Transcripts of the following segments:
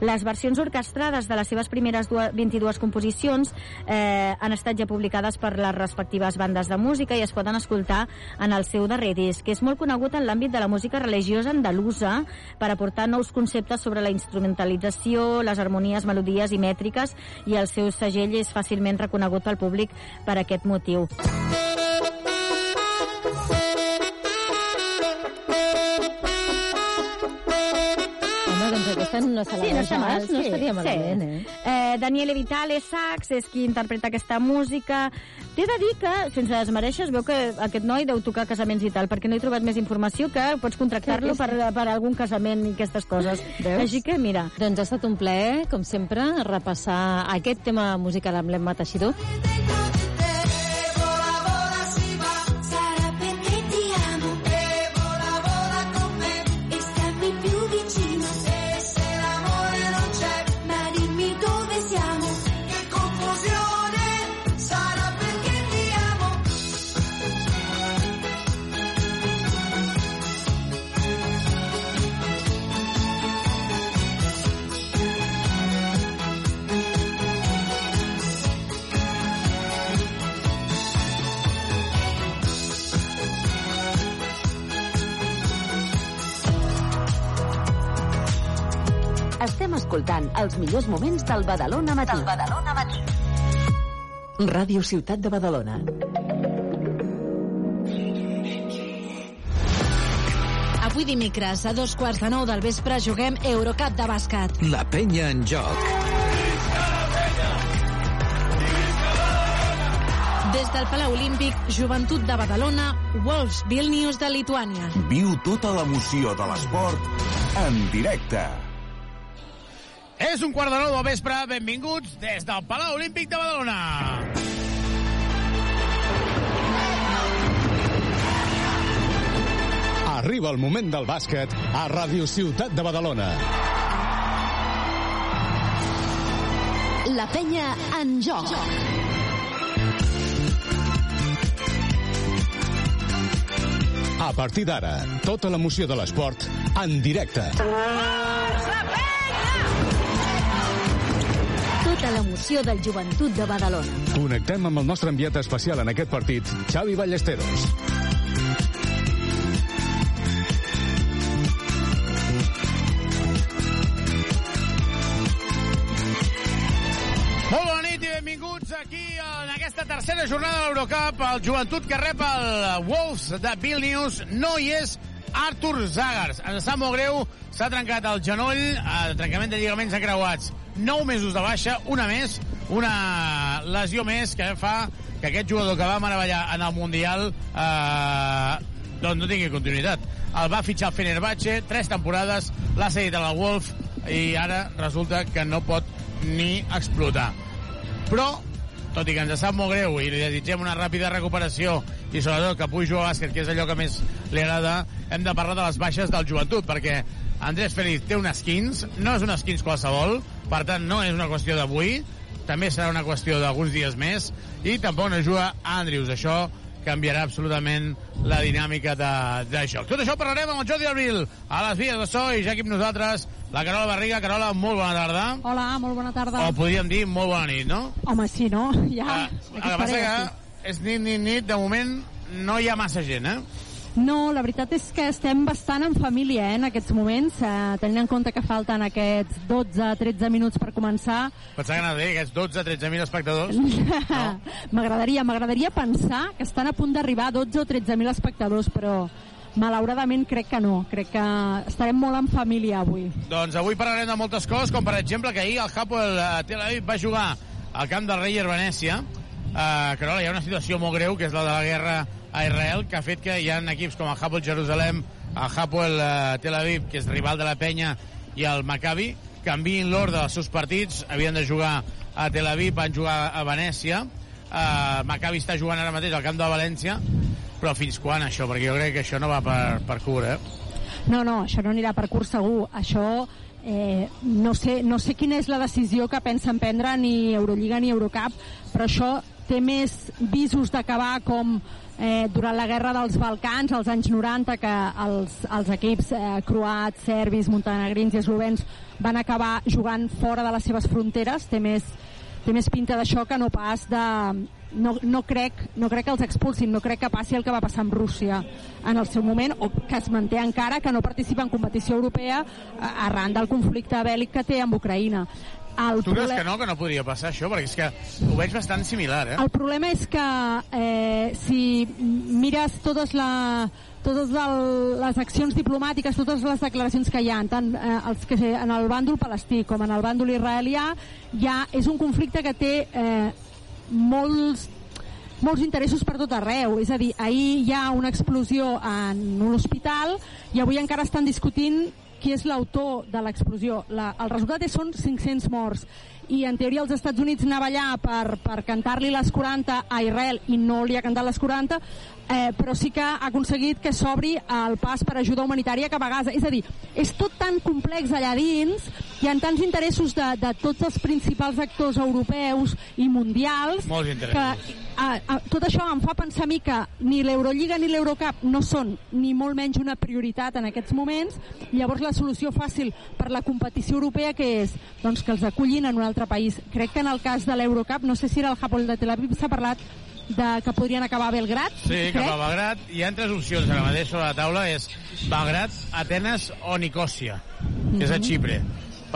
Les versions orquestrades de les seves primeres 22 composicions eh, han estat ja publicades per les respectives bandes de música i es poden escoltar en el seu darrer disc, que és molt conegut en l'àmbit de la música religiosa andalusa per aportar nous conceptes sobre la instrumentalització, les harmonies, melodies i mètriques i el seu segell és fàcilment reconegut pel públic per aquest motiu. aquesta no se la sí, no, està mal, no sí, estaria malament, sí. eh? eh? Daniele Vitale, sax, és qui interpreta aquesta música. T'he de dir que, sense desmereixer, es veu que aquest noi deu tocar casaments i tal, perquè no he trobat més informació que pots contractar-lo sí, per, per algun casament i aquestes coses. Veus? Així que, mira. Doncs ha estat un plaer, com sempre, repassar aquest tema musical amb l'Emma Teixidor. Escoltant els millors moments del Badalona Matí. Del Badalona Matí. Ràdio Ciutat de Badalona. Avui dimecres, a dos quarts de nou del vespre, juguem Eurocup de bàsquet. La penya en joc. Des del Palau Olímpic, Joventut de Badalona, Wolves Vilnius de Lituània. Viu tota l'emoció de l'esport en directe. És un quart de nou del vespre. Benvinguts des del Palau Olímpic de Badalona. Arriba el moment del bàsquet a Ràdio Ciutat de Badalona. La penya en joc. A partir d'ara, tota l'emoció de l'esport en directe. Força, tota l'emoció del joventut de Badalona. Connectem amb el nostre enviat especial en aquest partit, Xavi Ballesteros. Molt bona nit i benvinguts aquí en aquesta tercera jornada de l'Eurocup. El joventut que rep el Wolves de Vilnius no hi és Artur Zagars. Ens sap molt greu, s'ha trencat el genoll, el trencament de lligaments encreuats 9 mesos de baixa, una més, una lesió més que fa que aquest jugador que va meravellar en el Mundial eh, doncs no tingui continuïtat. El va fitxar el Fenerbahce, tres temporades, l'ha cedit a la Wolf i ara resulta que no pot ni explotar. Però, tot i que ens sap molt greu i li desitgem una ràpida recuperació i sobretot que pugui jugar a bàsquet, que és allò que més li agrada, hem de parlar de les baixes del joventut, perquè Andrés Félix té un skins, no és un skins qualsevol, per tant no és una qüestió d'avui, també serà una qüestió d'alguns dies més, i tampoc no juga Andrews. Això canviarà absolutament la dinàmica de, de joc. Tot això parlarem amb el Jordi Abril a les vies de so i ja aquí amb nosaltres la Carola Barriga. Carola, molt bona tarda. Hola, molt bona tarda. O podríem dir molt bona nit, no? Home, sí, no? Ja. Uh, el que passa que és nit, nit, nit, de moment no hi ha massa gent, eh? No, la veritat és que estem bastant en família eh, en aquests moments, eh, tenint en compte que falten aquests 12-13 minuts per començar. Pensava que anava dir aquests 12-13.000 espectadors. No. m'agradaria, m'agradaria pensar que estan a punt d'arribar a 12 o 13.000 espectadors, però malauradament crec que no. Crec que estarem molt en família avui. Doncs avui parlarem de moltes coses, com per exemple que ahir el Hapoel eh, Tel Aviv va jugar al camp del Reyer Venècia. Uh, Carola, hi ha una situació molt greu, que és la de la guerra a Israel, que ha fet que hi ha equips com el Hapoel Jerusalem, el Hapoel uh, Tel Aviv, que és rival de la penya, i el Maccabi, canviïn l'ordre dels seus partits, havien de jugar a Tel Aviv, van jugar a Venècia, uh, Maccabi està jugant ara mateix al camp de València, però fins quan això? Perquè jo crec que això no va per, per curt, eh? No, no, això no anirà per curt segur. Això eh, no, sé, no sé quina és la decisió que pensen prendre ni Eurolliga ni Eurocup, però això té més visos d'acabar com eh, durant la guerra dels Balcans, als anys 90, que els, els equips eh, croats, serbis, montenegrins i eslovens van acabar jugant fora de les seves fronteres, té més, té més pinta d'això que no pas de... No, no, crec, no crec que els expulsin, no crec que passi el que va passar amb Rússia en el seu moment, o que es manté encara que no participa en competició europea eh, arran del conflicte bèl·lic que té amb Ucraïna. El tu creus que no, que no podria passar això? Perquè és que ho veig bastant similar, eh? El problema és que eh, si mires totes la, totes el, les accions diplomàtiques, totes les declaracions que hi ha, tant eh, els que en el bàndol palestí com en el bàndol israelià, ja és un conflicte que té eh, molts molts interessos per tot arreu. És a dir, ahir hi ha una explosió en un hospital i avui encara estan discutint qui és l'autor de l'explosió. El resultat és són 500 morts i en teoria els Estats Units anava allà per, per cantar-li les 40 a Israel i no li ha cantat les 40 eh, però sí que ha aconseguit que s'obri el pas per ajuda humanitària cap a Gaza. És a dir, és tot tan complex allà dins, hi ha tants interessos de, de tots els principals actors europeus i mundials que a, a, tot això em fa pensar a mi que ni l'Eurolliga ni l'Eurocup no són ni molt menys una prioritat en aquests moments, llavors la solució fàcil per la competició europea que és doncs, que els acullin en un altre país. Crec que en el cas de l'Eurocup, no sé si era el Japón de Tel Aviv, s'ha parlat de que podrien acabar a Belgrat. Sí, crec. cap a Belgrat. Hi ha tres opcions ara mateix sobre la taula. És Belgrat, Atenes o Nicòsia, que és a mhm. Xipre.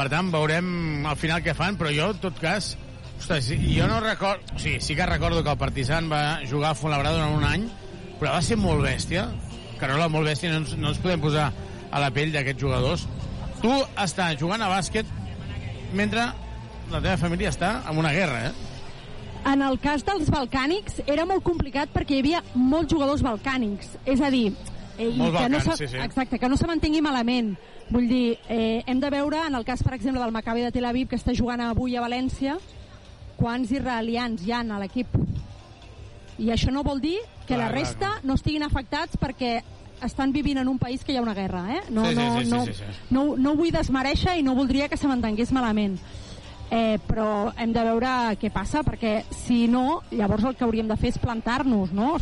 Per tant, veurem al final què fan, però jo, en tot cas, ostres, jo no recordo... O sigui, sí que recordo que el Partizan va jugar a Fuenlabrada durant un any, però va ser molt bèstia. Carola, molt bèstia, no ens, no ens podem posar a la pell d'aquests jugadors. Tu estàs jugant a bàsquet mentre la teva família està en una guerra, eh? En el cas dels balcànics era molt complicat perquè hi havia molts jugadors balcànics. És a dir, eh, Molt que no se, sí, sí. Exacte, que no se mantengui malament. Vull dir, eh, hem de veure, en el cas, per exemple, del Maccabi de Tel Aviv, que està jugant avui a València, quants israelians hi han a l'equip. I això no vol dir que clar, la resta clar, clar. no estiguin afectats perquè estan vivint en un país que hi ha una guerra, eh? No, sí, sí, no, sí, no, sí, sí, sí. no, no ho vull desmereixer i no voldria que se m'entengués malament eh, però hem de veure què passa perquè si no, llavors el que hauríem de fer és plantar-nos, no?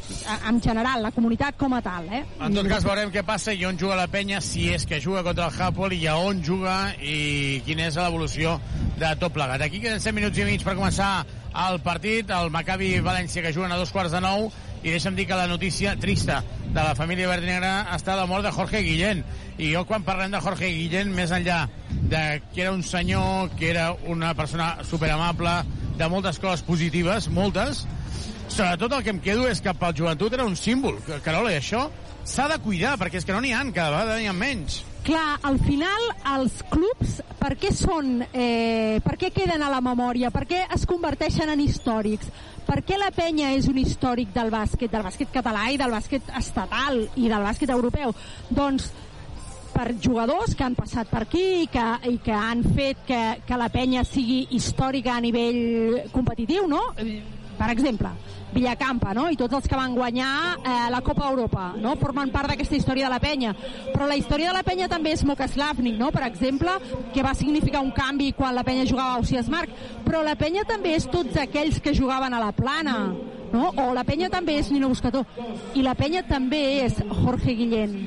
En general, la comunitat com a tal, eh? En tot cas veurem què passa i on juga la penya, si és que juga contra el Hapoel i a on juga i quina és l'evolució de tot plegat. Aquí queden 7 minuts i mig per començar el partit, el Maccabi València que juguen a dos quarts de nou i deixa'm dir que la notícia trista de la família verd negra està la mort de Jorge Guillén i jo quan parlem de Jorge Guillén més enllà de que era un senyor que era una persona superamable de moltes coses positives, moltes sobretot el que em quedo és que pel joventut era un símbol, Carola, i això s'ha de cuidar, perquè és que no n'hi ha, cada vegada n'hi ha menys. Clar, al final els clubs per què són eh, per què queden a la memòria? Per què es converteixen en històrics? Per què la penya és un històric del bàsquet del bàsquet català i del bàsquet estatal i del bàsquet europeu? Doncs per jugadors que han passat per aquí i que, i que han fet que, que la penya sigui històrica a nivell competitiu, no? Per exemple, Villacampa, no? I tots els que van guanyar eh, la Copa Europa, no? Formen part d'aquesta història de la penya. Però la història de la penya també és Moka Slavnik, no? Per exemple, que va significar un canvi quan la penya jugava a Ausias Marc. Però la penya també és tots aquells que jugaven a la plana, no? O la penya també és Nino Buscató. I la penya també és Jorge Guillén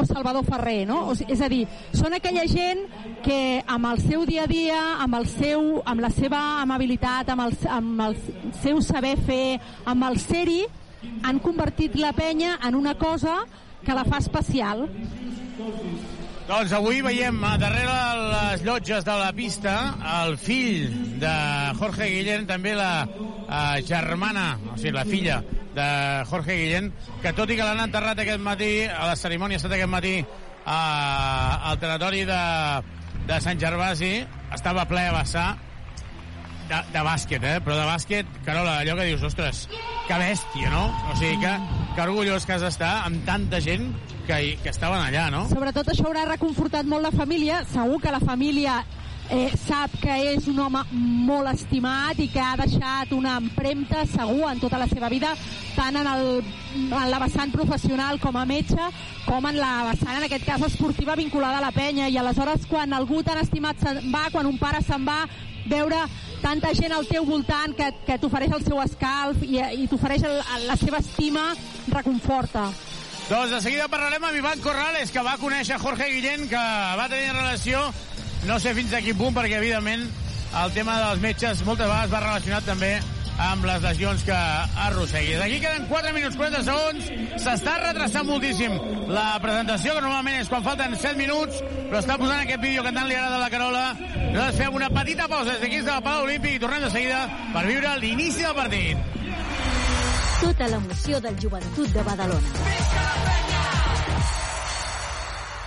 o Salvador Ferrer, no? O sigui, és a dir, són aquella gent que amb el seu dia a dia, amb, el seu, amb la seva amabilitat, amb el, amb el seu saber fer, amb el ser-hi, han convertit la penya en una cosa que la fa especial. Doncs avui veiem darrere les llotges de la pista el fill de Jorge Guillén, també la eh, germana, o sigui, la filla de Jorge Guillén, que tot i que l'han enterrat aquest matí, a la cerimònia ha estat aquest matí a, al territori de, de Sant Gervasi, estava ple a vessar, de, de bàsquet, eh? Però de bàsquet, Carola, allò que dius, ostres, que bèstia, no? O sigui, que, que orgullós que has d'estar amb tanta gent que, que estaven allà, no? Sobretot això haurà reconfortat molt la família. Segur que la família eh, sap que és un home molt estimat i que ha deixat una empremta segur en tota la seva vida, tant en, el, en la vessant professional com a metge, com en la vessant, en aquest cas, esportiva vinculada a la penya. I aleshores, quan algú tan estimat se'n va, quan un pare se'n va, veure tanta gent al teu voltant que, que t'ofereix el seu escalf i, i t'ofereix la seva estima, reconforta. Doncs de seguida parlarem amb Ivan Corrales, que va conèixer Jorge Guillén, que va tenir relació, no sé fins a quin punt, perquè evidentment el tema dels metges moltes vegades va relacionat també amb les lesions que arrosseguis. Aquí queden 4 minuts 40 segons. S'està retrasant moltíssim la presentació, que normalment és quan falten 7 minuts, però està posant aquest vídeo cantant li agrada la Carola. Nosaltres fem una petita pausa des d'aquí des del Palau Olímpic i tornem de seguida per viure l'inici del partit. Tota l'emoció del joventut de Badalona.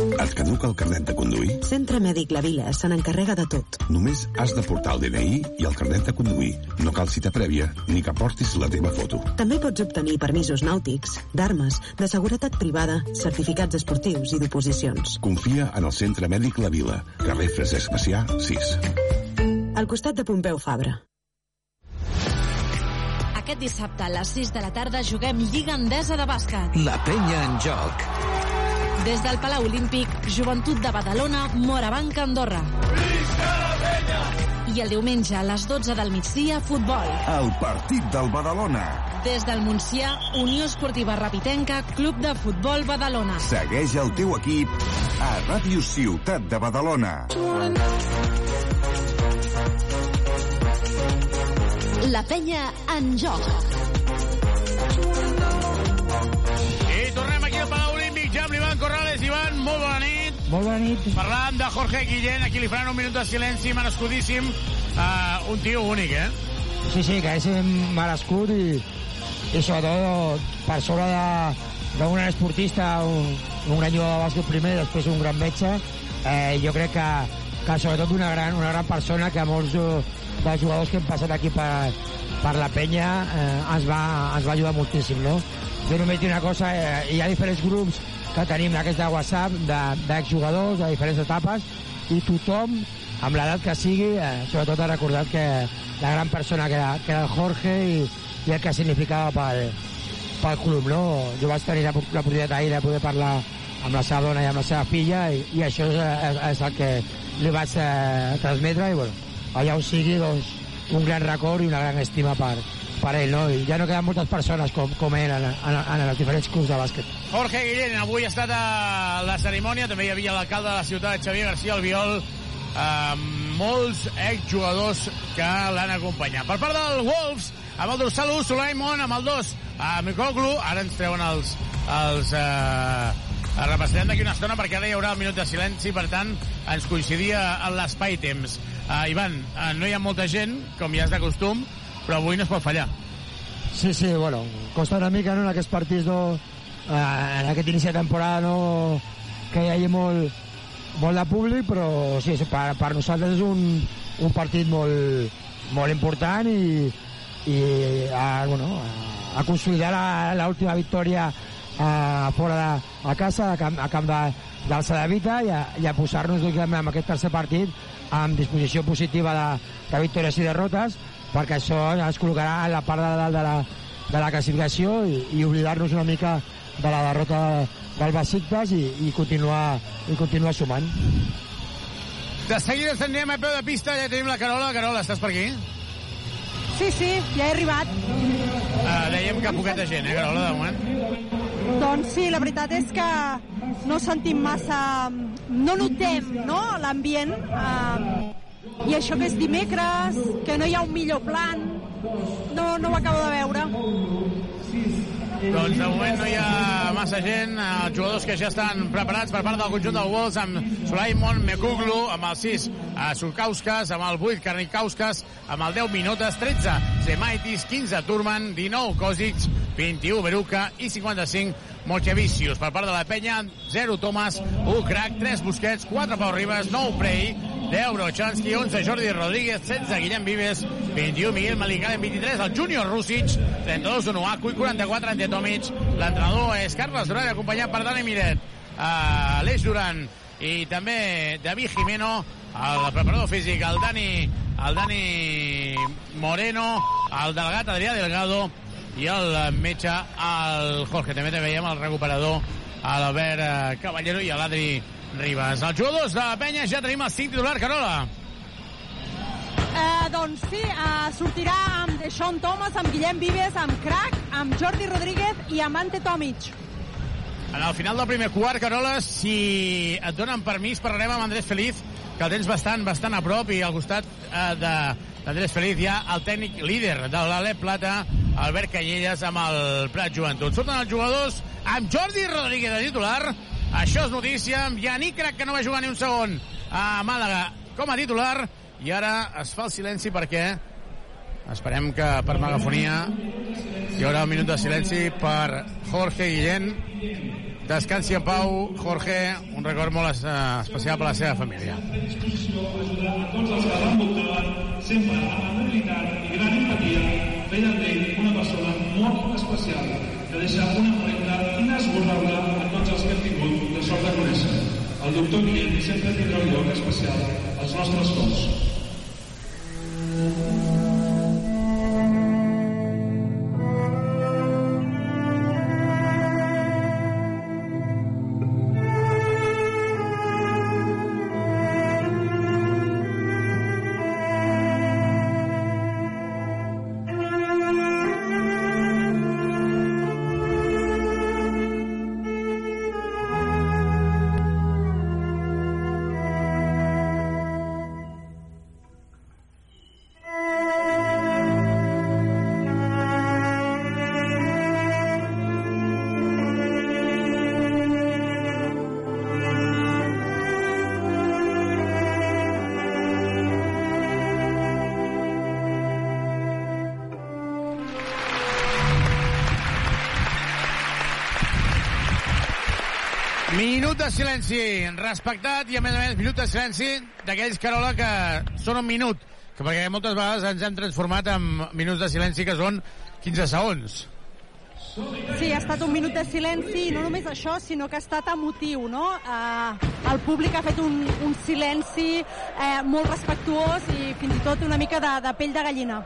Et caduca el carnet de conduir? Centre Mèdic La Vila se n'encarrega de tot. Només has de portar el DNI i el carnet de conduir. No cal cita prèvia, ni que portis la teva foto. També pots obtenir permisos nàutics, d'armes, de seguretat privada, certificats esportius i d'oposicions. Confia en el Centre Mèdic La Vila, carrer Francesc Macià, 6. Al costat de Pompeu Fabra. Aquest dissabte a les 6 de la tarda juguem Lliga Endesa de bàsquet. La penya en joc. Des del Palau Olímpic, Joventut de Badalona, Morabanc, Andorra. I el diumenge a les 12 del migdia, futbol. El partit del Badalona. Des del Montsià, Unió Esportiva Rapitenca, Club de Futbol Badalona. Segueix el teu equip a Ràdio Ciutat de Badalona. La penya en joc. Molt bona nit. Molt bona nit. Parlàvem de Jorge Guillén, aquí li faran un minut de silenci, merescudíssim. Uh, un tio únic, eh? Sí, sí, que és merescut i, i sobretot per sobre de- d'un gran esportista, un, un gran jugador de bàsquet primer, després un gran metge, eh, jo crec que, que sobretot una gran, una gran persona que molts eh, dels jugadors que hem passat aquí per, per la penya eh, ens, va, ens va ajudar moltíssim, no? Jo només diré una cosa, eh, hi ha diferents grups que tenim aquests de WhatsApp de- d'exjugadors de, de diferents etapes i tothom, amb l'edat que sigui, eh, sobretot ha recordat que la gran persona que era, que era el Jorge i, i el que significava pel, pel club, no? Jo vaig tenir la, la oportunitat ahir de poder parlar amb la seva dona i amb la seva filla i, i això és, és, és el que li vaig eh, transmetre i bueno, allà on sigui doncs, un gran record i una gran estima per, per ell, no? I ja no queden moltes persones com, com ell en, en, en els diferents clubs de bàsquet. Jorge Guillén, avui ha estat a la cerimònia, també hi havia l'alcalde de la ciutat, Xavier García Albiol, eh, molts exjugadors que l'han acompanyat. Per part del Wolves, amb el dorsal 1, Sulaimon, amb el 2, a Mikoglu, ara ens treuen els, els eh, repassarem d'aquí una estona perquè ara hi haurà el minut de silenci, per tant, ens coincidia en l'espai-temps. Uh, Ivan, uh, no hi ha molta gent, com ja és de costum, però avui no es pot fallar. Sí, sí, bueno, costa una mica no, en aquests partits no, eh, en aquest inici de temporada no, que hi hagi molt, molt de públic, però sí, per, per nosaltres és un, un partit molt, molt important i, i a, bueno, a, a consolidar l'última victòria a, fora de a casa, a camp, a camp de, del Sadevita i a, i a posar-nos lògicament, amb aquest tercer partit amb disposició positiva de, de victòries i derrotes perquè això ens col·locarà en la part de dalt de la, de la classificació i, i oblidar-nos una mica de la derrota del Besiktas i, i, continuar, i continuar sumant. De seguida ens anirem a peu de pista, ja tenim la Carola. Carola, estàs per aquí? Sí, sí, ja he arribat. Uh, dèiem que poqueta gent, eh, Carola, de moment? Doncs sí, la veritat és que no sentim massa... No notem no, l'ambient. Eh, I això que és dimecres, que no hi ha un millor plan, no, no ho acabo de veure. Doncs de moment no hi ha massa gent, els jugadors que ja estan preparats per part del conjunt del Wolves amb Sulaimon Mekuglu, amb el 6 a Sulkauskas, amb el 8 Karnikauskas, amb el 10 Minutes, 13 Zemaitis, 15 Turman, 19 Kozic, 21 Beruca i 55 Mochevicius. Per part de la penya, 0 Thomas, 1 Crack, 3 Busquets, 4 Pau Ribas, 9 Prey, 10 Brochanski, 11 Jordi Rodríguez, 16 Guillem Vives, 21 Miguel Malicaren, 23 el Júnior Rússic, 32 Onuaku i 44 Ante Tomic. L'entrenador és Carles Duran, acompanyat per Dani Miret, Aleix Duran i també David Jimeno, el preparador físic, el Dani, el Dani Moreno, el delegat Adrià Delgado i el metge, el Jorge. També te veiem el recuperador, l'Albert eh, Caballero i l'Adri Ribas. Els jugadors de la penya ja tenim el 5 titular, Carola. Eh, doncs sí, eh, sortirà amb Sean Thomas, amb Guillem Vives, amb Crac, amb Jordi Rodríguez i amb Ante Tomic. En el final del primer quart, Carola, si et donen permís, parlarem amb Andrés Feliz, que el tens bastant, bastant a prop, i al costat eh, de d'Andrés Feliz ha el tècnic líder de l'Alep Plata, Albert Canyelles, amb el Prat Joventut. Surten els jugadors amb Jordi Rodríguez de titular, això és notícia, amb Yannick Crac, que no va jugar ni un segon. A Màlaga com a titular, i ara es fa el silenci perquè esperem que per megafonia hi haurà un minut de silenci per Jorge Guillén descansi en pau Jorge, un record molt eh, especial per la seva família sempre amb amabilitat i gran empatia una persona molt especial que una inesborrable a tots els que tingut. El doctor Guillem sempre tindrà un lloc especial als nostres cors. Silenci respectat i, a més a més, minut de silenci d'aquells, Carola, que són un minut. Que perquè moltes vegades ens hem transformat en minuts de silenci que són 15 segons. Sí, ha estat un minut de silenci i no només això, sinó que ha estat emotiu, no? Eh, el públic ha fet un, un silenci eh, molt respectuós i fins i tot una mica de, de pell de gallina.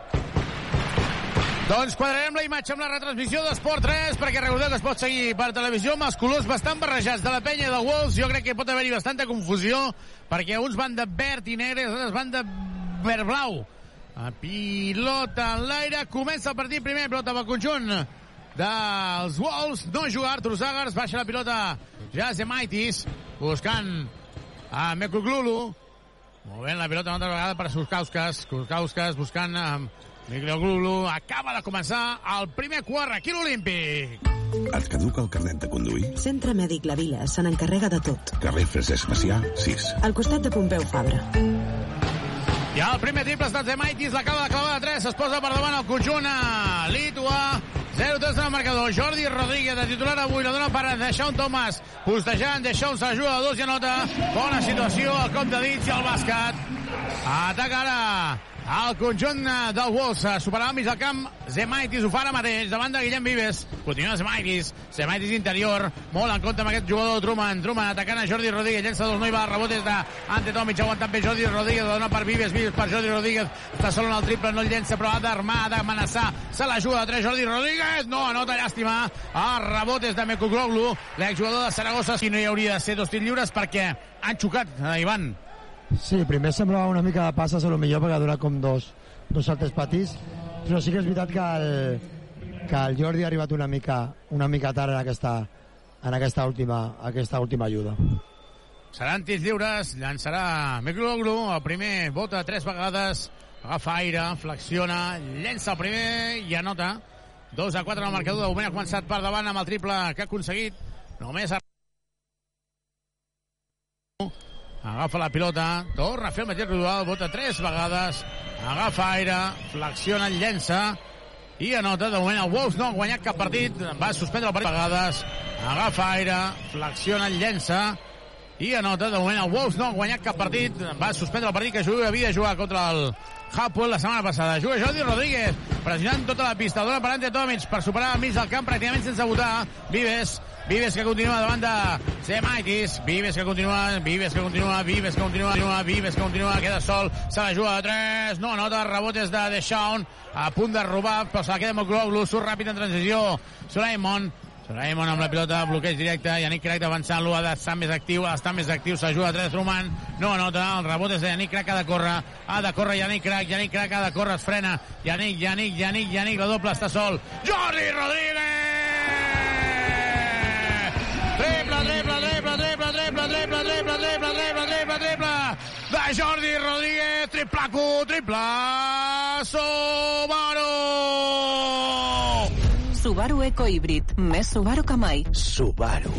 Doncs quadrarem la imatge amb la retransmissió d'Esport 3 perquè recordeu que es pot seguir per televisió amb els colors bastant barrejats de la penya i del Wolves. Jo crec que pot haver-hi bastanta confusió perquè uns van de verd i negre i altres van de verd blau. A pilota en l'aire, comença el partit primer, pilota pel conjunt dels Wolves, no juga Artur Zagars, baixa la pilota Jazemaitis, buscant a Mekuglulu, movent la pilota una altra vegada per Surkauskas, Surkauskas buscant a Mikuglulu, acaba de començar el primer quart aquí a l'Olímpic. Et caduca el carnet de conduir? Centre Mèdic La Vila se n'encarrega de tot. Carrer Francesc Macià, 6. Al costat de Pompeu Fabra. I el primer triple està de Maitis, l'acaba de clavar de 3, es posa per davant el conjunt a Litua. 0-3 en el marcador. Jordi Rodríguez, de titular avui, la dona per Deixón Thomas. Postejant, Deixón s'ajuda a dos i anota. Bona situació, el cop de dits i el bàsquet. Ataca ara el conjunt eh, del Wolves. eh, Superava mig del camp. Zemaitis ho fa ara mateix, davant de Guillem Vives. Continua Zemaitis. Zemaitis interior. Molt en compte amb aquest jugador Truman. Truman atacant a Jordi Rodríguez. Llença dos, no hi va. Rebotes de Ante Tomic. Aguantant bé Jordi Rodríguez. Dona per Vives. Vives per Jordi Rodríguez. Està sol en el triple. No el llença, però ha d'armar, ha d'amenaçar. Se la juga de tres Jordi Rodríguez. No, anota llàstima. A rebotes de Mekugloglu. L'exjugador de Saragossa. Si no hi hauria de ser dos tirs lliures perquè han xocat, Ivan. Sí, primer semblava una mica de passes a lo millor perquè ha durat com dos, dos altres patís, però sí que és veritat que el, que el Jordi ha arribat una mica, una mica tard en aquesta, en aquesta última, aquesta última ajuda. Seran tirs lliures, llançarà Mikloglu, el primer vota tres vegades, agafa aire, flexiona, llença el primer i anota. 2 a 4 en el marcador, de moment ha començat per davant amb el triple que ha aconseguit. Només ha... Agafa la pilota, torna a fer el mateix ritual, vota tres vegades, agafa aire, flexiona, llença, i anota. De moment el Wolves no ha guanyat cap partit, va suspendre el partit vegades, agafa aire, flexiona, llença, i anota. De moment el Wolves no ha guanyat cap partit, va suspendre el partit que juga, havia de jugar contra el Hapoel la setmana passada. Juga Jordi Rodríguez, pressionant tota la pista, dona per Ante Tomic per superar al mig del camp pràcticament sense votar. Vives, Vives que continua davant de Semaitis, Vives que continua, Vives que continua, Vives que continua, continua Vives que continua, queda sol, se la juga a 3, no anota, rebotes de Deshaun, a punt de robar, però se la queda molt Gloglu, surt ràpid en transició, Sulaimon, Sulaimon amb la pilota, bloqueig directe, Yannick Crac avançant-lo, ha d'estar més actiu, ha d'estar més actiu, s'ajuda a 3 Roman, no anota, el rebot és de Yannick Crac, ha de córrer, ha de córrer Yannick Crac, Yannick Crac ha de córrer, es frena, Yannick, Yannick, Yannick, Yannick, la doble està sol, Jordi Rodríguez! Triple, triple, triple, triple, triple, triple, triple, triple, triple, triple, triple, de Jordi Rodríguez, triplaco, triple, Subaru! Subaru Eco Híbrid. Més Subaru que mai. Subaru.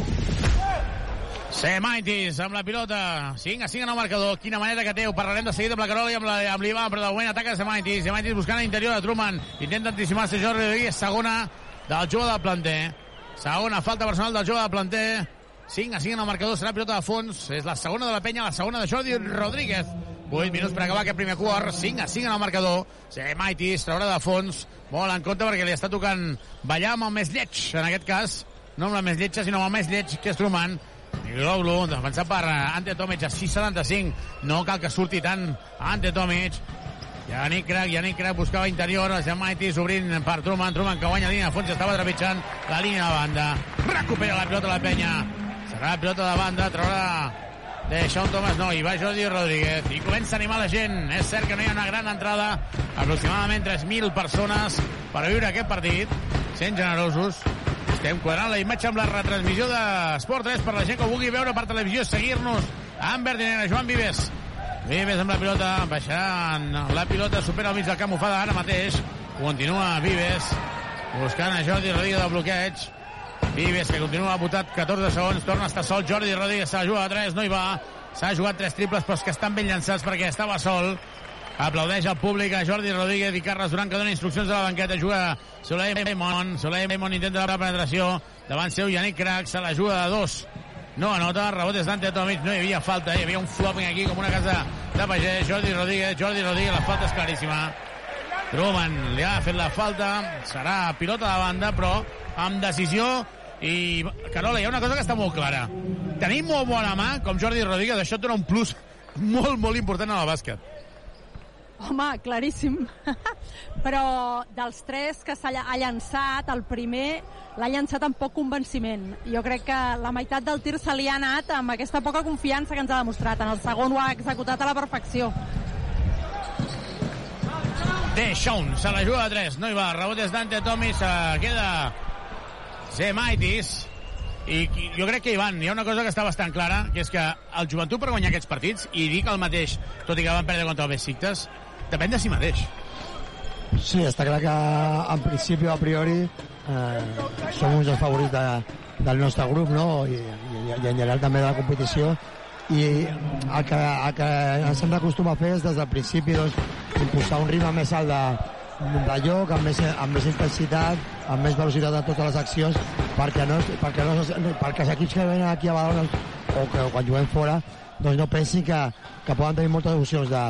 Semaitis amb la pilota. 5 a 5 en el marcador. Quina manera que té. Ho parlarem de seguida amb la Carola i amb la- amb l'Ivan, però de moment ataca Semaitis. Semaitis buscant a l'interior de Truman. Intenta anticipar-se Jordi Rodríguez. Segona del jove del planter. Segona falta personal del jove del planter. 5 a 5 en el marcador. Serà pilota de fons. És la segona de la penya, la segona de Jordi Rodríguez. 8 minuts per acabar aquest primer quart. 5 a 5 en el marcador. Semaitis traurà de fons. Molt en compte perquè li està tocant ballar amb el més lleig, en aquest cas. No amb la més lletja, sinó amb el més lleig, que és Truman. Globlu, defensat per Ante Tomic a 6'75. No cal que surti tant Ante Tomic. Yannick Crac, Yannick Crac buscava interior, Jamaitis obrint per Truman, Truman que guanya línia de fons, estava trepitjant la línia de banda. Recupera la pilota la penya. Serà la pilota de banda, traurà de Sean Thomas, no, i va Jordi Rodríguez i comença a animar la gent. És cert que no hi ha una gran entrada, aproximadament 3.000 persones per viure aquest partit, sent generosos. Estem quadrant la imatge amb la retransmissió d'Esport 3 per la gent que ho vulgui veure per televisió, seguir-nos amb verd i negre. Joan Vives. Vives amb la pilota, baixant la pilota, supera el mig del camp, ho fa ara mateix. Continua Vives, buscant a Jordi Rodríguez del bloqueig. Vives, que continua votat 14 segons, torna a estar sol. Jordi Rodríguez se la juga a 3, no hi va. S'ha jugat tres triples, però és que estan ben llançats perquè estava sol. Aplaudeix al públic a Jordi Rodríguez i Carles Duran, que dona instruccions a la banqueta. Juga Soleil Raymond. Soleil Raymond intenta la penetració. Davant seu, Yannick Crac, se la juga de dos. No anota, rebotes d'Ante Tomic, no hi havia falta, hi havia un flopping aquí com una casa de pagès. Jordi Rodríguez, Jordi Rodríguez, la falta és claríssima. Truman li ha fet la falta, serà pilota de banda, però amb decisió i, Carola, hi ha una cosa que està molt clara. Tenim molt bona mà, com Jordi Rodríguez, això et dona un plus molt, molt important en el bàsquet. Home, claríssim. Però dels tres que s'ha ha llançat, el primer l'ha llançat amb poc convenciment. Jo crec que la meitat del tir se li ha anat amb aquesta poca confiança que ens ha demostrat. En el segon ho ha executat a la perfecció. De Shaun, se la juga a 3, no hi va, rebotes d'Ante Tomi, se queda Zemaitis, i jo crec que, Ivan, hi ha una cosa que està bastant clara, que és que el joventut per guanyar aquests partits, i dic el mateix, tot i que van perdre contra el Besiktas, depèn de si mateix. Sí, està clar que en principi, a priori, eh, som uns dels favorits de, del nostre grup, no? I, i, i en general també de la competició. I el que, el que ens hem d'acostumar a fer és des del principi doncs, impulsar un ritme més alt de, de lloc, amb més, amb més intensitat, amb més velocitat de totes les accions, perquè, no, perquè, no, perquè els equips que venen aquí a Badalona o que quan juguem fora doncs no pensin que, que poden tenir moltes opcions de,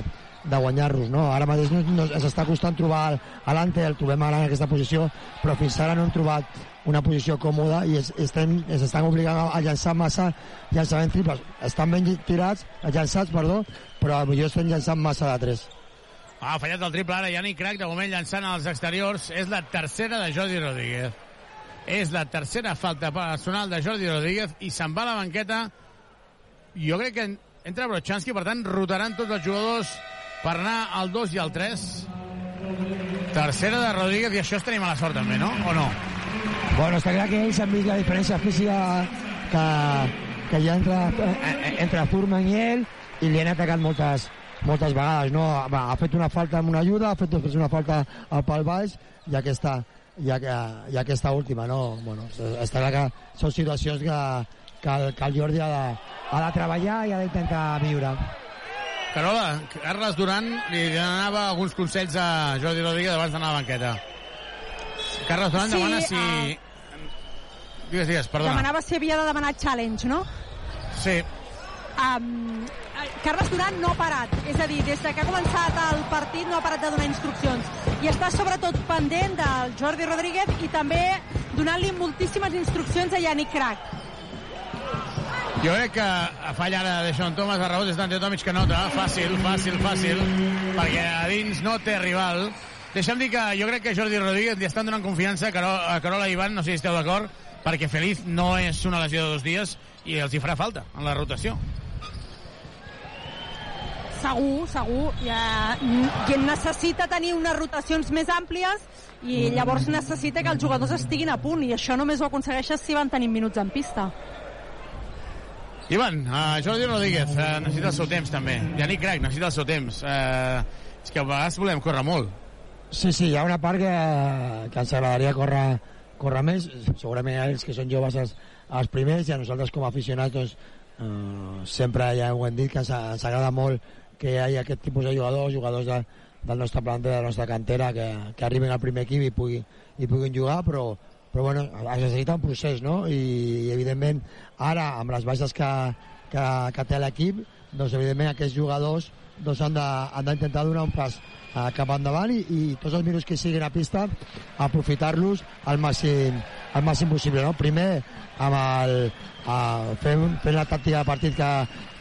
de guanyar-los, no? Ara mateix no, no, ens està costant trobar l'Ante, el trobem ara en aquesta posició, però fins ara no hem trobat una posició còmoda i es, estem, es estan obligant a, a llançar massa llançament triples. Estan ben tirats, llançats, perdó, però potser estem llançant massa de tres. Ha fallat el triple ara, Yannick Crac, de moment llançant als exteriors. És la tercera de Jordi Rodríguez. És la tercera falta personal de Jordi Rodríguez i se'n va a la banqueta. Jo crec que entra Brochanski, per tant, rotaran tots els jugadors per anar al 2 i al 3. Tercera de Rodríguez, i això és tenir mala sort també, no? O no? Bueno, està clar que ells han vist la diferència física que, que hi ha entre, eh, entre Furman i ell i li han atacat moltes, moltes vegades, no? Va, ha fet una falta amb una ajuda, ha fet després una falta al pal baix i aquesta, i, a- i aquesta última, no? Bueno, està clar que són situacions que, que, el, que el Jordi ha de, ha de treballar i ha d'intentar viure. Carola, Carles Duran li donava alguns consells a Jordi Rodríguez abans d'anar a la banqueta. Carles Duran Sí, demana si... ah. Digues, digues, perdona. Demanava si havia de demanar challenge, no? Sí, Um, Carles Duran no ha parat, és a dir, des de que ha començat el partit no ha parat de donar instruccions i està sobretot pendent del Jordi Rodríguez i també donant-li moltíssimes instruccions a Yannick Crac. Jo crec que a falla ara de Sean Thomas, a rebot és Dante Tomic que nota, fàcil, fàcil, fàcil, perquè a dins no té rival. Deixa'm dir que jo crec que Jordi Rodríguez li estan donant confiança a Carola, a Carola i Ivan, no sé si esteu d'acord, perquè Feliz no és una lesió de dos dies i els hi farà falta en la rotació. Segur, segur. Ja, que necessita tenir unes rotacions més àmplies i llavors necessita que els jugadors estiguin a punt i això només ho aconsegueixes si van tenint minuts en pista. Ivan, uh, Jordi Rodríguez uh, necessita el seu temps també. Yannick Crac necessita el seu temps. Uh, és que a vegades volem córrer molt. Sí, sí, hi ha una part que, que ens agradaria córrer, córrer més. Segurament ells que són joves els, els primers i a nosaltres com a aficionats doncs, eh, sempre ja ho hem dit que ens, ens agrada molt que hi hagi aquest tipus de jugadors, jugadors de, del nostre planter, de la nostra cantera, que, que arribin al primer equip i, pugui, i puguin jugar, però, però bueno, es necessita un procés, no? I, i evidentment, ara, amb les baixes que, que, que té l'equip, doncs evidentment aquests jugadors doncs han d'intentar donar un pas eh, cap endavant i, i tots els minuts que siguin a pista aprofitar-los al màxim, al màxim possible. No? Primer, amb el, eh, fent, fent la tàctica de partit que,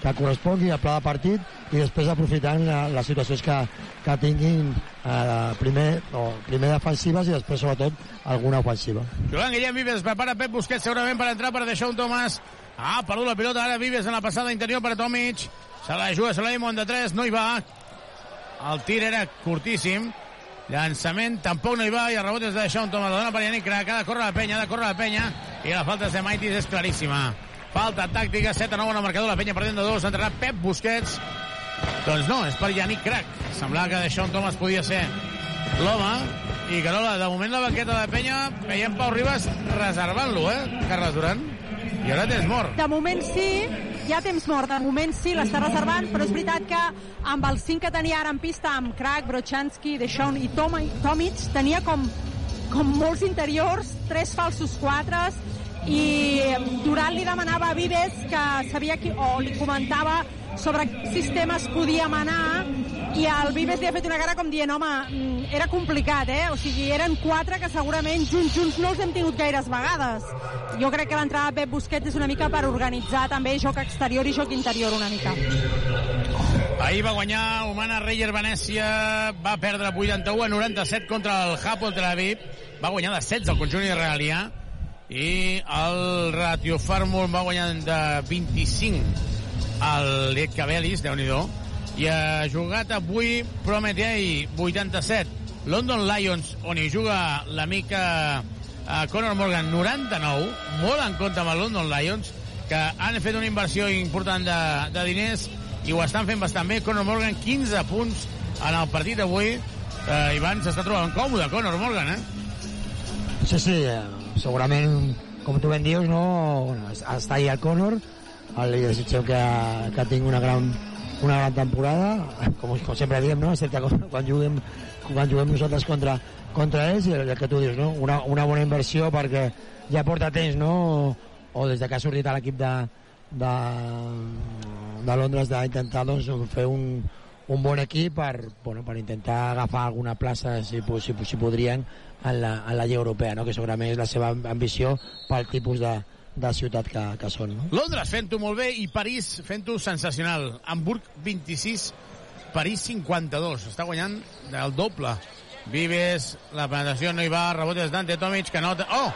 que correspongui, el pla de partit i després aprofitant la, les situacions que, que tinguin eh, primer, o, primer defensives i després sobretot alguna ofensiva. Joan Guillem Vives es prepara Pep Busquets segurament per entrar per deixar un Tomàs. Ah, perdut la pilota ara Vives en la passada interior per a Tomic. Se la juga Sulaimon de 3, no hi va. El tir era curtíssim. Llançament tampoc no hi va i el rebot és de deixar un Tomàs. La dona per Yannick Crac, ha de córrer la penya, ha de córrer la penya. I la falta de Maitis és claríssima. Falta tàctica, 7 a 9 en el marcador, la penya perdent de 2, entrarà Pep Busquets. Doncs no, és per Yannick Crac. Semblava que Deixón Thomas podia ser l'home. I Carola, de moment la banqueta de Penya, veiem Pau Ribas reservant-lo, eh, Carles Duran. I ara tens mort. De moment sí, hi ha temps mort, de moment sí, l'està reservant, però és veritat que amb els cinc que tenia ara en pista, amb Krak, Brochanski, Deschon i Tom Tomic, tenia com, com molts interiors, tres falsos quatres, i Durant li demanava a Vives que sabia qui, o li comentava sobre quin sistema es podia manar i el Vives li ha fet una cara com dient home, mm, era complicat, eh? O sigui, eren quatre que segurament junts, junts no els hem tingut gaires vegades. Jo crec que l'entrada de Pep Busquets és una mica per organitzar també joc exterior i joc interior una mica. Ahir va guanyar Humana Reyer Venècia, va perdre 81 a 97 contra el Hapoel Tel Aviv, va guanyar de 16 el conjunt israelià i el Ratio Farmul va guanyar de 25 al Liet Cabelis, déu nhi i ha jugat avui Prometei 87 London Lions on hi juga l'amic eh, eh, Conor Morgan 99 molt en compte amb el London Lions que han fet una inversió important de, de diners i ho estan fent bastant bé. Conor Morgan 15 punts en el partit d'avui eh, Ivan s'està trobant còmode Conor Morgan eh? Sí, sí, eh, segurament, com tu ben dius, no, bueno, està ahí el Conor, li desitgem que, que tingui una gran, una gran temporada, com, com sempre diem, no? excepte quan, juguem, quan juguem nosaltres contra, contra ells, i el, que tu dius, no? una, una bona inversió perquè ja porta temps, no? o des de que ha sortit a l'equip de, de, de Londres d'intentar doncs, fer un, un bon equip per, bueno, per intentar agafar alguna plaça, si, si, si podrien, en la, en la Lliga Europea, no? que segurament és la seva ambició pel tipus de, de ciutat que, que són. No? Londres fent-ho molt bé i París fent-ho sensacional. Hamburg 26, París 52. Està guanyant del doble. Vives, la penetració no hi va, rebotes Dante Tomic, que nota... Oh!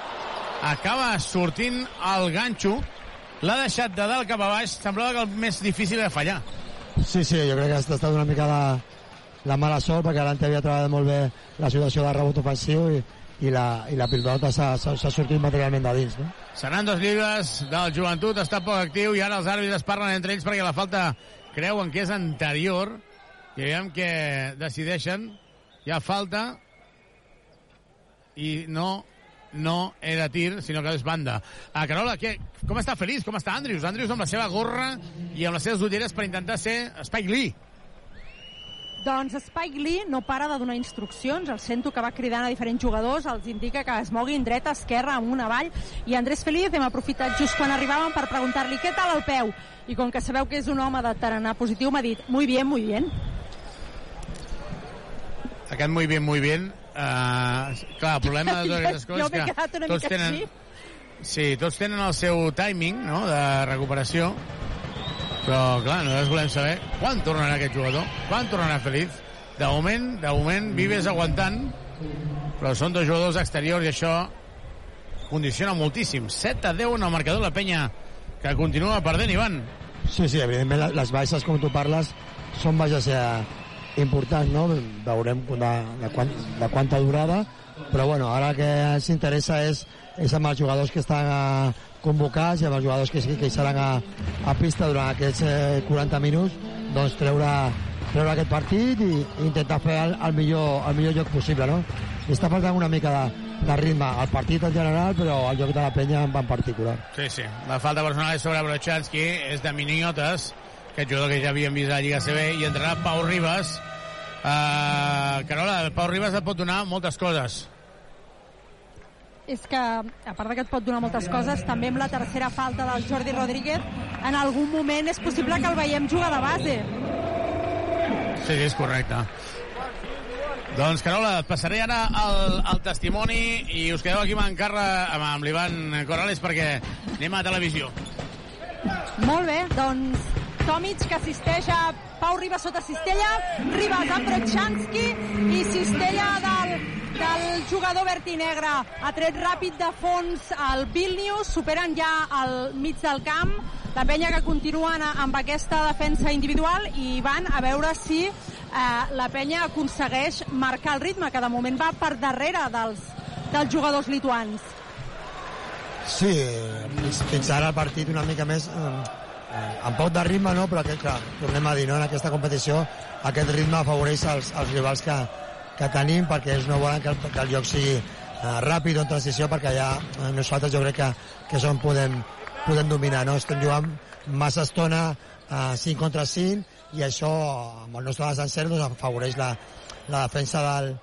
Acaba sortint el ganxo. L'ha deixat de dalt cap a baix. Semblava que el més difícil era fallar. Sí, sí, jo crec que ha estat una mica la, la mala sort perquè l'Ante havia treballat molt bé la situació de rebot ofensiu i, i la, i la pilota s'ha sortit materialment de dins, no? Seran dos llibres del joventut, està poc actiu i ara els àrbitres parlen entre ells perquè la falta creuen que és anterior i veiem que decideixen hi ha falta i no no era tir, sinó que és banda. A Carola, què, com està Feliç? Com està Andrius? Andrius amb la seva gorra i amb les seves ulleres per intentar ser Spike Lee. Doncs Spike Lee no para de donar instruccions, el sento que va cridant a diferents jugadors, els indica que es moguin dreta, esquerra, amunt, avall, i Andrés Feliz hem aprofitat just quan arribàvem per preguntar-li què tal el peu, i com que sabeu que és un home de tarannà positiu, m'ha dit, muy bien, muy bien. Aquest muy bien, muy bien. Uh, clar, el problema de totes aquestes coses és que tots tenen, així. Sí, tots tenen el seu timing no? de recuperació, però clar, nosaltres volem saber quan tornarà aquest jugador, quan tornarà Feliz. De moment, de moment, Vives aguantant, però són dos jugadors exteriors i això condiciona moltíssim. 7 a 10 en el marcador la penya que continua perdent, Ivan. Sí, sí, evidentment les baixes, com tu parles, són baixes eh, importants, no? Veurem de, de, quant, de quanta durada, però bueno, ara que ens interessa és, és amb els jugadors que estan eh, convocats i amb els jugadors que, que hi seran a, a pista durant aquests eh, 40 minuts, doncs treure, treure aquest partit i, i intentar fer el, el, millor, el millor joc possible, no? Li està faltant una mica de, de ritme al partit en general, però el joc de la penya en particular. Sí, sí. La falta personal és sobre Brochanski, és de Miniotes, aquest jugador que ja havíem vist a la Lliga CB, i entrarà Pau Ribas. Uh, Carola, Pau Ribas et pot donar moltes coses. És que, a part de que et pot donar moltes coses, també amb la tercera falta del Jordi Rodríguez, en algun moment és possible que el veiem jugar de base. Sí, és correcte. Doncs, Carola, et passaré ara el, el testimoni i us quedeu aquí amb, en Carla, amb, amb l'Ivan Corrales perquè anem a televisió. Molt bé, doncs Tomic que assisteix a Pau Ribas sota Cistella, Ribas amb Brochanski i Cistella del, del jugador verd i negre. Ha tret ràpid de fons el Vilnius, superen ja el mig del camp, la penya que continuen amb aquesta defensa individual i van a veure si eh, la penya aconsegueix marcar el ritme, que de moment va per darrere dels, dels jugadors lituans. Sí, fins, fins ara el partit una mica més eh, eh, amb poc de ritme no, però que, clar, tornem a dir, no, en aquesta competició aquest ritme afavoreix els, els rivals que, que tenim perquè ells no volen que el, que el joc sigui eh, ràpid o en transició perquè ja eh, nosaltres jo crec que, que en podem, podem dominar, no? estem jugant massa estona eh, 5 contra 5 i això amb el nostre defensa doncs, afavoreix la, la defensa del,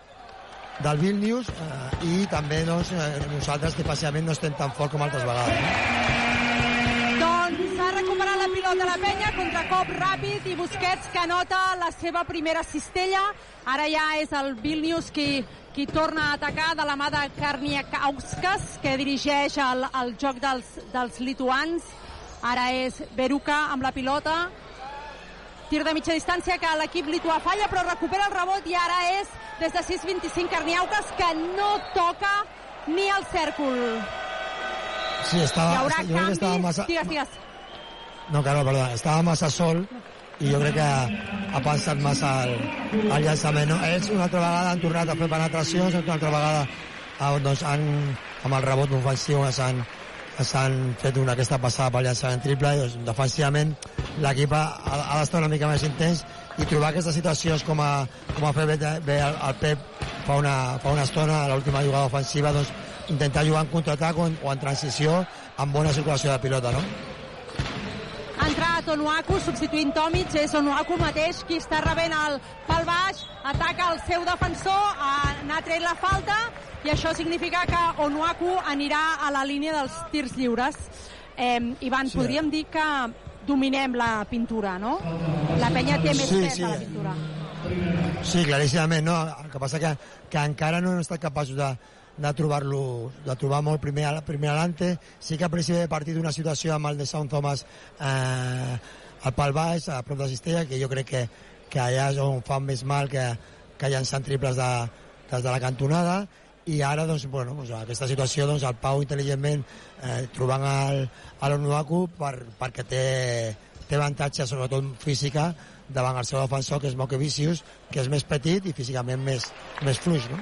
del Vilnius eh, i també doncs, nosaltres defensivament no estem tan fort com altres vegades. No? Recuperat la pilota la penya, contracop ràpid i Busquets que anota la seva primera cistella. Ara ja és el Vilnius qui, qui torna a atacar de la mà de Karniakauskas, que dirigeix el, el joc dels, dels lituans. Ara és Beruca amb la pilota. Tir de mitja distància que l'equip lituà falla, però recupera el rebot i ara és des de 6-25 Karniaukas que no toca ni el cèrcol. Sí, estava, Hi haurà jo que estava canvis. massa... Digues, digues. No, Carol, perdó, estava massa sol i jo crec que ha pensat massa el, el llançament. No? Ells una altra vegada han tornat a fer penetracions, una altra vegada eh, doncs, han, amb el rebot ofensiu s'han s'han fet una aquesta passada pel llançament triple i doncs, defensivament l'equip ha, ha d'estar una mica més intens i trobar aquestes situacions com a, com a fer bé, bé el, el Pep fa una, fa una estona a l'última jugada ofensiva doncs, intentar jugar en contraatac o, en, o en transició amb bona circulació de pilota no? Ha entrat Onuaku substituint Tomic, és Onuaku mateix qui està rebent el pal baix, ataca el seu defensor, ha- n'ha tret la falta i això significa que Onuaku anirà a la línia dels tirs lliures. Eh, Ivan, Sí. podríem dir que dominem la pintura, no? La penya té més Sí, pes sí. a la pintura. Sí, claríssimament, no. El que passa que, que encara no hem estat capaços de, de trobar-lo, de trobar molt primer, a- primer alante. Sí que al principi de partit una situació amb el de Sound Thomas eh, al pal baix, a prop de Cistella, que jo crec que, que allà és on fan més mal que, que llançant triples de, des de la cantonada i ara doncs, bueno, doncs, aquesta situació doncs, el Pau intel·ligentment eh, trobant el, a l'Onuaku per, perquè té, té avantatge, sobretot física, davant el seu defensor, que és Moque Vicius, que és més petit i físicament més, més fluix, no?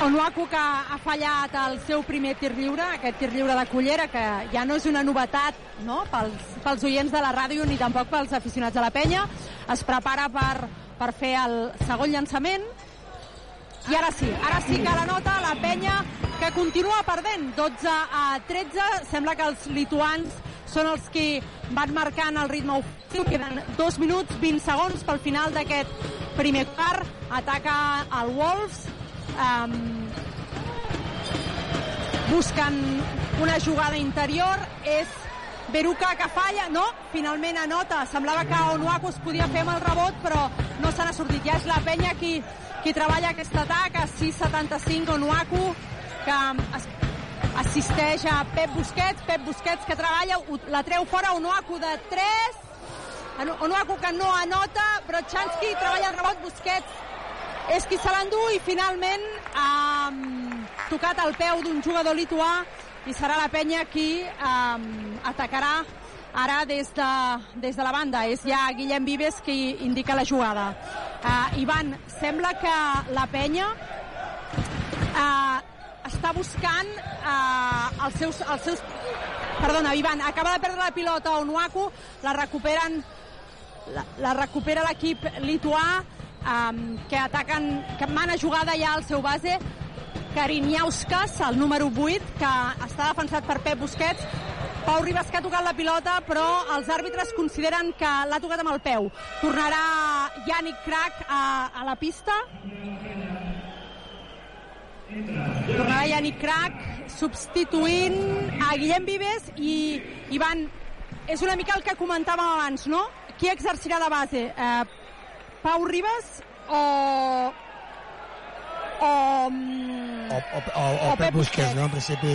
Onuaku que ha fallat el seu primer tir lliure, aquest tir lliure de cullera, que ja no és una novetat no? pels, pels oients de la ràdio ni tampoc pels aficionats de la penya. Es prepara per, per fer el segon llançament. I ara sí, ara sí que la nota la penya que continua perdent 12 a 13. Sembla que els lituans són els que van marcant el ritme ofensiu. Queden 2 minuts 20 segons pel final d'aquest primer quart. Ataca el Wolves um, busquen una jugada interior és Beruca que falla, no, finalment anota semblava que Onuaku es podia fer amb el rebot però no se n'ha sortit, ja és la penya qui, qui treballa aquest atac a 6'75 Onuaku que assisteix a Pep Busquets Pep Busquets que treballa, la treu fora Onuaku de 3 Onuaku que no anota però Chansky treballa el rebot Busquets és qui se l'endú i finalment ha tocat el peu d'un jugador lituà i serà la penya qui um, atacarà ara des de, des de la banda. És ja Guillem Vives qui indica la jugada. Uh, Ivan, sembla que la penya uh, està buscant uh, els, seus, els seus... Perdona, Ivan, acaba de perdre la pilota Onuaku, la recuperen la, la recupera l'equip lituà um, que ataquen, que mana jugada ja al seu base, Kariniauskas, el número 8, que està defensat per Pep Busquets. Pau Ribas que ha tocat la pilota, però els àrbitres consideren que l'ha tocat amb el peu. Tornarà Yannick Krak a, a la pista. Tornarà Yannick Krak substituint a Guillem Vives i Ivan, és una mica el que comentàvem abans, no? Qui exercirà de base? Eh, Pau Ribas o... O, o, o, o, o Pep Busquets, no? En principi,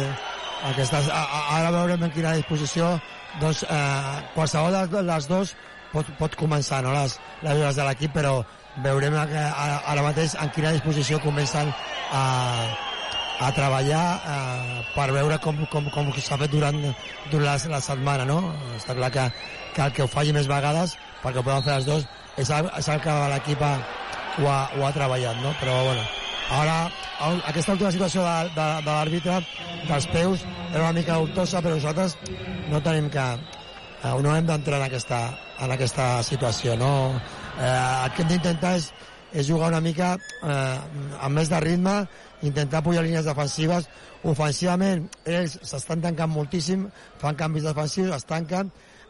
aquestes, a, a, ara veurem en quina disposició doncs, eh, qualsevol de les dos pot, pot començar no? les, les dues de l'equip, però veurem que ara, ara mateix en quina disposició comencen a, a treballar eh, per veure com, com, com s'ha fet durant, durant la, la setmana, no? Està clar que, que el que ho falli més vegades, perquè ho poden fer les dues, és el, és el que l'equip ha, ho, ha, ho ha treballat, no? Però, bueno, ara, aquesta última situació de, de, de l'àrbitre, dels peus, era una mica dubtosa, però nosaltres no tenim que... Eh, no hem d'entrar en, aquesta, en aquesta situació, no? Eh, el que hem d'intentar és, és jugar una mica eh, amb més de ritme, intentar pujar línies defensives. Ofensivament, ells s'estan tancant moltíssim, fan canvis defensius, es tanquen,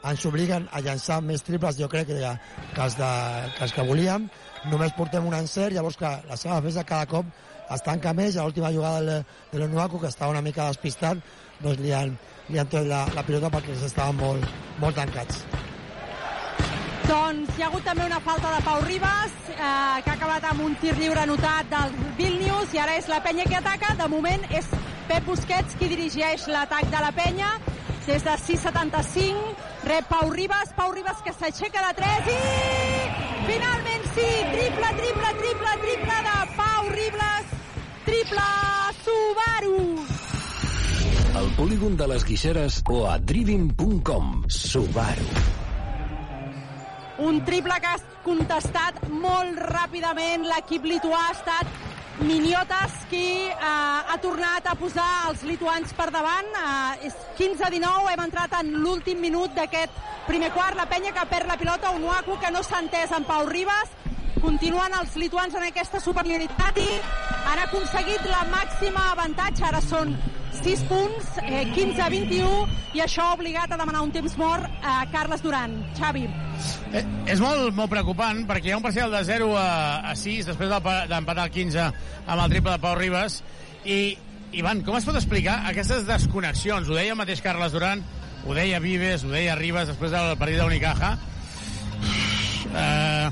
ens obliguen a llançar més triples, jo crec, que, que, els, de, que els que volíem. Només portem un encert, llavors que la seva defensa cada cop es tanca més, a l'última jugada de, l'Onuaku, que estava una mica despistat, doncs li han, li han tret la, la pilota perquè estaven molt, molt tancats. Doncs hi ha hagut també una falta de Pau Ribas, eh, que ha acabat amb un tir lliure anotat del Vilnius, i ara és la penya que ataca. De moment és Pep Busquets qui dirigeix l'atac de la penya. Des de 6'75 rep Pau Ribas, Pau Ribas que s'aixeca de 3 i finalment sí, triple, triple, triple, triple de Pau Ribas, triple Subaru. Al polígon de les Guixeres o a driving.com. Subaru. Un triple que ha contestat molt ràpidament. L'equip lituà ha estat Miniotes qui eh, ha tornat a posar els lituans per davant. Eh, és 15-19, hem entrat en l'últim minut d'aquest primer quart. La penya que perd la pilota, un Uaku que no s'ha entès amb Pau Ribas. Continuen els lituans en aquesta superioritat i han aconseguit la màxima avantatge. Ara són 6 punts, eh, 15-21, i això ha obligat a demanar un temps mort a Carles Duran. Xavi. Eh, és molt, molt preocupant perquè hi ha un parcial de 0 a, a 6 després d'empatar el 15 amb el triple de Pau Ribas i, Ivan, com es pot explicar aquestes desconnexions? Ho deia el mateix Carles Duran, ho deia Vives, ho deia Ribas després del partit d'Unicaja. Eh,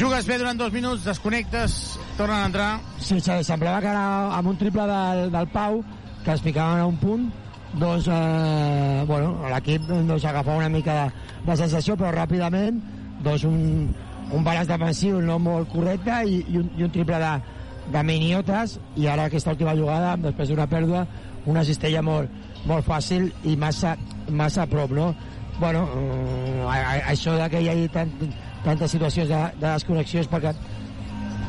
jugues bé durant dos minuts, desconnectes, tornen a entrar... Sí, semblava que era amb un triple del, del Pau, que es ficaven a un punt, doncs, eh, bueno, l'equip doncs, agafava una mica de, de sensació, però ràpidament doncs, un, un balanç defensiu no molt correcte i, i, un, i un triple de, de miniotes i ara aquesta última jugada, després d'una pèrdua, una cistella molt, molt fàcil i massa, massa a prop, no? bueno, eh, això de que hi hagi tant, tantes situacions de, de desconnexió és perquè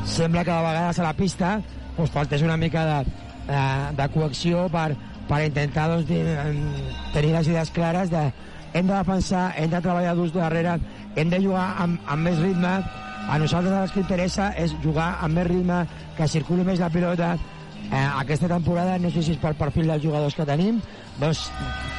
sembla que de vegades a la pista doncs, faltés una mica de, de, coacció per, per intentar doncs, tenir les idees clares de hem de defensar, hem de treballar durs darrere, hem de jugar amb, amb més ritme, a nosaltres el que interessa és jugar amb més ritme, que circuli més la pilota, eh, aquesta temporada, no sé si és pel perfil dels jugadors que tenim, doncs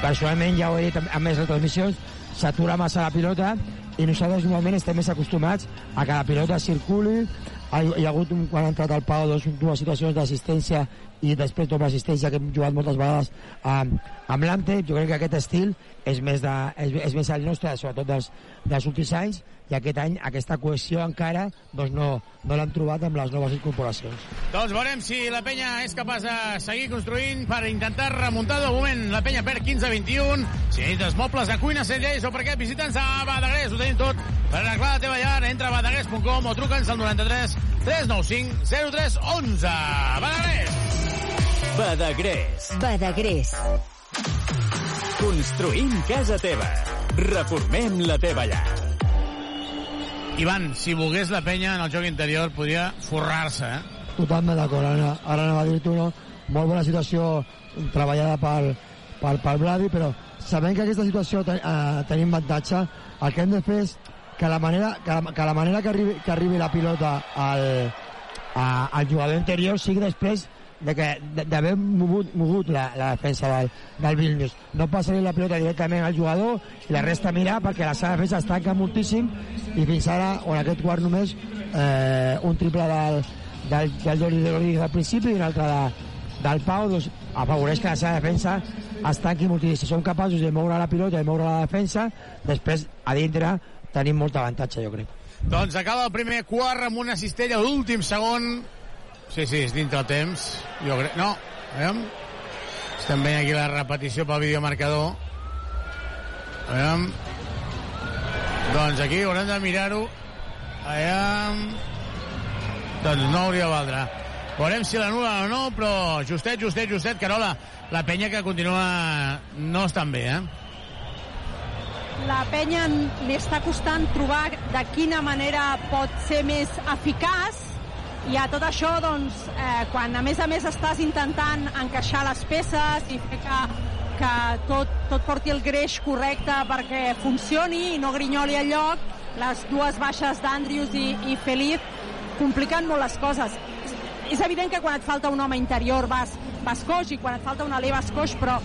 personalment ja ho he dit amb més retransmissions, s'atura massa la pilota i nosaltres normalment estem més acostumats a que la pilota circuli, ha, hi ha hagut un, quan ha entrat el Pau dos, dues situacions d'assistència i després doble assistència que hem jugat moltes vegades amb, amb l'Ante, jo crec que aquest estil és més, de, és, és més el nostre, sobretot dels, dels últims anys, i aquest any aquesta cohesió encara doncs no, no l'hem trobat amb les noves incorporacions. Doncs veurem si la penya és capaç de seguir construint per intentar remuntar de moment. La penya perd 15-21. Si necessites mobles de cuina, cellers o per què, visita'ns a Badagrés. Ho tenim tot per arreglar la teva llar. Entra a badagrés.com o truca'ns al 93 395 03 11. Badagrés! Badagrés. Badagrés. Construïm casa teva. Reformem la teva llar. Ivan, si volgués la penya en el joc interior, podria forrar-se, eh? Totalment d'acord. Ara, ara anava a dir-te una molt bona situació treballada pel, pel, pel Bladi, però sabent que aquesta situació ten, eh, tenim avantatge, el que hem de fer és que la manera que, la, que, la manera que, arribi, que arribi la pilota al, a, al jugador interior sigui després d'haver mogut, mogut la, la defensa del, del Vilnius. No passar la pilota directament al jugador i la resta mirar perquè la seva defensa es tanca moltíssim i fins ara, o en aquest quart només, eh, un triple del, del, del Jordi Rodríguez al principi i un altre de, del Pau doncs, afavoreix que la seva defensa es tanqui moltíssim. Si som capaços de moure la pilota i moure la defensa, després a dintre tenim molt avantatge, jo crec. Doncs acaba el primer quart amb una cistella a l'últim segon. Sí, sí, és dintre temps. Jo crec... No, veiem. Estem veient aquí la repetició pel videomarcador. Veiem. Doncs aquí haurem de mirar-ho. Veiem. Doncs no hauria de valdre. Veurem si l'anul·la o no, però justet, justet, justet, Carola, la penya que continua no estan bé, eh? la penya li està costant trobar de quina manera pot ser més eficaç i a tot això, doncs, eh, quan a més a més estàs intentant encaixar les peces i fer que, que tot, tot porti el greix correcte perquè funcioni i no grinyoli el lloc, les dues baixes d'Andrius i, i Feliz compliquen molt les coses. És evident que quan et falta un home interior vas, vas coix i quan et falta un alè vas coix, però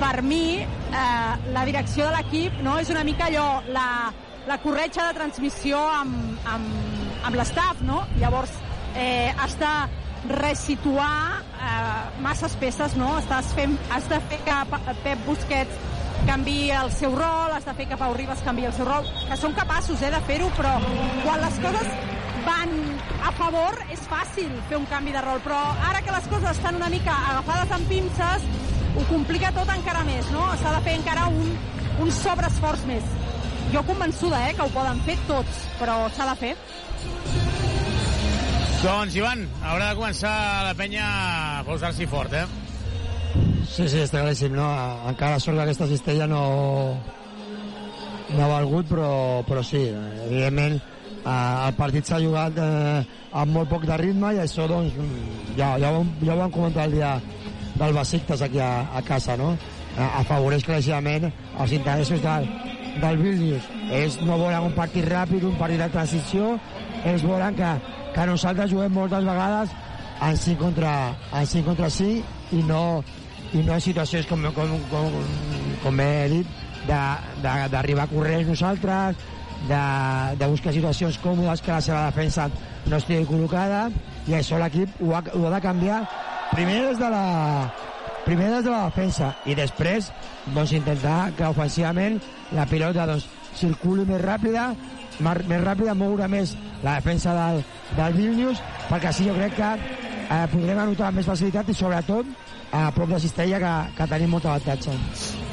per mi eh, la direcció de l'equip no, és una mica allò, la, la corretja de transmissió amb, amb, amb l'estaf, no? Llavors, eh, has de resituar eh, masses peces, no? Estàs fent, has de fer que Pep Busquets canvi el seu rol, has de fer que Pau Ribas canvi el seu rol, que són capaços eh, de fer-ho, però quan les coses van a favor és fàcil fer un canvi de rol, però ara que les coses estan una mica agafades amb pinces, ho complica tot encara més, no? S'ha de fer encara un, un sobreesforç més. Jo convençuda, eh, que ho poden fer tots, però s'ha de fer. Doncs, Ivan, haurà de començar la penya a posar-s'hi fort, eh? Sí, sí, està claríssim, no? Encara sort que aquesta cistella no, no ha valgut, però, però sí, evidentment eh, el partit s'ha jugat eh, amb molt poc de ritme i això doncs ja, ja, ho, ja ho vam comentar el dia del Besiktas aquí a, a casa, no? Afavoreix claríssimament els interessos del, del Vilnius. Ells no volen un partit ràpid, un partit de transició, ells volen que, que nosaltres juguem moltes vegades en 5 contra, en 5 contra 5 i no, i no en situacions com, com, com, com he dit d'arribar corrents nosaltres de, de buscar situacions còmodes que la seva defensa no estigui col·locada i això l'equip ho, ha, ho ha de canviar primer des de la primer des de la defensa i després doncs, intentar que ofensivament la pilota doncs, circuli més ràpida més ràpida, moure més la defensa del, del Vilnius perquè així jo crec que eh, podrem anotar amb més facilitat i sobretot a prop de Cistella que, que tenim molt avantatge.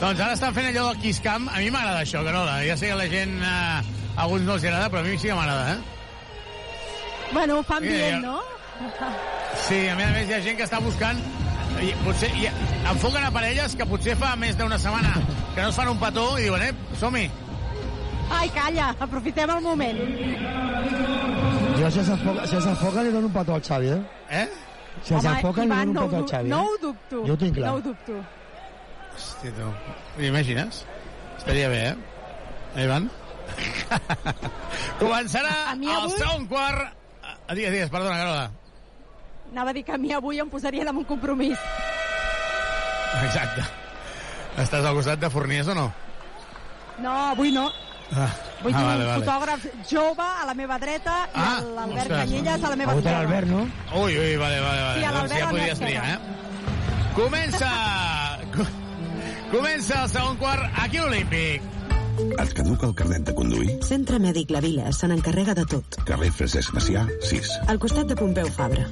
Doncs ara estan fent allò del Kiss Camp. A mi m'agrada això, Carola. Ja sé que la gent... Eh, a alguns no els agrada, però a mi sí que m'agrada, eh? Bueno, ho fan Sí, bien, ja- no? Sí, a més a més hi ha gent que està buscant I, potser, i enfoquen a parelles que potser fa més d'una setmana que no es fan un petó i diuen, eh, som-hi. Ai, calla, aprofitem el moment. Jo, si s'enfoca si s'enfoca, li dono un petó al Xavi, eh? Eh? Si s'enfoca, li dono no, un petó ho al Xavi. no eh? ho dubto. Jo ho tinc clar. No ho dubto. Hòstia, tu. T'imagines? Estaria bé, eh? Eh, Ivan? Començarà A mi el avui- segon quart... Ah, Digues, digues, perdona, Carola. Anava a dir que a mi avui em posarien en un compromís. Exacte. Estàs al costat de Fornies o no? No, avui no. Ah, Vull ah, dir, vale, un vale. fotògraf jove a la meva dreta i Ah, l'Albert. Canyelles a la meva esquerra. l'Albert, no? Ui, ui, vale, vale, vale. Sí, a doncs ja podries triar, eh? Comença... co- Comença el segon quart aquí a Olímpic. Et caduca el carnet de conduir? Centre Mèdic La Vila se n'encarrega de tot. Carrer Francesc Macià, 6. Al costat de Pompeu Fabra.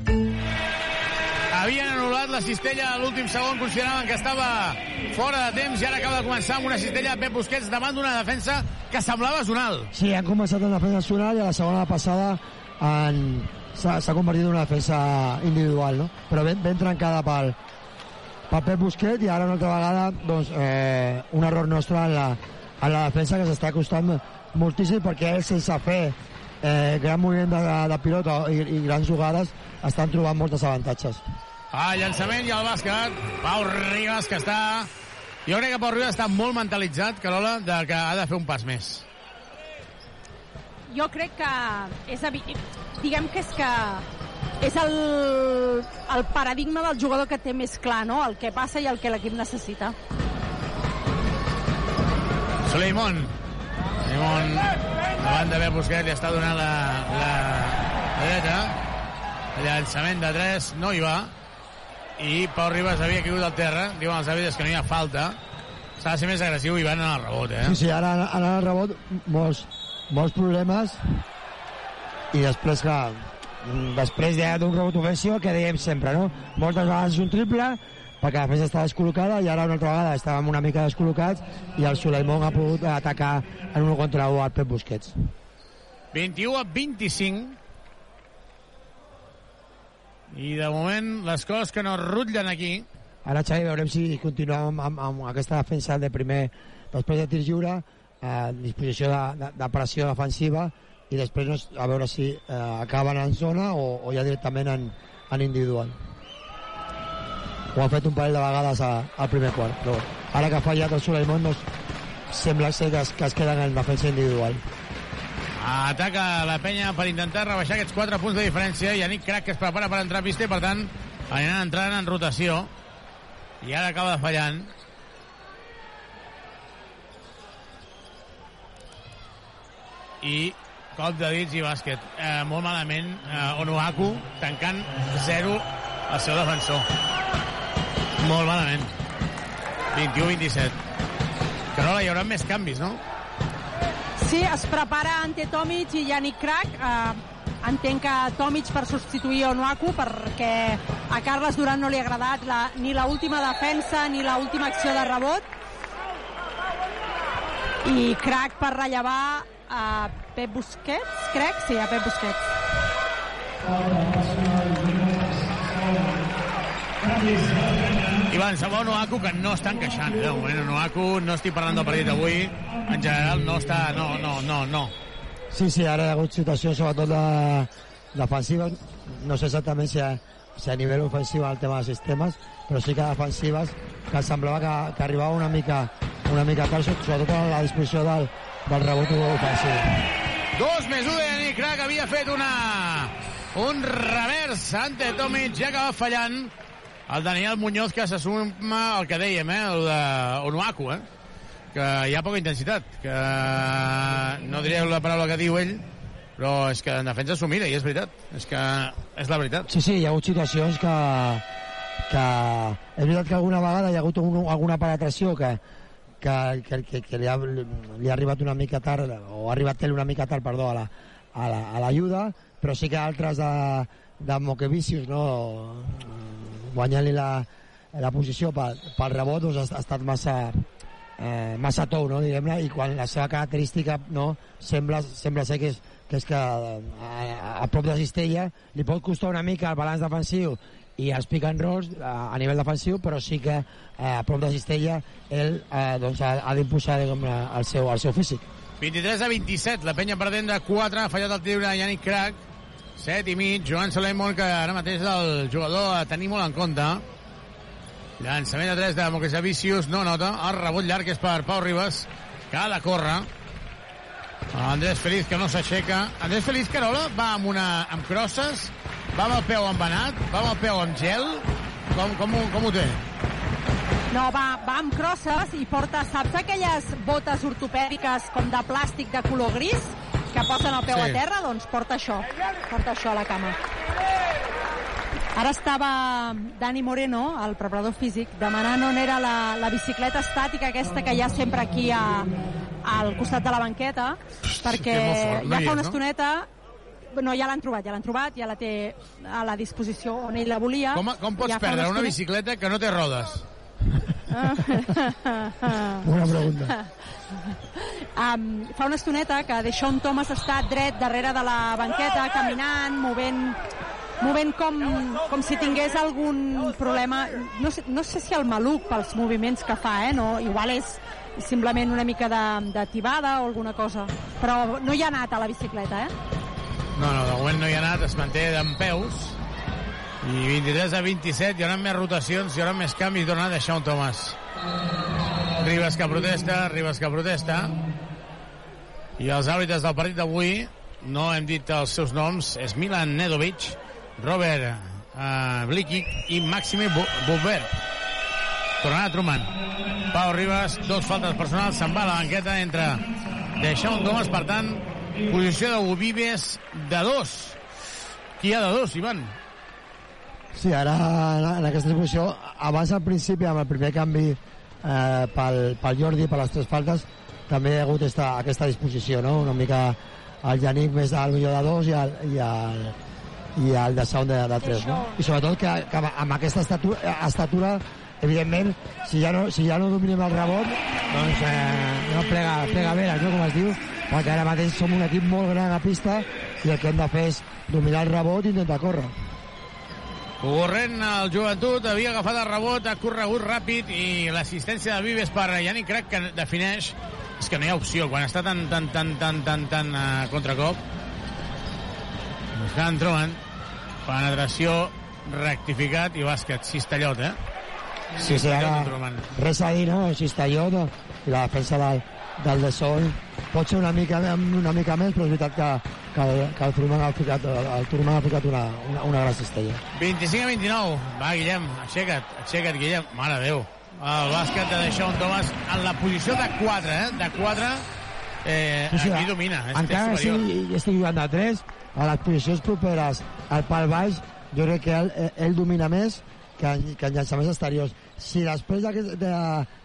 Havien anul·lat la cistella a l'últim segon, consideraven que estava fora de temps i ara acaba de començar amb una cistella de Pep Busquets davant d'una defensa que semblava zonal. Sí, han començat en defensa nacional i a la segona passada en... s'ha convertit en una defensa individual, no? Però ben, ben trencada pel, pel Pep Busquets i ara una altra vegada doncs, eh, un error nostre en la, en la defensa que s'està costant moltíssim perquè ells sense fer eh, gran moviment de, de pilota i, i grans jugades estan trobant moltes avantatges. Ah, llançament i el bàsquet. Pau Ribas, que està... Jo crec que Pau Ribas està molt mentalitzat, Carola, de que ha de fer un pas més. Jo crec que és diguem que és que és el, el paradigma del jugador que té més clar, no? El que passa i el que l'equip necessita. Suleimon. Suleimon, davant de Pep Busquets, li està donant la, la dreta. El llançament de 3 no hi va. I Pau Ribas havia caigut al terra. Diuen els àrbitres que no hi ha falta. S'ha de ser més agressiu i van en el rebot, eh? Sí, sí, ara, ara el rebot molts, molts problemes i després, mm, després de- d'un rebot ofensiu, que dèiem sempre, no? Moltes vegades un triple, perquè la defensa està descol·locada i ara una altra vegada estàvem una mica descol·locats i el Suleimon ha pogut atacar en un contra un al Pep Busquets. 21 a 25. I de moment les coses que no rutllen aquí Ara, Xavi, veurem si continuem amb, amb, aquesta defensa de primer, després de tir lliure, eh, disposició de, de, de pressió defensiva i després no, a veure si eh, acaben en zona o, o ja directament en, en individual. Ho han fet un parell de vegades a, al primer quart, però ara que ha fallat el Suleimon doncs, sembla ser que es, que es queden en defensa individual. Ataca la penya per intentar rebaixar aquests 4 punts de diferència. Yannick Crac que es prepara per entrar a pista i, per tant, aniran entrant en rotació. I ara acaba fallant. I cop de dits i bàsquet. Eh, molt malament, eh, Onuaku tancant 0 el seu defensor. Molt malament. 21-27. Carola, hi haurà més canvis, no? Sí, es prepara Ante Tomic i Yannick Crac. Eh, entenc que Tomic per substituir Onuaku perquè a Carles Duran no li ha agradat la, ni la última defensa ni la última acció de rebot. I Crac per rellevar a Pep Busquets, crec? Sí, a Pep Busquets. Ivan, sembla Onuaku que no està encaixant. eh, De moment, Onuaku, no estic parlant del partit d'avui, en general no està... No, no, no, no. Sí, sí, ara hi ha hagut situacions sobretot de, defensives, no sé exactament si a, si a nivell ofensiu el tema de sistemes, però sí que defensives que semblava que, que arribava una mica una mica tard, sobretot a la disposició del, del rebot ofensiu. Dos més un de Yannick Crac havia fet una... un revers ante Tomic, ja acaba fallant el Daniel Muñoz que s'assuma el que dèiem, eh, el de Onuaku, eh? que hi ha poca intensitat, que no diré la paraula que diu ell, però és que en defensa s'ho mira, i és veritat, és que és la veritat. Sí, sí, hi ha hagut situacions que, que és veritat que alguna vegada hi ha hagut un, alguna penetració que, que, que, que, que li, ha, li ha arribat una mica tard, o ha arribat ell una mica tard, perdó, a la, a la, a l'ajuda, però sí que altres de, de Moquevicius, no, guanyant-li la, la posició pel, pel rebot, doncs ha, ha estat massa, eh, massa tou, no, diguem-ne, i quan la seva característica no, sembla, sembla ser que és, que és que a, a, a prop de cistella li pot costar una mica el balanç defensiu i els pick and rolls a, a nivell defensiu, però sí que eh, a prop de Cistella ell eh, doncs, ha, ha diguem, el, seu, el seu físic. 23 a 27, la penya perdent de 4, ha fallat el tir de Yannick Crac, 7 i mig, Joan Solemon, que ara mateix és el jugador a tenir molt en compte. Llançament de 3 de Democràcia Vicius, no nota, el rebot llarg és per Pau Ribas, que ha de córrer. Andrés Feliz, que no s'aixeca. Andrés Feliz Carola va amb, una, amb crosses, va amb el peu embanat, va amb el peu amb gel. Com, com, com ho té? No, va, va amb crosses i porta, saps aquelles botes ortopèdiques com de plàstic de color gris que posen el peu Sí. a terra? Doncs porta això, porta això a la cama. Ara estava Dani Moreno, el preparador físic, demanant on era la, la bicicleta estàtica aquesta que hi ha sempre aquí a, al costat de la banqueta, perquè fort. Ja fa una no? estoneta no, ja l'han trobat, ja l'han trobat, ja la té a la disposició on ell la volia. Com, com pots ja perdre una bicicleta que no té rodes? Bona pregunta. Um, fa una estoneta que Deixón Thomas està dret darrere de la banqueta, caminant, movent movent com, com si tingués algun problema, no sé, no sé si el maluc pels moviments que fa, eh? no, igual és simplement una mica de, de tibada o alguna cosa, però no hi ha anat a la bicicleta, eh? No, no, de moment no hi ha anat, es manté d'en peus. I 23 a 27, hi haurà més rotacions, hi haurà més canvis, torna a deixar un Thomas. Ribas que protesta, Ribas que protesta. I els àrbitres del partit d'avui, no hem dit els seus noms, és Milan Nedovic, Robert uh, Blikic i Maxime Bu- Bubert. Tornarà Truman. Pau Ribas, dos faltes personals, se'n va a la banqueta entre deixar un Thomas, per tant, posició de Vives de dos. Qui hi ha de dos, Ivan? Sí, ara en, aquesta posició, abans al principi, amb el primer canvi eh, pel, pel Jordi, per les tres faltes, també hi ha hagut esta, aquesta disposició, no? Una mica el Yannick més al millor de dos i el, i el, i el de Sound de, de tres, no? I sobretot que, que amb- amb aquesta estatura, estatura evidentment, si ja no, si ja no dominem el rebot, doncs eh, no plega, plega veres, no? com es diu, perquè ara mateix som un equip molt gran a pista i el que hem de fer és dominar el rebot i intentar córrer. Corrent el joventut, havia agafat el rebot, ha corregut ràpid i l'assistència de Vives per Yannick Crac que defineix és que no hi ha opció, quan està tan, tan, tan, tan, tan, tan a contracop buscant Truman penetració, rectificat i bàsquet, cistallot, eh? Sí, sí, ara res a dir, no? I la defensa del, del de Sol pot ser una mica, una mica més, però és veritat que, que, que el Turman ha ficat, el Turman ha ficat una, una, una gran cistella. 25 a 29. Va, Guillem, aixeca't, aixeca't, Guillem. Mare Déu. El bàsquet de Deixón Thomas en la posició de 4, eh? De 4, eh, Sí, sí, aquí domina. És, Encara és si superior. estic jugant de 3, a les posicions properes al pal baix, jo crec que ell, ell domina més que en, que en llançaments exteriors. Si després de, de,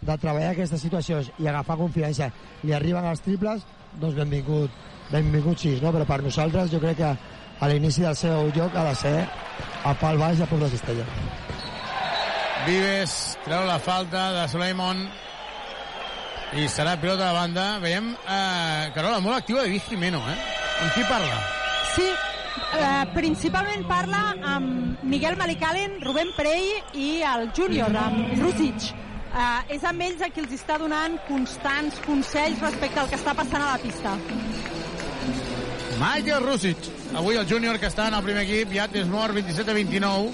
de treballar aquestes situacions i agafar confiança li arriben els triples, doncs benvingut, benvingut sis, no? Però per nosaltres jo crec que a l'inici del seu joc ha de ser a pal baix a de cistella. Vives treu la falta de Suleiman i serà pilota de banda. Veiem, eh, Carola, molt activa de Jimeno, eh? Amb qui parla? Sí, eh, principalment parla amb Miguel Malicalen, Rubén Perell i el júnior, amb Rusic. Eh, és amb ells a qui els està donant constants consells respecte al que està passant a la pista. Michael Rusic. Avui el júnior que està en el primer equip, ja és mort 27 a 29.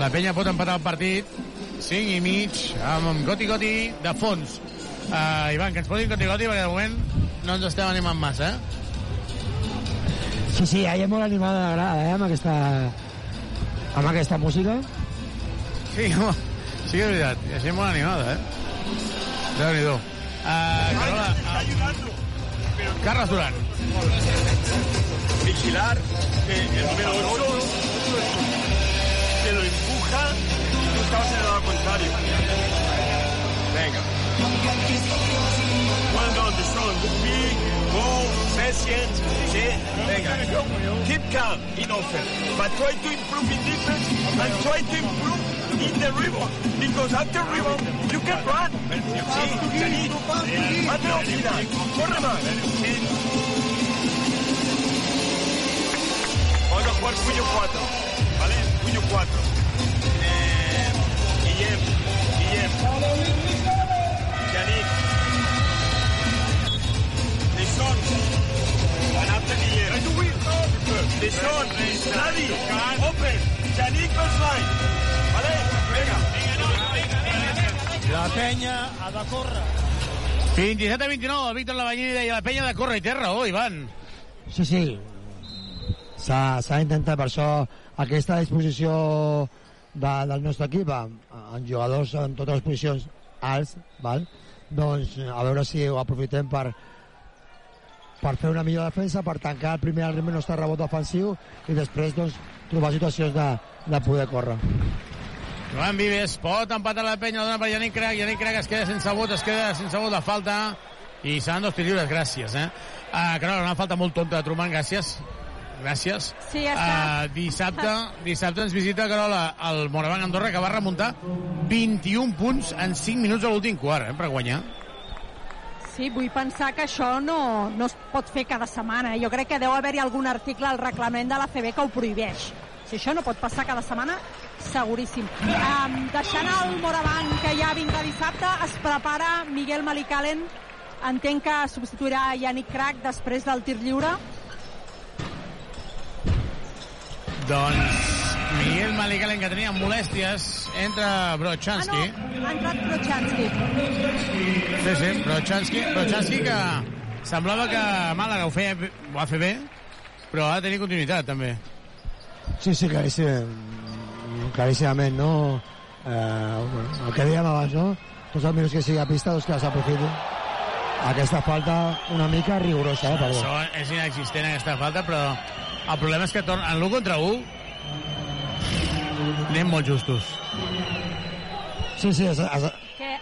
La penya pot empatar el partit. 5 i mig amb Goti Goti de fons. Uh, Ivan, que ens posin Goti Goti perquè de moment no ens estem animant massa, eh? Sí, sí, ella és molt animada, agrada, eh, amb aquesta, amb aquesta música. Sí, home, sí que és veritat. I així molt animada, eh? Déu-n'hi-do. Uh, Carola, Carles Duran. Vigilar el número 8 que lo empuja tú estabas en el lado contrario. Venga. Well done, Deshaun. Big, go, patient. Venga. Keep calm in offense, but try to improve in defense and try to improve in the rebound. Because after rebound, you can run. Sí, seguid. Más velocidad. Corre más. Sí. A jugar puño 4, ¿vale? puño 4. Eh, Guillem, Guillem. Yannick. Lisson. Anate Guillem. Lisson. Nadi. Open. Yannick Osline. Vale? La penya ha de córrer. 27 a 29, el Víctor Lavallini deia la penya de córrer i té raó, Ivan. Sí, sí. S'ha d'intentar, per això, aquesta disposició de, del nostre equip, amb, amb jugadors en totes les posicions alts, val? doncs a veure si ho aprofitem per, per fer una millor defensa, per tancar el primer al ritme nostre rebot ofensiu i després doncs, trobar situacions de, de poder córrer. Joan Vives pot empatar la penya, la dona per Yannick Crac, Yannick Crac es queda sense vot, es queda sense vot de falta i seran dos tirs lliures, gràcies. Eh? Uh, que no, una falta molt tonta de Truman, gràcies. Gràcies. Sí, ja està. Uh, dissabte, dissabte ens visita Carola el Moravang Andorra, que va remuntar 21 punts en 5 minuts a l'últim quart, eh, per guanyar. Sí, vull pensar que això no, no es pot fer cada setmana. Jo crec que deu haver-hi algun article al reglament de la CB que ho prohibeix. Si això no pot passar cada setmana, seguríssim. Um, deixant el Moravang, que ja vindrà dissabte, es prepara Miguel Malicalen. Entenc que substituirà Yannick Crac després del tir lliure. Doncs Miguel Malicalen, que tenia molèsties, entra Brochanski. Ah, no, ha entrat Brochanski. Sí, sí, Brochanski, Brochanski que semblava que Màlaga ho, feia, ho va fer bé, però ha de tenir continuïtat, també. Sí, sí, claríssim, claríssimament, no? Eh, bueno, el que dèiem abans, no? Tots els minuts que sigui a pista, doncs que s'aprofitin. Aquesta falta una mica rigorosa, eh, perdó. Això és inexistent, aquesta falta, però el problema és que torna, en l'1 contra 1 anem molt justos. Sí, sí, es, es, Que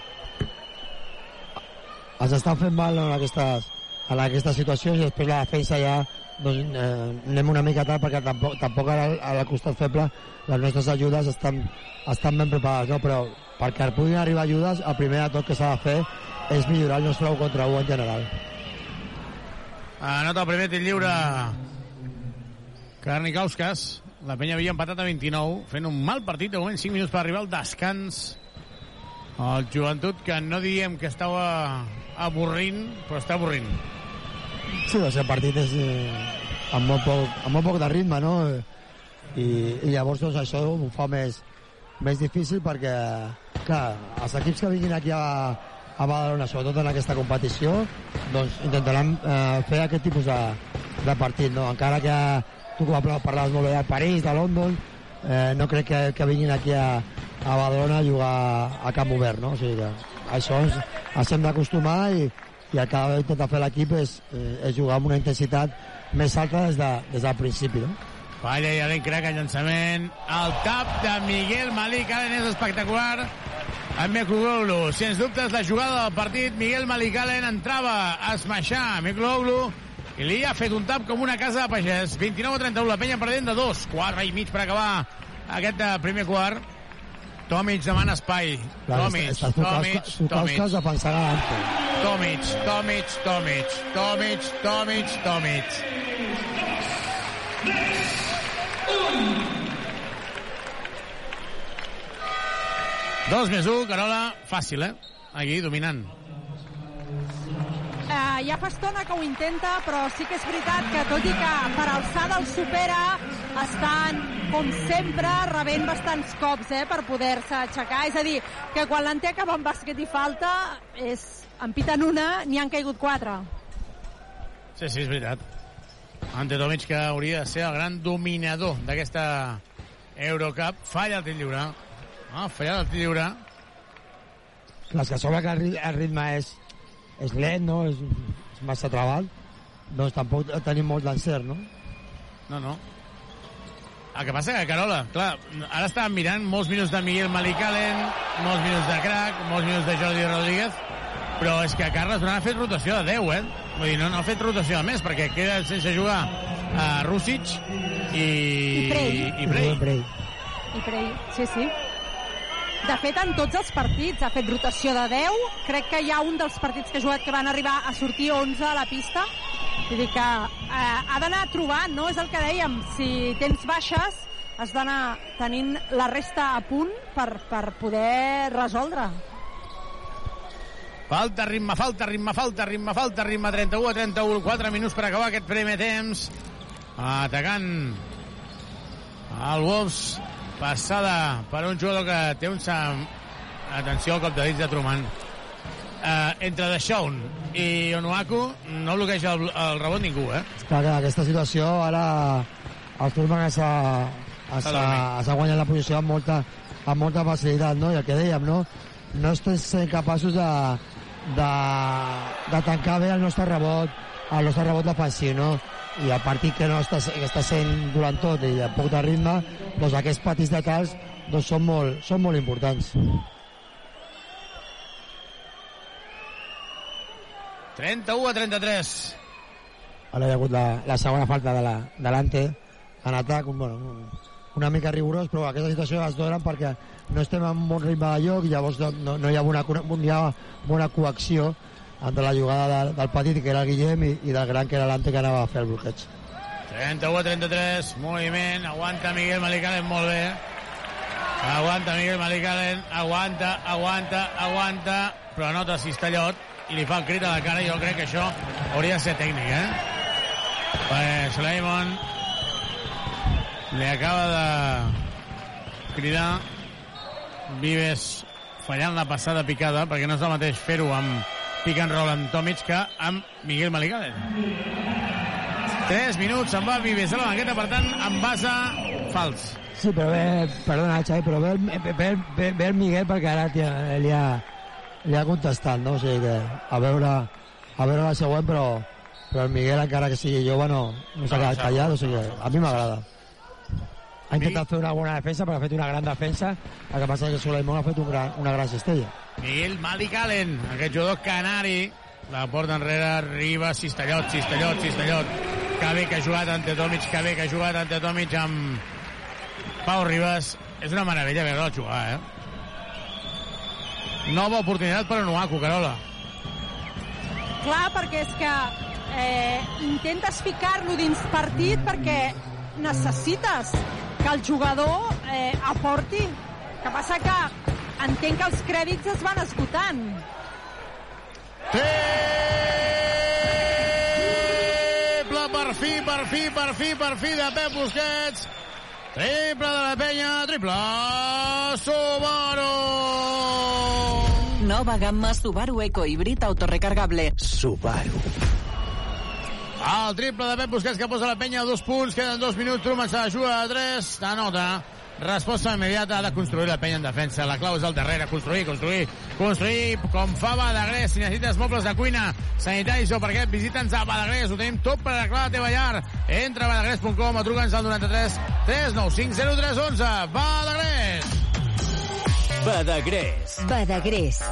ens estan fent mal en aquestes, en aquestes situacions i després la defensa ja doncs, eh, anem una mica tard perquè tampoc, tampoc ara a la costat feble les nostres ajudes estan, estan ben preparades, no? però perquè puguin arribar ajudes el primer de tot que s'ha de fer és millorar el nostre 1 contra 1 en general. Anota el primer tir lliure Karnikauskas. La penya havia empatat a 29, fent un mal partit, de moment 5 minuts per arribar al descans. El joventut, que no diem que estava avorrint, però està avorrint. Sí, doncs el partit és eh, amb, molt poc, amb molt poc de ritme, no? I, i llavors doncs, això ho fa més, més difícil perquè, clar, els equips que vinguin aquí a, a Badalona, sobretot en aquesta competició, doncs intentaran eh, fer aquest tipus de, de partit, no? Encara que tu com parlaves molt bé de París, de London, eh, no crec que, que vinguin aquí a, a Badalona a jugar a camp obert, no? O sigui que això ens, ens hem d'acostumar i, i el que ha d'intentar fer l'equip és, eh, és jugar amb una intensitat més alta des, de, des del principi, no? Falla i Alen Crac en llançament. El tap de Miguel Malik Allen és espectacular. En Mekugoglu, sens dubtes, la jugada del partit. Miguel Malik Allen entrava a esmaixar Mekugoglu i li ha fet un tap com una casa de pagès. 29 a 31, la penya perdent de dos. 4 i mig per acabar aquest eh, primer quart. Tomic demana espai. Clar, Tomic, Tomic, Tomic. Tomic. defensant a l'Ante. Tomic, Tomic, Tomic, Tomic, Tomic, Tomic. Dos més un, Carola, fàcil, eh? Aquí, dominant. Eh, ja fa estona que ho intenta, però sí que és veritat que tot i que per alçada el supera, estan, com sempre, rebent bastants cops eh, per poder-se aixecar. És a dir, que quan l'Ante acaba amb bàsquet i falta, és, en piten una, n'hi han caigut quatre. Sí, sí, és veritat. Ante Tomic, que hauria de ser el gran dominador d'aquesta Eurocup, falla el tir lliure. Ah, falla el tir lliure. És que sobre que el ritme és, és lent, no? És, és massa treball. Doncs tampoc tenim molt d'encert, no? No, no. El que passa que, Carola, clar, ara estàvem mirant molts minuts de Miguel Malicalen, molts minuts de Crac, molts minuts de Jordi Rodríguez, però és que Carles Duran ha fet rotació de 10, eh? Vull dir, no, no ha fet rotació de més, perquè queda sense jugar a Rússic i... I Prey. I Prey. I Prey, sí, sí. De fet, en tots els partits ha fet rotació de 10. Crec que hi ha un dels partits que ha jugat que van arribar a sortir 11 a la pista. Vull dir que eh, ha d'anar trobant, no? És el que dèiem. Si tens baixes, has d'anar tenint la resta a punt per, per poder resoldre. Falta ritme, falta ritme, falta ritme, falta ritme. 31 a 31, 4 minuts per acabar aquest primer temps. Atacant el Wolves. Passada per un jugador que té un... Sam... Atenció al cop de dits de Truman. Uh, entre De Shaun i Onuaku no bloqueja el, el rebot ningú, eh? Clar que aquesta situació ara el s'ha s'ha guanyat la posició amb molta, amb molta facilitat, no? I el que dèiem, no? No estem sent capaços de, de, de tancar bé el nostre rebot, el nostre rebot defensiu, no? I el partit que no està, que està sent durant tot i amb poc de ritme, doncs aquests petits detalls doncs són molt, són molt importants. 31 a 33. Ara hi ha hagut la, la segona falta de la, de l'Ante en atac, un, bueno, una mica rigorós, però aquesta situació es donen perquè no estem en un bon ritme de lloc i llavors no, no, no hi ha bona, ha bona coacció entre la jugada del, del petit, que era el Guillem, i, i del gran, que era l'Ante, que anava a fer el bloqueig. 31 a 33, moviment, aguanta Miguel Malicalen molt bé. Aguanta Miguel Malicalen, aguanta, aguanta, aguanta, però nota Cistellot i li fa el crit a la cara, jo crec que això hauria de ser tècnic, eh? Perquè Suleiman li acaba de cridar Vives fallant la passada picada, perquè no és el mateix fer-ho amb pick and roll amb Tomic que amb Miguel Maligalen. 3 minuts, se'n va Vives a la banqueta, per tant, en base fals. Sí, però bé, perdona, Xavi, però ve ve, ve, ve el Miguel perquè ara tia, li, ha, li ha contestat, no? O sigui que a veure, a veure la següent, però, però el Miguel, encara que sigui jove, no, no s'ha quedat callat, o sigui, a mi m'agrada. Ha intentat fer una bona defensa, perquè ha fet una gran defensa, el que passa és que Suleiman ha fet un gran, una gran cistella. Miguel Malik aquest jugador canari, la porta enrere, arriba Cistellot, Cistellot, Cistellot. Que bé que ha jugat ante Tomic, que bé que ha jugat ante Tomic amb Pau Ribas. És una meravella veure-lo jugar, eh? Nova oportunitat per Onuaku, Carola. Clar, perquè és que eh, intentes ficar-lo dins partit perquè necessites que el jugador eh, aporti. Que passa que entenc que els crèdits es van esgotant. Triple per fi, per fi, per fi, per fi de Pep Busquets. Triple de la penya, triple Subaru! Nova gamma Subaru Eco Híbrid autorecargable. Subaru. El triple de Pep Busquets que posa la penya a dos punts, queden dos minuts, Truman se la juga a tres, de nota. Resposta immediata, ha de construir la penya en defensa. La clau és al darrere, construir, construir, construir, com fa Badagrés. Si necessites mobles de cuina, sanitaris o perquè visita'ns a Badagrés. Ho tenim tot per arreglar la teva llar. Entra a badagrés.com o truca'ns al 93 395 0311. Badagrés! Badagrés. Badagrés.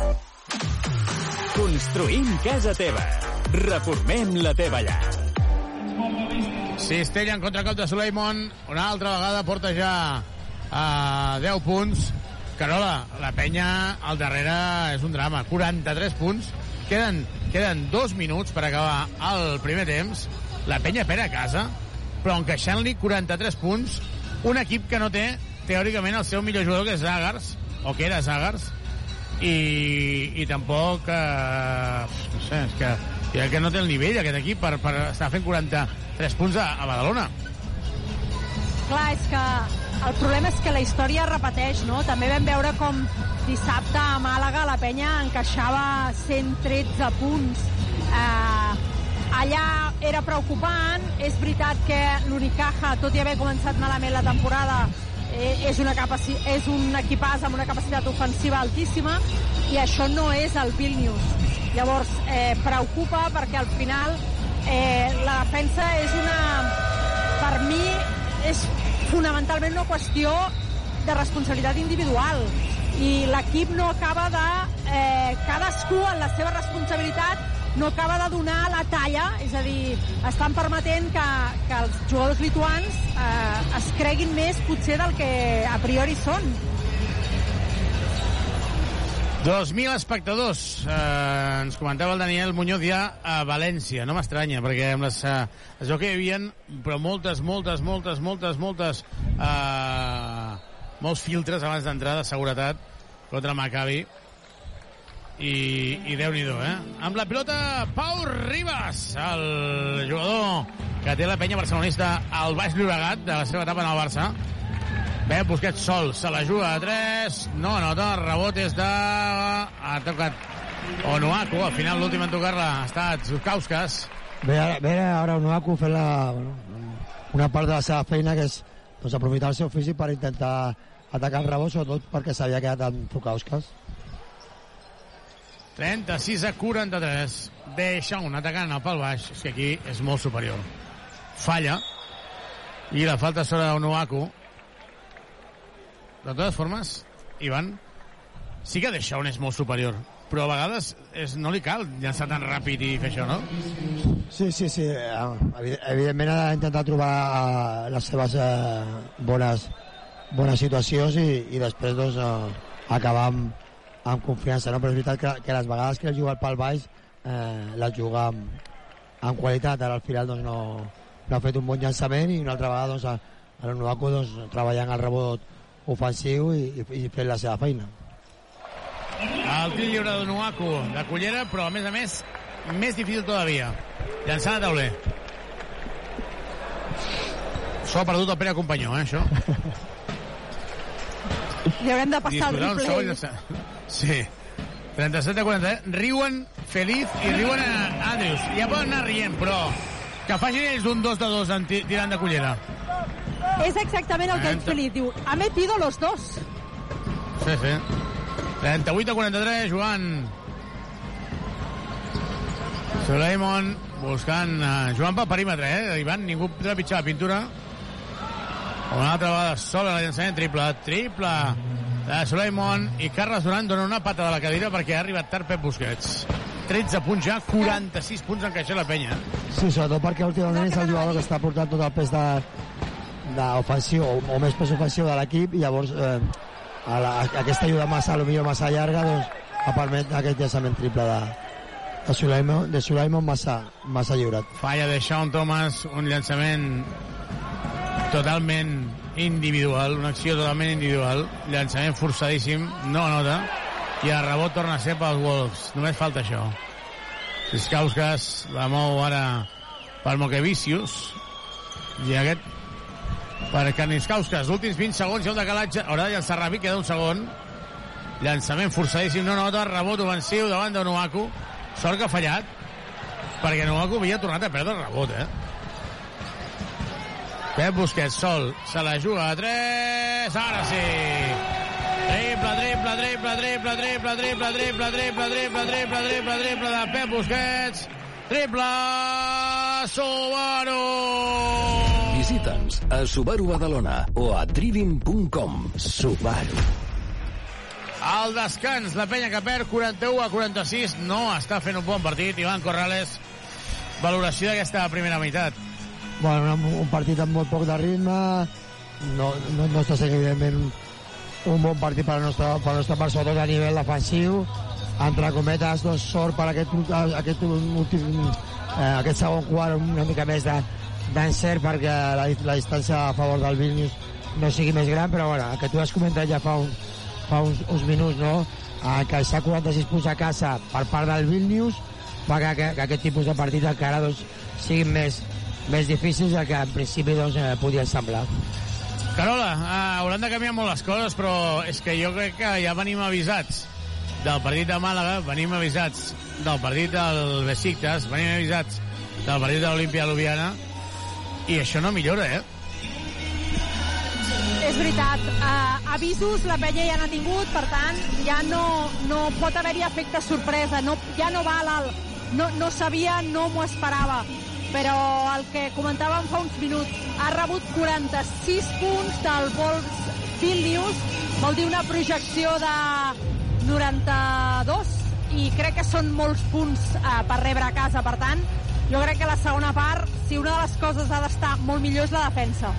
Construïm casa teva. Reformem la teva llar. Cistella en contracop de Suleiman. Una altra vegada porta ja a 10 punts. Carola, la penya al darrere és un drama. 43 punts. Queden, queden dos minuts per acabar el primer temps. La penya perd a casa, però encaixant-li 43 punts. Un equip que no té, teòricament, el seu millor jugador, que és Zagars, o que era Zagars, i, i tampoc... Eh, no sé, és que, que no té el nivell aquest equip per, per estar fent 43 punts a, a Badalona. Clar, és que el problema és que la història es repeteix, no? També vam veure com dissabte a Màlaga la penya encaixava 113 punts. Eh, allà era preocupant. És veritat que l'Unicaja, tot i haver començat malament la temporada, eh, és, una és un equipàs amb una capacitat ofensiva altíssima i això no és el Vilnius. Llavors, eh, preocupa perquè al final eh, la defensa és una... Per mi, és fonamentalment una qüestió de responsabilitat individual i l'equip no acaba de eh, cadascú en la seva responsabilitat no acaba de donar la talla és a dir, estan permetent que, que els jugadors lituans eh, es creguin més potser del que a priori són 2.000 espectadors. Eh, ens comentava el Daniel Muñoz ja a València. No m'estranya, perquè amb les, eh, es veu que hi havia però moltes, moltes, moltes, moltes, moltes eh, molts filtres abans d'entrar de seguretat contra Maccabi i, i déu nhi eh? Amb la pilota, Pau Ribas, el jugador que té la penya barcelonista al Baix Llobregat de la seva etapa en el Barça. Bé, Busquets sol, se la juga a 3, no anota, rebot és de... Ha tocat Onuaku, al final l'últim en tocar-la ha estat Zukauskas. Ve, ara- ve ara Onuaku fent la, bueno, una part de la seva feina que és doncs, aprofitar el seu físic per intentar atacar el rebot, sobretot perquè s'havia quedat amb Zukauskas. 36 a 43. Deixa un atacant al pal baix, és que aquí és molt superior. Falla. I la falta sobre Onuaku. De totes formes, Ivan, sí que un és molt superior, però a vegades és, no li cal llançar tan ràpid i fer això, no? Sí, sí, sí. eh, evi- Evidentment ha d'intentar trobar eh, les seves eh, bones, bones situacions i, i després doncs, acabar amb, amb confiança. No? Però és veritat que, que les vegades que el juga al pal baix eh, les juga amb, amb qualitat. Ara al final doncs, no, no ha fet un bon llançament i una altra vegada doncs, a, a l'Onuaku doncs, treballant el rebot ofensiu i, i, i fent la seva feina. El tir lliure de Nuaku, de Cullera, però a més a més, més difícil todavía. Llançant a tauler. S'ho ha perdut el Pere Companyó, eh, això. Li haurem de passar el segon replay. llançament. Sí. 37 a 40. Riuen Feliz i riuen a Andrews. Ja poden anar rient, però que facin ells un 2 de 2 en ti- tirant de Cullera. És exactament el que ell Felip diu. Ha metido los dos. Sí, sí. 38 a 43, jugant Suleiman buscant uh, jugant pel perímetre, eh? Ivan, ningú trepitjar la pintura. Una altra vegada sola la llançament triple. Triple de Suleiman i Carles Duran dona una pata de la cadira perquè ha arribat tard Pep Busquets. 13 punts ja, 46 punts en caixa la penya. Sí, sobretot perquè últimament és el jugador que està portant tot el pes de, d'ofensiu o, o més pes ofensiu de l'equip i llavors eh, a la, a aquesta ajuda massa, potser massa llarga doncs, ha permet aquest llançament triple de, de Sulaimon, de Sulaimon massa, massa lliurat. Falla de Sean Thomas, un llançament totalment individual, una acció totalment individual, llançament forçadíssim, no anota, i el rebot torna a ser pels Wolves. Només falta això. Siskauskas la mou ara per Mokevicius, i aquest per Karniskauskas. Últims 20 segons, hi ha un decalatge. Haurà de llançar ràpid, queda un segon. Llançament forçadíssim, no nota, rebot ofensiu davant de Nuaku. Sort que ha fallat, perquè Nuaku havia tornat a perdre el rebot, eh? Pep Busquets sol, se la juga a 3, ara sí! Triple, triple, triple, triple, triple, triple, triple, triple, triple, triple, triple, triple de Pep Busquets. Triple Subaru! Visita'ns a Subaru Badalona o a trivim.com. Subaru. Al descans, la penya que perd 41 a 46 no està fent un bon partit. Ivan Corrales, valoració d'aquesta primera meitat. Bueno, un, un partit amb molt poc de ritme, no, no, no està sent evidentment un, un bon partit per la nostra, per la nostra part, sobretot a nivell defensiu. Entre cometes, doncs, sort per aquest, aquest últim, eh, aquest segon quart una mica més de- d'encert perquè la, la distància a favor del Vilnius no sigui més gran, però bueno, que tu has comentat ja fa, un, fa uns, uns minuts, no? Eh, que deixar 46 punts a casa per part del Vilnius fa que, que, que aquest tipus de partit encara doncs, siguin més, més difícils del que en principi doncs, eh, podien semblar. Carola, eh, hauran de canviar molt les coses, però és que jo crec que ja venim avisats del partit de Màlaga, venim avisats. Del partit del Besiktas, venim avisats. Del partit de l'Olimpia Ljubljana, i això no millora, eh? És veritat, uh, avisos la penya ja n'ha tingut, per tant, ja no, no pot haver-hi efecte sorpresa, no, ja no val el... No, no sabia, no m'ho esperava, però el que comentàvem fa uns minuts, ha rebut 46 punts del Wolves Vilnius, vol dir una projecció de 92, i crec que són molts punts uh, per rebre a casa, per tant, jo crec que la segona part, si una de les coses ha d'estar molt millor és la defensa.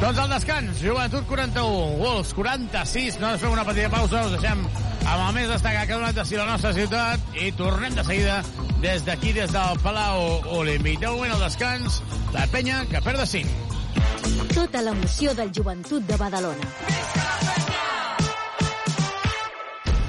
Doncs al descans, Joventut 41, Wolves 46, nosaltres fem una petita pausa, us deixem amb el més destacat que ha donat de si la nostra ciutat i tornem de seguida des d'aquí, des del Palau Olímpic. De moment al descans, la penya que perd de 5. Tota l'emoció del joventut de Badalona.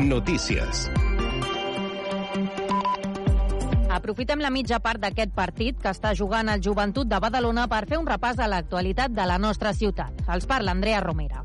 Notícies. Aprofitem la mitja part d'aquest partit que està jugant el Joventut de Badalona per fer un repàs a l'actualitat de la nostra ciutat. Els parla Andrea Romera.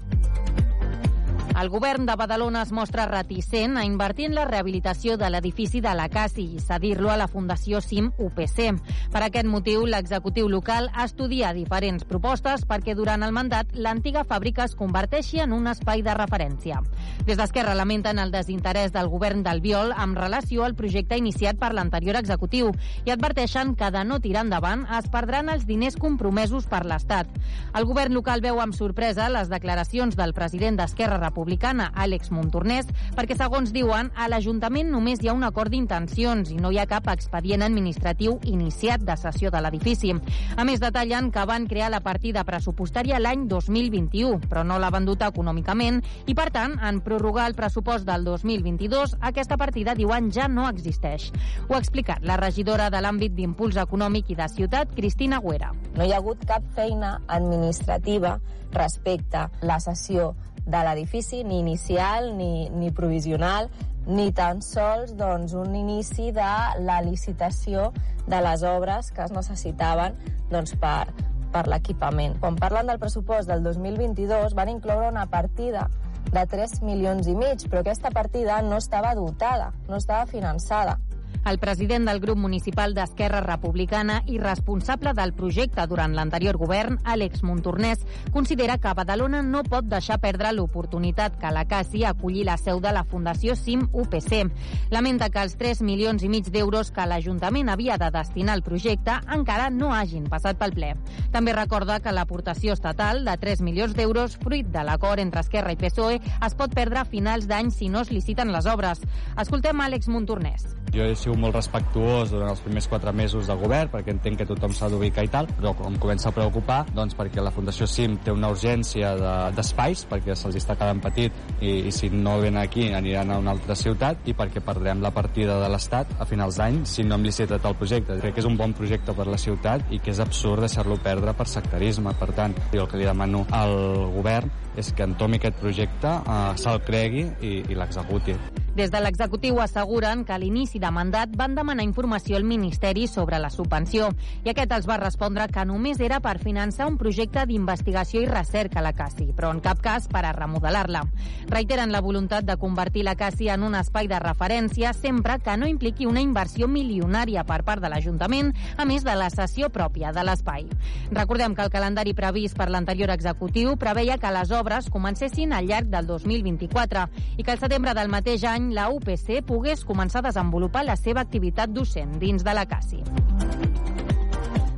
El govern de Badalona es mostra reticent a invertir en la rehabilitació de l'edifici de la CASI i cedir-lo a la Fundació CIM UPC. Per aquest motiu, l'executiu local estudia diferents propostes perquè durant el mandat l'antiga fàbrica es converteixi en un espai de referència. Des d'Esquerra lamenten el desinterès del govern del Viol amb relació al projecte iniciat per l'anterior executiu i adverteixen que de no tirar endavant es perdran els diners compromesos per l'Estat. El govern local veu amb sorpresa les declaracions del president d'Esquerra Republicana republicana, Àlex Montornès, perquè, segons diuen, a l'Ajuntament només hi ha un acord d'intencions i no hi ha cap expedient administratiu iniciat de cessió de l'edifici. A més, detallen que van crear la partida pressupostària l'any 2021, però no l'ha venduta econòmicament i, per tant, en prorrogar el pressupost del 2022, aquesta partida, diuen, ja no existeix. Ho ha explicat la regidora de l'àmbit d'impuls econòmic i de ciutat, Cristina Güera. No hi ha hagut cap feina administrativa respecte a la cessió de l'edifici, ni inicial ni, ni provisional, ni tan sols doncs, un inici de la licitació de les obres que es necessitaven doncs, per, per l'equipament. Quan parlen del pressupost del 2022 van incloure una partida de 3 milions i mig, però aquesta partida no estava dotada, no estava finançada. El president del grup municipal d'Esquerra Republicana i responsable del projecte durant l'anterior govern, Àlex Montornès, considera que Badalona no pot deixar perdre l'oportunitat que la CASI acolli la seu de la Fundació CIM UPC. Lamenta que els 3 milions i mig d'euros que l'Ajuntament havia de destinar al projecte encara no hagin passat pel ple. També recorda que l'aportació estatal de 3 milions d'euros, fruit de l'acord entre Esquerra i PSOE, es pot perdre a finals d'any si no es liciten les obres. Escoltem Àlex Montornès. Jo he sigut molt respectuós durant els primers quatre mesos de govern perquè entenc que tothom s'ha d'ubicar i tal, però em comença a preocupar doncs, perquè la Fundació CIM té una urgència d'espais de, perquè se'ls està quedant petit i, i si no venen aquí aniran a una altra ciutat i perquè perdrem la partida de l'Estat a finals d'any si no hem licitat el projecte. Crec que és un bon projecte per la ciutat i que és absurd deixar-lo perdre per sectarisme. Per tant, jo el que li demano al govern és que entomi aquest projecte, eh, se'l cregui i, i l'executi. Des de l'executiu asseguren que a l'inici de mandat van demanar informació al Ministeri sobre la subvenció i aquest els va respondre que només era per finançar un projecte d'investigació i recerca a la CASI, però en cap cas per a remodelar-la. Reiteren la voluntat de convertir la CASI en un espai de referència sempre que no impliqui una inversió milionària per part de l'Ajuntament, a més de la cessió pròpia de l'espai. Recordem que el calendari previst per l'anterior executiu preveia que les obres comencessin al llarg del 2024 i que al setembre del mateix any la UPC pogués començar a desenvolupar la seva activitat docent dins de la CASI.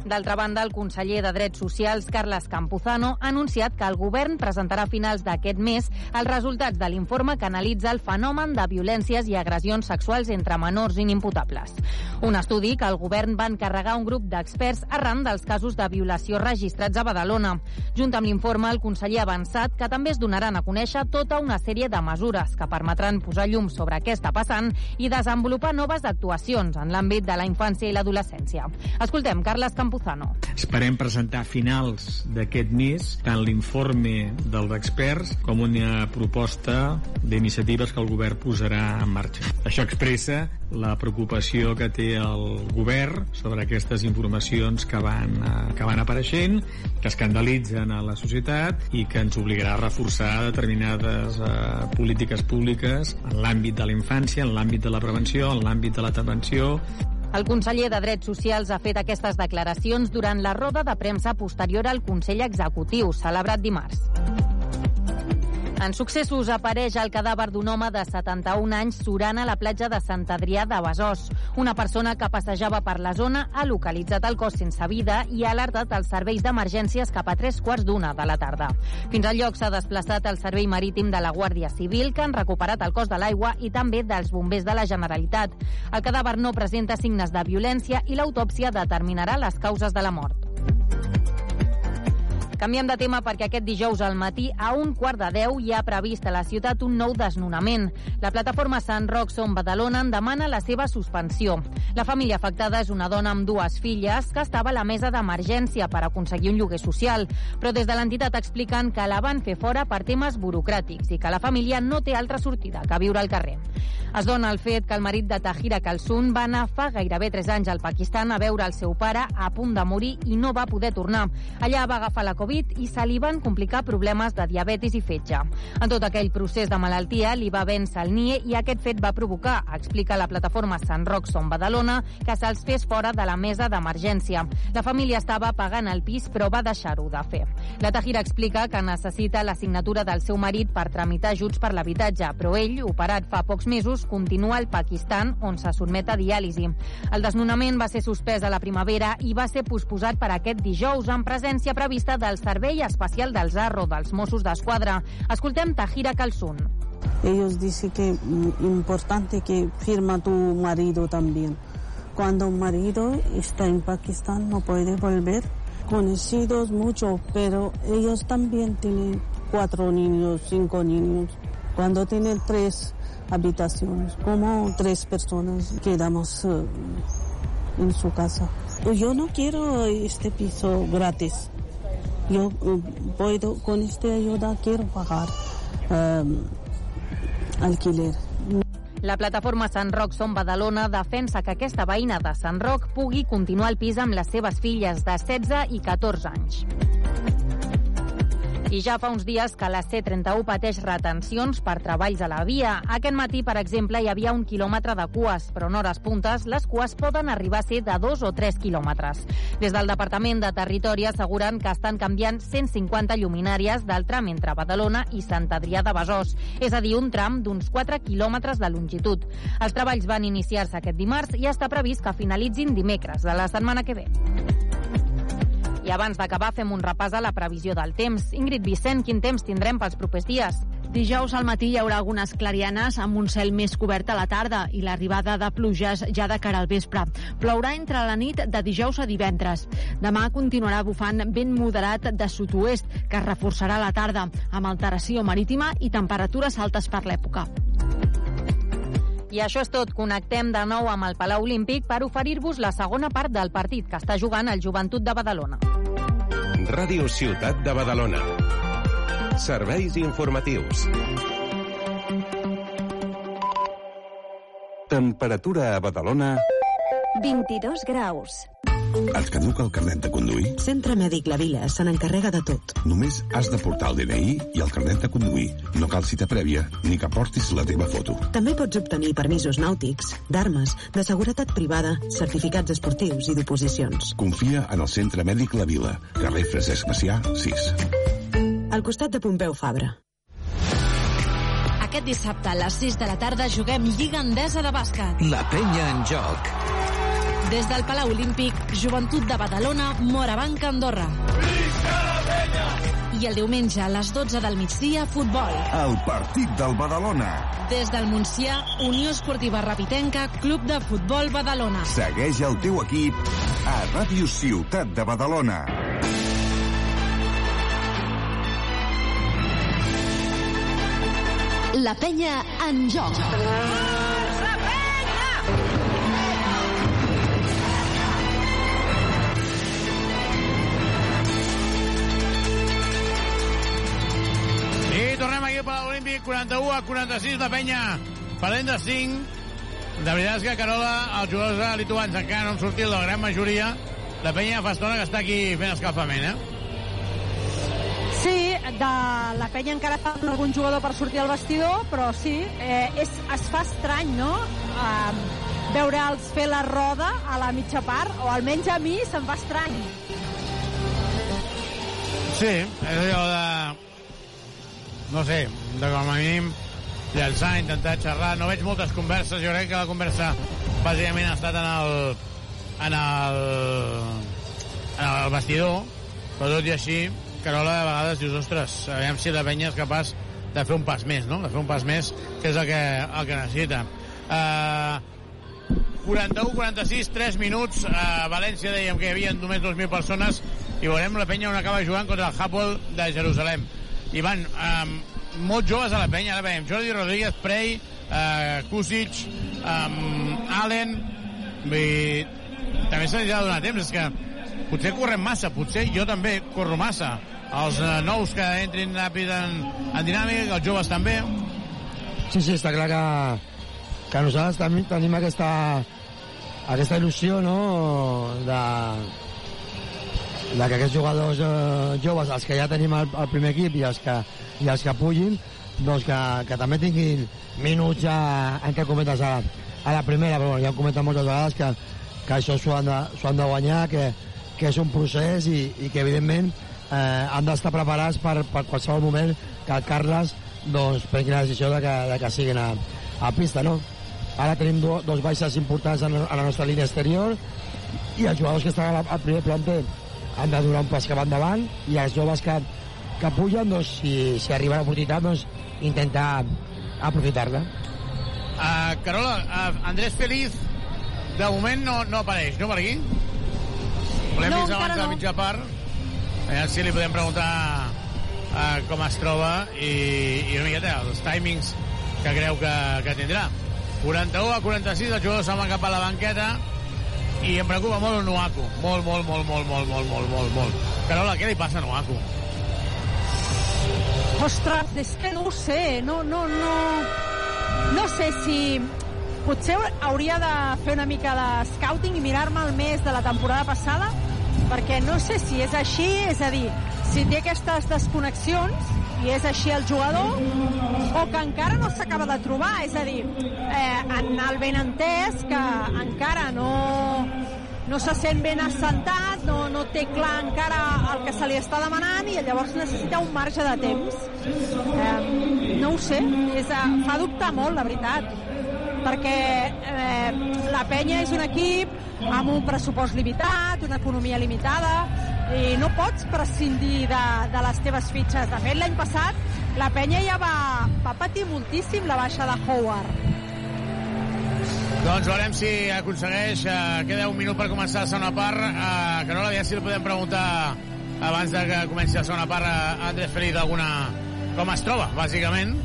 D'altra banda, el conseller de Drets Socials, Carles Campuzano, ha anunciat que el govern presentarà a finals d'aquest mes els resultats de l'informe que analitza el fenomen de violències i agressions sexuals entre menors inimputables. Un estudi que el govern va encarregar un grup d'experts arran dels casos de violació registrats a Badalona. Junt amb l'informe, el conseller ha avançat que també es donaran a conèixer tota una sèrie de mesures que permetran posar llum sobre què està passant i desenvolupar noves actuacions en l'àmbit de la infància i l'adolescència. Escoltem Carles Campuzano Campuzano. Esperem presentar a finals d'aquest mes tant l'informe dels experts com una proposta d'iniciatives que el govern posarà en marxa. Això expressa la preocupació que té el govern sobre aquestes informacions que van, eh, que van apareixent, que escandalitzen a la societat i que ens obligarà a reforçar determinades eh, polítiques públiques en l'àmbit de la infància, en l'àmbit de la prevenció, en l'àmbit de l'atenció el conseller de Drets Socials ha fet aquestes declaracions durant la roda de premsa posterior al Consell Executiu, celebrat dimarts. En successos apareix el cadàver d'un home de 71 anys surant a la platja de Sant Adrià de Besòs. Una persona que passejava per la zona ha localitzat el cos sense vida i ha alertat els serveis d'emergències cap a tres quarts d'una de la tarda. Fins al lloc s'ha desplaçat el Servei Marítim de la Guàrdia Civil, que han recuperat el cos de l'aigua i també dels bombers de la Generalitat. El cadàver no presenta signes de violència i l'autòpsia determinarà les causes de la mort. Canviem de tema perquè aquest dijous al matí a un quart de deu hi ha previst a la ciutat un nou desnonament. La plataforma Sant Roc Som Badalona en demana la seva suspensió. La família afectada és una dona amb dues filles que estava a la mesa d'emergència per aconseguir un lloguer social, però des de l'entitat expliquen que la van fer fora per temes burocràtics i que la família no té altra sortida que viure al carrer. Es dona el fet que el marit de Tahira Kalsun va anar fa gairebé 3 anys al Pakistan a veure el seu pare a punt de morir i no va poder tornar. Allà va agafar la Covid i se li van complicar problemes de diabetis i fetge. En tot aquell procés de malaltia li va vèncer el NIE i aquest fet va provocar, explica la plataforma Sant Roc Som Badalona, que se'ls fes fora de la mesa d'emergència. La família estava pagant el pis però va deixar-ho de fer. La Tahira explica que necessita la signatura del seu marit per tramitar ajuts per l'habitatge, però ell, operat fa pocs mesos, continua al Pakistan, on se sotmet a diàlisi. El desnonament va ser suspès a la primavera i va ser posposat per aquest dijous en presència prevista del Servei Especial del Zarro dels Mossos d'Esquadra. Escoltem Tahira Kalsun. Ellos dicen que es importante que firma tu marido también. Cuando un marido está en Pakistán no puede volver. Conocidos mucho, pero ellos también tienen cuatro niños, cinco niños. Cuando tienen tres habitaciones, como tres personas quedamos uh, en su casa. Yo no quiero este piso gratis. Yo puedo, con esta ayuda quiero pagar um, alquiler. La plataforma Sant Roc Som Badalona defensa que aquesta veïna de Sant Roc pugui continuar al pis amb les seves filles de 16 i 14 anys. I ja fa uns dies que la C31 pateix retencions per treballs a la via. Aquest matí, per exemple, hi havia un quilòmetre de cues, però en hores puntes les cues poden arribar a ser de dos o tres quilòmetres. Des del Departament de Territori asseguren que estan canviant 150 lluminàries del tram entre Badalona i Sant Adrià de Besòs, és a dir, un tram d'uns 4 quilòmetres de longitud. Els treballs van iniciar-se aquest dimarts i està previst que finalitzin dimecres de la setmana que ve. I abans d'acabar fem un repàs a la previsió del temps. Ingrid Vicent, quin temps tindrem pels propers dies? Dijous al matí hi haurà algunes clarianes amb un cel més cobert a la tarda i l'arribada de pluges ja de cara al vespre. Plourà entre la nit de dijous a divendres. Demà continuarà bufant vent moderat de sud-oest que es reforçarà a la tarda amb alteració marítima i temperatures altes per l'època. I això és tot. Connectem de nou amb el Palau Olímpic per oferir-vos la segona part del partit que està jugant el Joventut de Badalona. Ràdio Ciutat de Badalona. Serveis informatius. Temperatura a Badalona... 22 graus. Et caduca el carnet de conduir? Centre Mèdic La Vila se n'encarrega de tot. Només has de portar el DNI i el carnet de conduir. No cal cita prèvia ni que portis la teva foto. També pots obtenir permisos nàutics, d'armes, de seguretat privada, certificats esportius i d'oposicions. Confia en el Centre Mèdic La Vila, carrer Francesc Macià, 6. Al costat de Pompeu Fabra. Aquest dissabte a les 6 de la tarda juguem Lliga Endesa de Bàsquet. La penya en joc. Des del Palau Olímpic, Joventut de Badalona, Morabanc, Andorra. I el diumenge a les 12 del migdia, futbol. El partit del Badalona. Des del Montsià, Unió Esportiva Rapitenca, Club de Futbol Badalona. Segueix el teu equip a Ràdio Ciutat de Badalona. La penya en joc. I tornem aquí per l'Olímpic, 41 a 46 de penya, parlant de 5. De veritat és que Carola, els jugadors lituans encara no han sortit la gran majoria. La penya fa estona que està aquí fent escalfament, eh? Sí, de la penya encara fa algun jugador per sortir al vestidor, però sí, eh, és, es fa estrany, no? Eh, veure'ls fer la roda a la mitja part, o almenys a mi se'm fa estrany. Sí, és allò de... No sé, de com a mínim llançar, intentar xerrar. No veig moltes converses, jo crec que la conversa bàsicament ha estat en el, en el, en el vestidor, però tot i així, Carola, de vegades dius, ostres, aviam si la penya és capaç de fer un pas més, no? De fer un pas més, que és el que, el que necessita. Uh, 41-46, 3 minuts. A València dèiem que hi havia només 2.000 persones i veurem la penya on acaba jugant contra el Hapoel de Jerusalem. I van um, molt joves a la penya, ara veiem Jordi Rodríguez, Prey, uh, Kusic, um, Allen, i també se'ns ha de donar temps, és que potser correm massa, potser jo també corro massa. Els uh, nous que entrin ràpid en, en dinàmica, els joves també. Sí, sí, està clar que, que nosaltres tenim, tenim aquesta, aquesta il·lusió no? de, de que aquests jugadors eh, joves, els que ja tenim al, al primer equip i els que, i els que pugin, doncs que, que també tinguin minuts en què comentes a, a la primera, però ja hem comentat moltes vegades que, que això s'ho han, han de guanyar, que, que és un procés i, i que evidentment eh, han d'estar preparats per, per qualsevol moment que el Carles doncs, prengui la decisió de que, de que siguin a, a pista, no? Ara tenim do, dos baixes importants en, la nostra línia exterior i els jugadors que estan al primer planter han de donar un pas cap endavant i els joves que, que pugen, doncs, si, si arriba l'oportunitat, doncs, intentar aprofitar-la. Uh, Carola, uh, Andrés Feliz de moment no, no apareix, no per aquí? Volem No, vist encara abans de la no. mitja part. A veure si li podem preguntar uh, com es troba i, i una miqueta els timings que creu que, que tindrà. 41 a 46, els jugadors se'n van cap a la banqueta i em preocupa molt el Nuaku. Molt, molt, molt, molt, molt, molt, molt, molt, molt. Carola, què li passa a Nuaku? Ostres, és que no ho sé, no, no, no... No sé si... Potser hauria de fer una mica de scouting i mirar-me el mes de la temporada passada, perquè no sé si és així, és a dir, si té aquestes desconnexions i és així el jugador, o que encara no s'acaba de trobar, és a dir, eh, en el ben entès que encara no, no se sent ben assentat, no, no té clar encara el que se li està demanant i llavors necessita un marge de temps. Eh, no ho sé, és, eh, fa dubtar molt, la veritat perquè eh, la penya és un equip amb un pressupost limitat, una economia limitada, i no pots prescindir de, de les teves fitxes. De fet, l'any passat la penya ja va, va patir moltíssim la baixa de Howard. Doncs veurem si aconsegueix... Uh, queda un minut per començar la segona part. Uh, Carola, ja si li podem preguntar abans de que comenci la segona part a Andrés Feliz alguna... com es troba, bàsicament.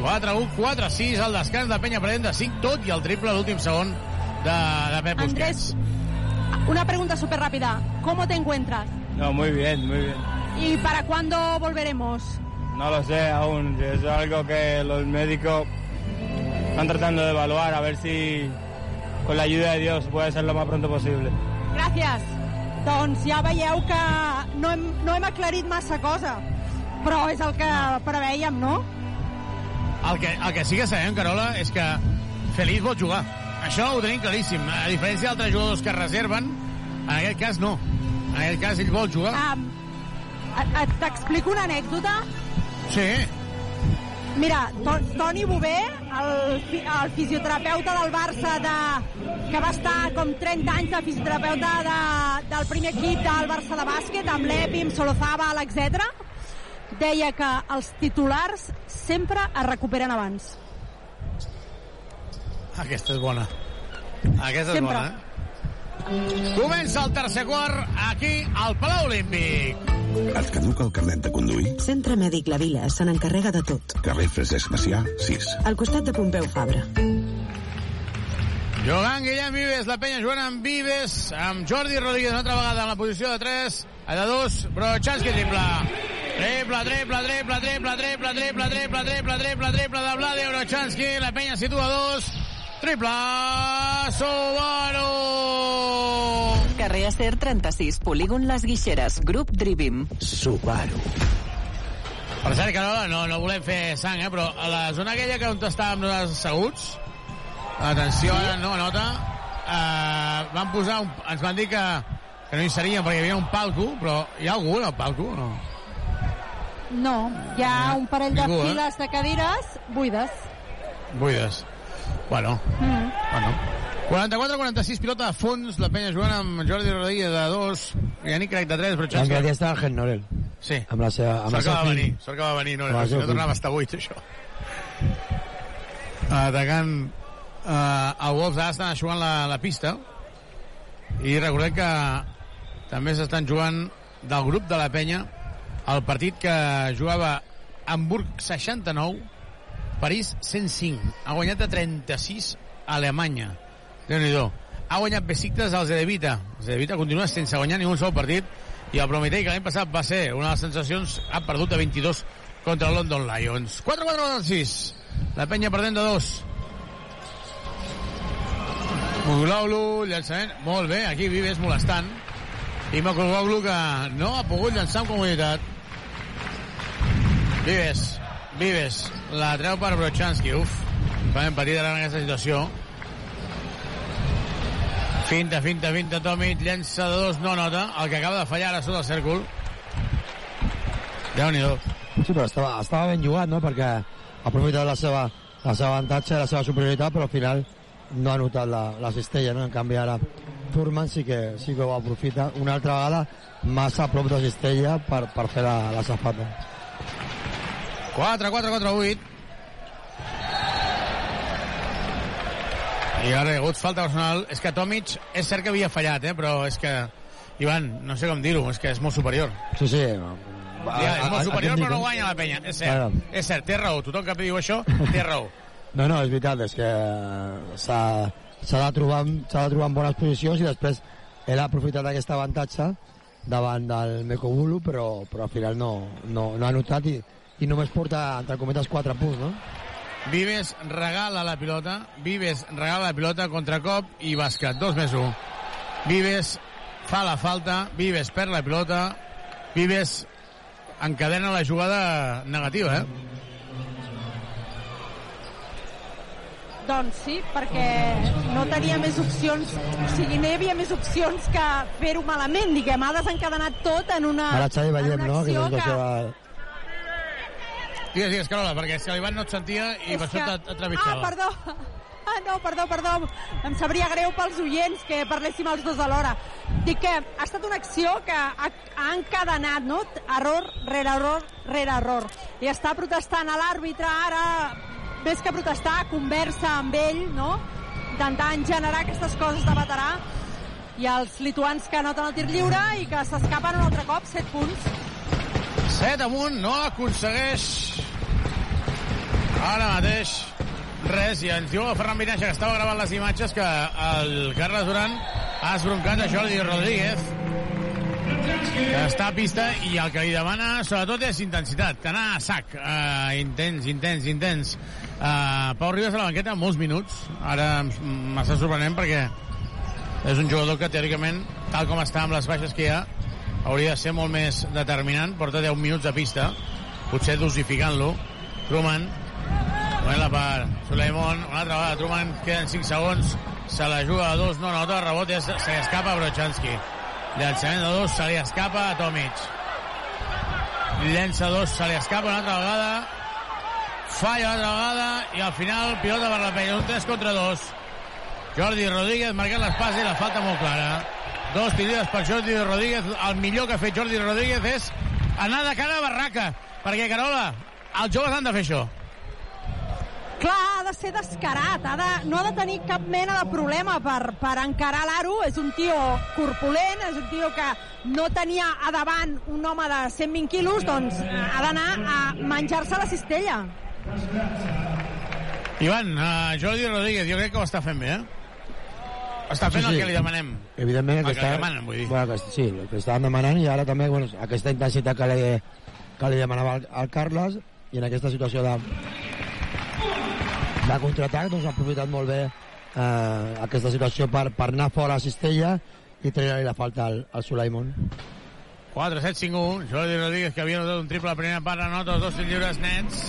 4, 1, 4, 6, el descans de Penya Pradent de 5, tot i el triple a l'últim segon de, de Pep Busquets. Andrés, una pregunta súper rápida. ¿Cómo te encuentras? No, muy bien, muy bien. ¿Y para cuándo volveremos? No lo sé aún, es algo que los médicos están tratando de evaluar, a ver si con la ayuda de Dios puede ser lo más pronto posible. Gràcies. Doncs ja veieu que no hem, no hem aclarit massa cosa, però és el que preveiem, no? El que, el que sí que sabem, Carola, és que Feliz vol jugar. Això ho tenim claríssim. A diferència d'altres jugadors que es reserven, en aquest cas no. En aquest cas ell vol jugar. Um, T'explico una anècdota. Sí. Mira, to Toni Bové, el, fi- el fisioterapeuta del Barça de, que va estar com 30 anys de fisioterapeuta de, del primer equip del Barça de bàsquet, amb l'Epi, amb Solozábal, etc. deia que els titulars sempre es recuperen abans. Aquesta és bona. Aquesta és Sempre. bona, eh? Comença el tercer quart aquí al Palau Olímpic. Et caduca el carnet de conduir? Centre Mèdic La Vila se n'encarrega de tot. Carrer Francesc Macià, 6. Al costat de Pompeu Fabra. Jugant Guillem Vives, la penya jugant amb Vives, amb Jordi Rodríguez una altra vegada en la posició de 3, a de 2, Brochanski triple. Triple, triple, triple, triple, triple, triple, triple, triple, triple, triple de Vlade Brochanski, la penya situa 2, triple, Subaru! Carrer Acer 36, polígon Les Guixeres, grup Drivim. Subaru. Per cert, Carola, no, no volem fer sang, eh, però a la zona aquella que on estàvem nosaltres asseguts, atenció, ara no nota, eh, van posar un, ens van dir que, que no hi serien perquè hi havia un palco, però hi ha algú en el palco no? No, hi ha un parell de Ningú, eh? files de cadires buides. Buides. Bueno, Mm. bueno. 44-46, pilota de fons, la penya jugant amb Jordi Rodríguez de 2, Yannick Craig de 3, però En realitat està el Gen Norel. Sí. Amb la seva... Amb Sort que va fill. venir, sort que va venir, no, Amb el si no tornava a estar buit, això. Atacant uh, el Wolves ara estan jugant la, la pista i recordem que també s'estan jugant del grup de la penya el partit que jugava Hamburg 69 París 105 ha guanyat de 36 a Alemanya. Déu nhi ha guanyat Besiktas al Zedevita. Zedevita continua sense guanyar ni un sol partit. I el Prometei que l'any passat va ser una de les sensacions ha perdut de 22 contra el London Lions. 4-4-6 la penya perdent de 2 Muglaulu, llançament, molt bé, aquí Vives molestant. I Muglaulu que no ha pogut llançar amb comoditat. Vives, Vives, la treu per Brochanski, uf, farem patir ara en aquesta situació. Finta, finta, finta, Tomic, llença de dos, no nota, el que acaba de fallar ara sota el cèrcol. Déu-n'hi-do. Sí, però estava, estava ben jugat, no?, perquè ha aprofitat la seva, la seva avantatge, la seva superioritat, però al final no ha notat la, la cistella, no? En canvi, ara Furman sí que, sí que ho aprofita una altra vegada massa a prop de cistella per, per fer la, la safata. 4, 4, 4, 8. I ara hi ha hagut falta personal. És que Tomic és cert que havia fallat, eh? però és que, Ivan, no sé com dir-ho, és que és molt superior. Sí, sí. Ja, és molt superior, però no guanya la penya. És cert, Claro. és cert, té raó. Tothom que diu això té raó. No, no, és veritat, és que s'ha s'ha de, trobar, de trobar en bones posicions i després ell ha aprofitat aquest avantatge davant del Mekobulu, però, però al final no, no, no ha notat i, i només porta, entre cometes, 4 punts, no? Vives regala la pilota, Vives regala la pilota, contracop i bàsquet, 2 més 1. Vives fa la falta, Vives perd la pilota, Vives encadena la jugada negativa, eh? Doncs sí, perquè no tenia més opcions, o sigui, no hi havia més opcions que fer-ho malament, diguem, ha desencadenat tot en una, Ara Xavi en veiem, una no?, que acció és que... que... Digues, digues, Carola, perquè és que l'Ivan no et sentia i És per això que- et entrevistava. Ah, perdó. Ah, no, perdó, perdó. Em sabria greu pels oients que parléssim els dos alhora. Dic que ha estat una acció que ha, ha encadenat, no? Error rere error rere error. I està protestant a l'àrbitre ara, més que protestar, conversa amb ell, no? Intentant generar aquestes coses de veterà i els lituans que anoten el tir lliure i que s'escapen un altre cop, 7 punts. 7 amunt, no aconsegueix ara mateix res, i ens diu Ferran Vinaixa que estava gravant les imatges que el Carles Duran ha esbroncat a Jordi Rodríguez que està a pista i el que li demana sobretot és intensitat, anar a sac uh, intens, intens, intens. Uh, Pau Ribas a la banqueta molts minuts. Ara m'està sorprenent perquè és un jugador que teòricament tal com està amb les baixes que hi ha hauria de ser molt més determinant porta 10 minuts a pista potser dosificant-lo Truman Bona per Suleimon, una altra vegada Truman, queden 5 segons, se la juga a dos, no nota, rebot, és, se li escapa a Brochanski. Llançament de dos, se li escapa a Tomic. Llença dos, se li escapa una altra vegada, falla una altra vegada, i al final pilota per la penya, un 3 contra 2. Jordi Rodríguez marcant l'espasa i la falta molt clara. Dos tirides per Jordi Rodríguez. El millor que ha fet Jordi Rodríguez és anar de cara a barraca, perquè, Carola, els joves han de fer això. Clar, ha de ser descarat, ha de, no ha de tenir cap mena de problema per, per encarar l'aro. És un tio corpulent, és un tio que no tenia a davant un home de 120 quilos, doncs ha d'anar a menjar-se la cistella. Ivan, uh, Jordi Rodríguez, jo crec que ho està fent bé, eh? Està fent Sí, el sí. que li demanem. Evidentment, El que està, li demanen, vull dir. Bueno, que, sí, el que estaven demanant i ara també bueno, aquesta intensitat que li, que li demanava el, el Carles i en aquesta situació de, de contraatac doncs ha aprofitat molt bé eh, aquesta situació per, per anar fora a Cistella i treure-li la falta al, al Sulaimon 4, 7, 5, 1. Jordi Rodríguez, que havia notat un triple a la primera part, anota els dos lliures nets.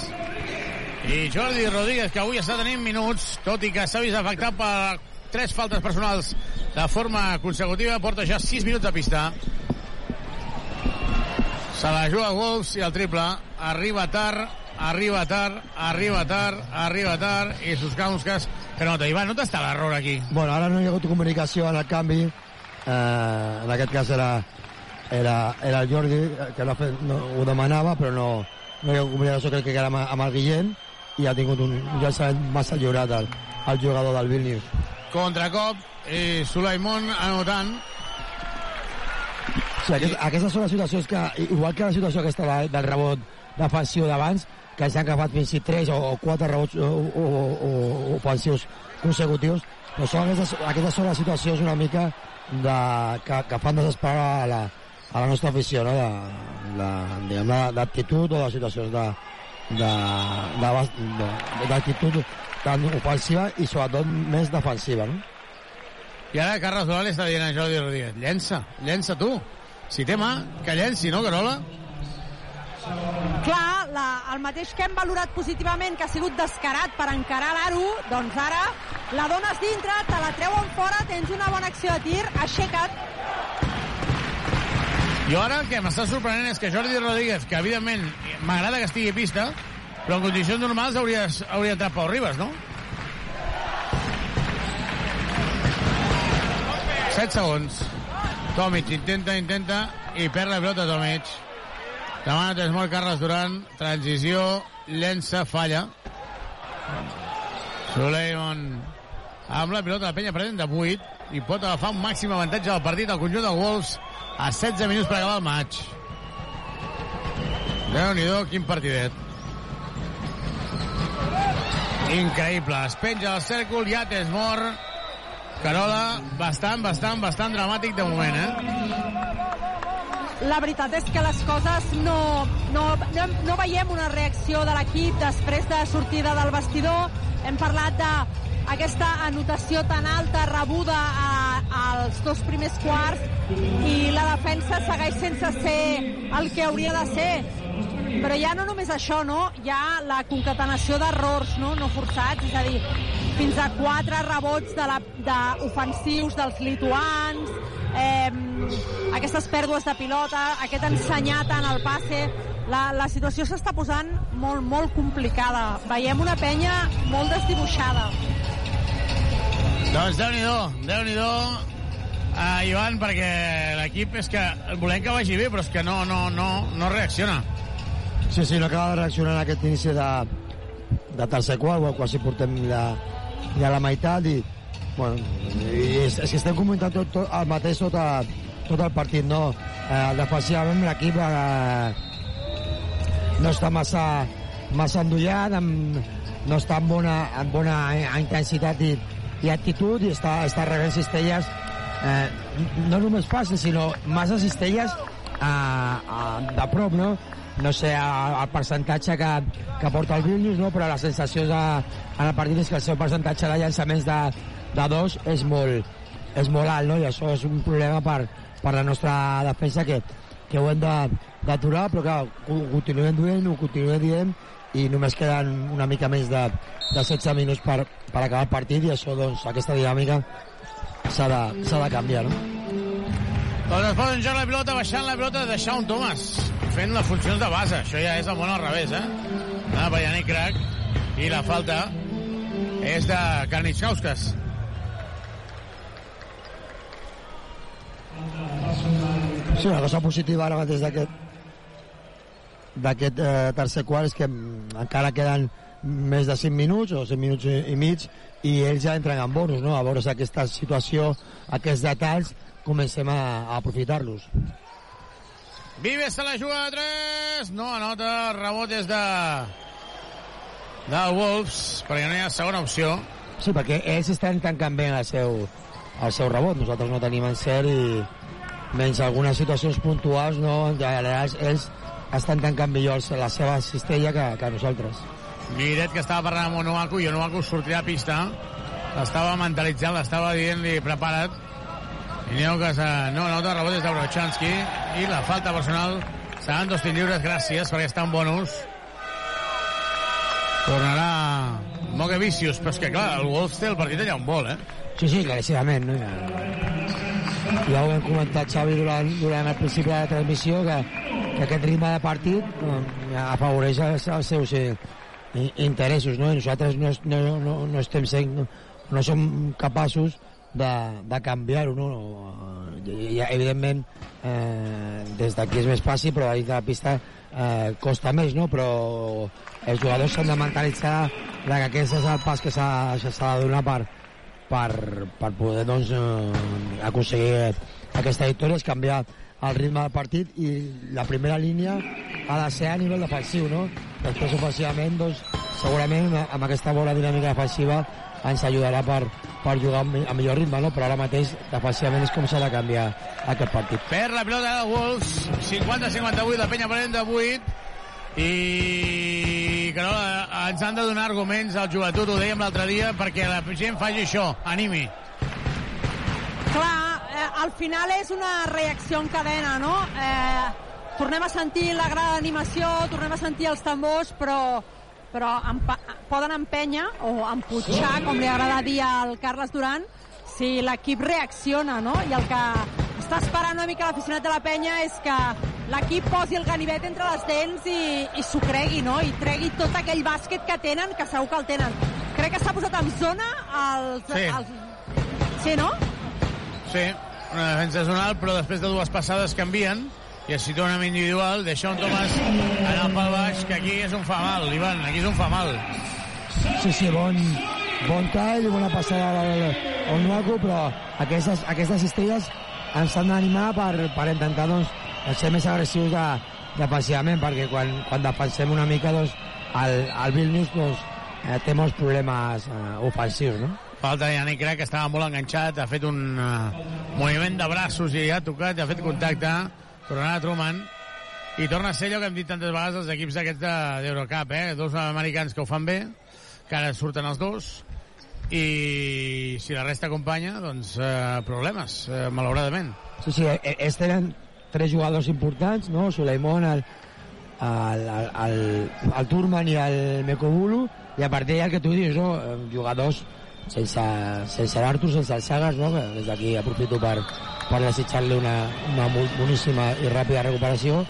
I Jordi Rodríguez, que avui està tenint minuts, tot i que s'ha vist afectat per tres faltes personals de forma consecutiva, porta ja 6 minuts de pista. Se la juga Wolves i el triple arriba tard, arriba tard, arriba tard, arriba tard, i Suskauskas que nota. Ivan, no està l'error aquí? Bueno, ara no hi ha hagut comunicació en el canvi. Eh, en aquest cas era, era, era el Jordi, eh, que no, no ho demanava, però no, no hi ha comunicació, crec que era amb, amb el Guillem, i ha tingut un llançament massa lliurat el, el jugador del Vilnius. Contracop, i Sulaimon anotant. Sí, aquest, aquestes són les situacions que, igual que la situació aquesta del, del rebot defensiu d'abans, que s'han agafat fins i 3 o, o 4 rebots o, o, o, o ofensius consecutius, però són aquestes, aquestes són les situacions una mica de, que, que fan desesperar a la, a la nostra afició, no? d'actitud o de situacions de, de, de, d'actitud tant ofensiva i sobretot més defensiva. No? I ara Carles Dural està dient a Jordi Rodríguez, llença, llença tu. Si té mà, que llenci, no, Carola? Clar, la, el mateix que hem valorat positivament, que ha sigut descarat per encarar l'Aro, doncs ara la dones dintre, te la treuen fora, tens una bona acció de tir, aixeca't. Jo ara el que m'està sorprenent és que Jordi Rodríguez, que evidentment m'agrada que estigui a pista, però en condicions normals hauria, hauria entrat Pau Ribas, no? 7 segons. Tomic intenta, intenta i perd la pilota Tomic. Demana Tesmol, Carles Duran, transició, llença, falla. Suleiman amb la pilota, la penya prenent de 8 i pot agafar un màxim avantatge del partit al conjunt de Wolves a 16 minuts per acabar el maig. Déu-n'hi-do, quin partidet. Increïble, es penja del cèrcol, ja Tesmor, Carola, bastant, bastant, bastant dramàtic de moment, eh? La veritat és que les coses no, no, no, no veiem una reacció de l'equip després de sortida del vestidor. Hem parlat de aquesta anotació tan alta rebuda a, als dos primers quarts i la defensa segueix sense ser el que hauria de ser però ja no només això, no? Hi ha la concatenació d'errors no? no forçats, és a dir, fins a quatre rebots de la, de ofensius dels lituans, eh, aquestes pèrdues de pilota, aquest ensenyat en el passe, la, la situació s'està posant molt, molt complicada. Veiem una penya molt desdibuixada. Doncs Déu-n'hi-do, déu nhi uh, Ivan, perquè l'equip és que volem que vagi bé, però és que no, no, no, no reacciona. Sí, sí, no acaba de reaccionar en aquest inici de, de tercer quart, quasi portem ja, ja la meitat i, bueno, i és, és que estem comentant tot, tot el mateix tot, a, tot el partit, no? Eh, defensivament l'equip eh, no està massa, massa endollat, amb, no està amb bona, amb bona intensitat i, i actitud i està, està rebent cistelles eh, no només fàcils, sinó massa cistelles eh, eh, de prop, no? No sé el, percentatge que, que porta el Vilnius, no? però la sensació de, en el partit és que el seu percentatge de llançaments de, de dos és molt, és molt alt, no? i això és un problema per, per la nostra defensa que, que ho hem d'aturar, però ho, ho continuem duent, ho continuem dient, i només queden una mica més de, de 16 minuts per, per acabar el partit i això, doncs, aquesta dinàmica s'ha de, de canviar, no? Doncs es poden joc la pilota, baixant la pilota de Shaun Thomas, fent les funcions de base. Això ja és el món al revés, eh? Anava per Yannick Crac, i la falta és de Karnitskauskas. Sí, una cosa positiva ara mateix d'aquest d'aquest eh, tercer quart és que encara queden més de 5 minuts o 5 minuts i, i mig i ells ja entren en bonus, no? A veure aquesta situació, aquests detalls comencem a, a aprofitar-los. Vives se la juga a 3, no anota, rebot és de del Wolves, perquè no hi ha segona opció. Sí, perquè ells estan tancant bé el seu, el seu rebot, nosaltres no tenim encert i menys algunes situacions puntuals, no, ells, ells estan tancant millor la seva cistella que, que nosaltres. Miret que estava parlant amb Onuaku i Onuaku sortirà a pista l'estava mentalitzant, l'estava dient-li prepara't i diu que no nota rebot des de Brochanski i la falta personal seran dos lliures, gràcies perquè està en bonus tornarà Mogue Vicius però és que clar, el Wolves té el partit allà on vol eh? Sí, sí, claríssimament no? ja ho hem comentat Xavi durant, durant el principi de la transmissió que, que aquest ritme de partit eh, afavoreix els, els seus eh, interessos no? i nosaltres no, no, no, no estem sent no, no som capaços de, de canviar-ho no? I, i, evidentment eh, des d'aquí és més fàcil però ahir de la pista eh, costa més no? però els jugadors s'han de mentalitzar de que aquest és el pas que s'ha de donar per, per, per poder doncs, eh, aconseguir aquesta victòria és canviar el ritme del partit i la primera línia ha de ser a nivell defensiu no? després ofensivament doncs, segurament amb aquesta bona dinàmica defensiva ens ajudarà per, per jugar amb, amb millor ritme no? però ara mateix defensivament és com s'ha de canviar aquest partit Per la pilota de Wolves, 50-58, la penya prenent de 8, i que no, ens han de donar arguments al joventut, ho dèiem l'altre dia, perquè la gent faci això, animi. Clar, eh, al final és una reacció en cadena, no? Eh, tornem a sentir la gran animació, tornem a sentir els tambors, però, però empa poden empènyer o emputxar, com li agrada dir al Carles Duran, si l'equip reacciona, no? I el que està esperant una mica l'aficionat de la penya és que l'equip posi el ganivet entre les dents i, i s'ho cregui, no? I tregui tot aquell bàsquet que tenen, que segur que el tenen. Crec que s'ha posat en zona els... Sí. els... Sí, no? Sí, una defensa zonal, però després de dues passades canvien i es situen amb individual, deixa un Tomàs anar pel baix, que aquí és un fa mal, Ivan, aquí és un fa mal. Sí, sí, bon, bon tall, bona passada al, al Nuaco, però aquestes, aquestes estrelles ens han d'animar per, per intentar doncs, ser més agressius de, defensivament, perquè quan, quan defensem una mica doncs, el, el Vilnius doncs, eh, té molts problemes eh, ofensius, no? Falta Yannick Crac, que estava molt enganxat, ha fet un uh, moviment de braços i ha tocat, ha fet contacte, tornarà a Truman, i torna a ser allò que hem dit tantes vegades els equips aquests de- d'Eurocup, eh? Dos americans que ho fan bé, que ara surten els dos, i si la resta acompanya, doncs eh, problemes, eh, malauradament. Sí, sí, eh, ells tenen tres jugadors importants, no? Suleimon, el, el, el, el, el Turman i el Mekobulu, i a partir d'allà el que tu dius, no? Eh, Jugadors sense, sense l'Artur, sense el Sagas, no? Que des d'aquí aprofito per, per desitjar-li una, una boníssima i ràpida recuperació,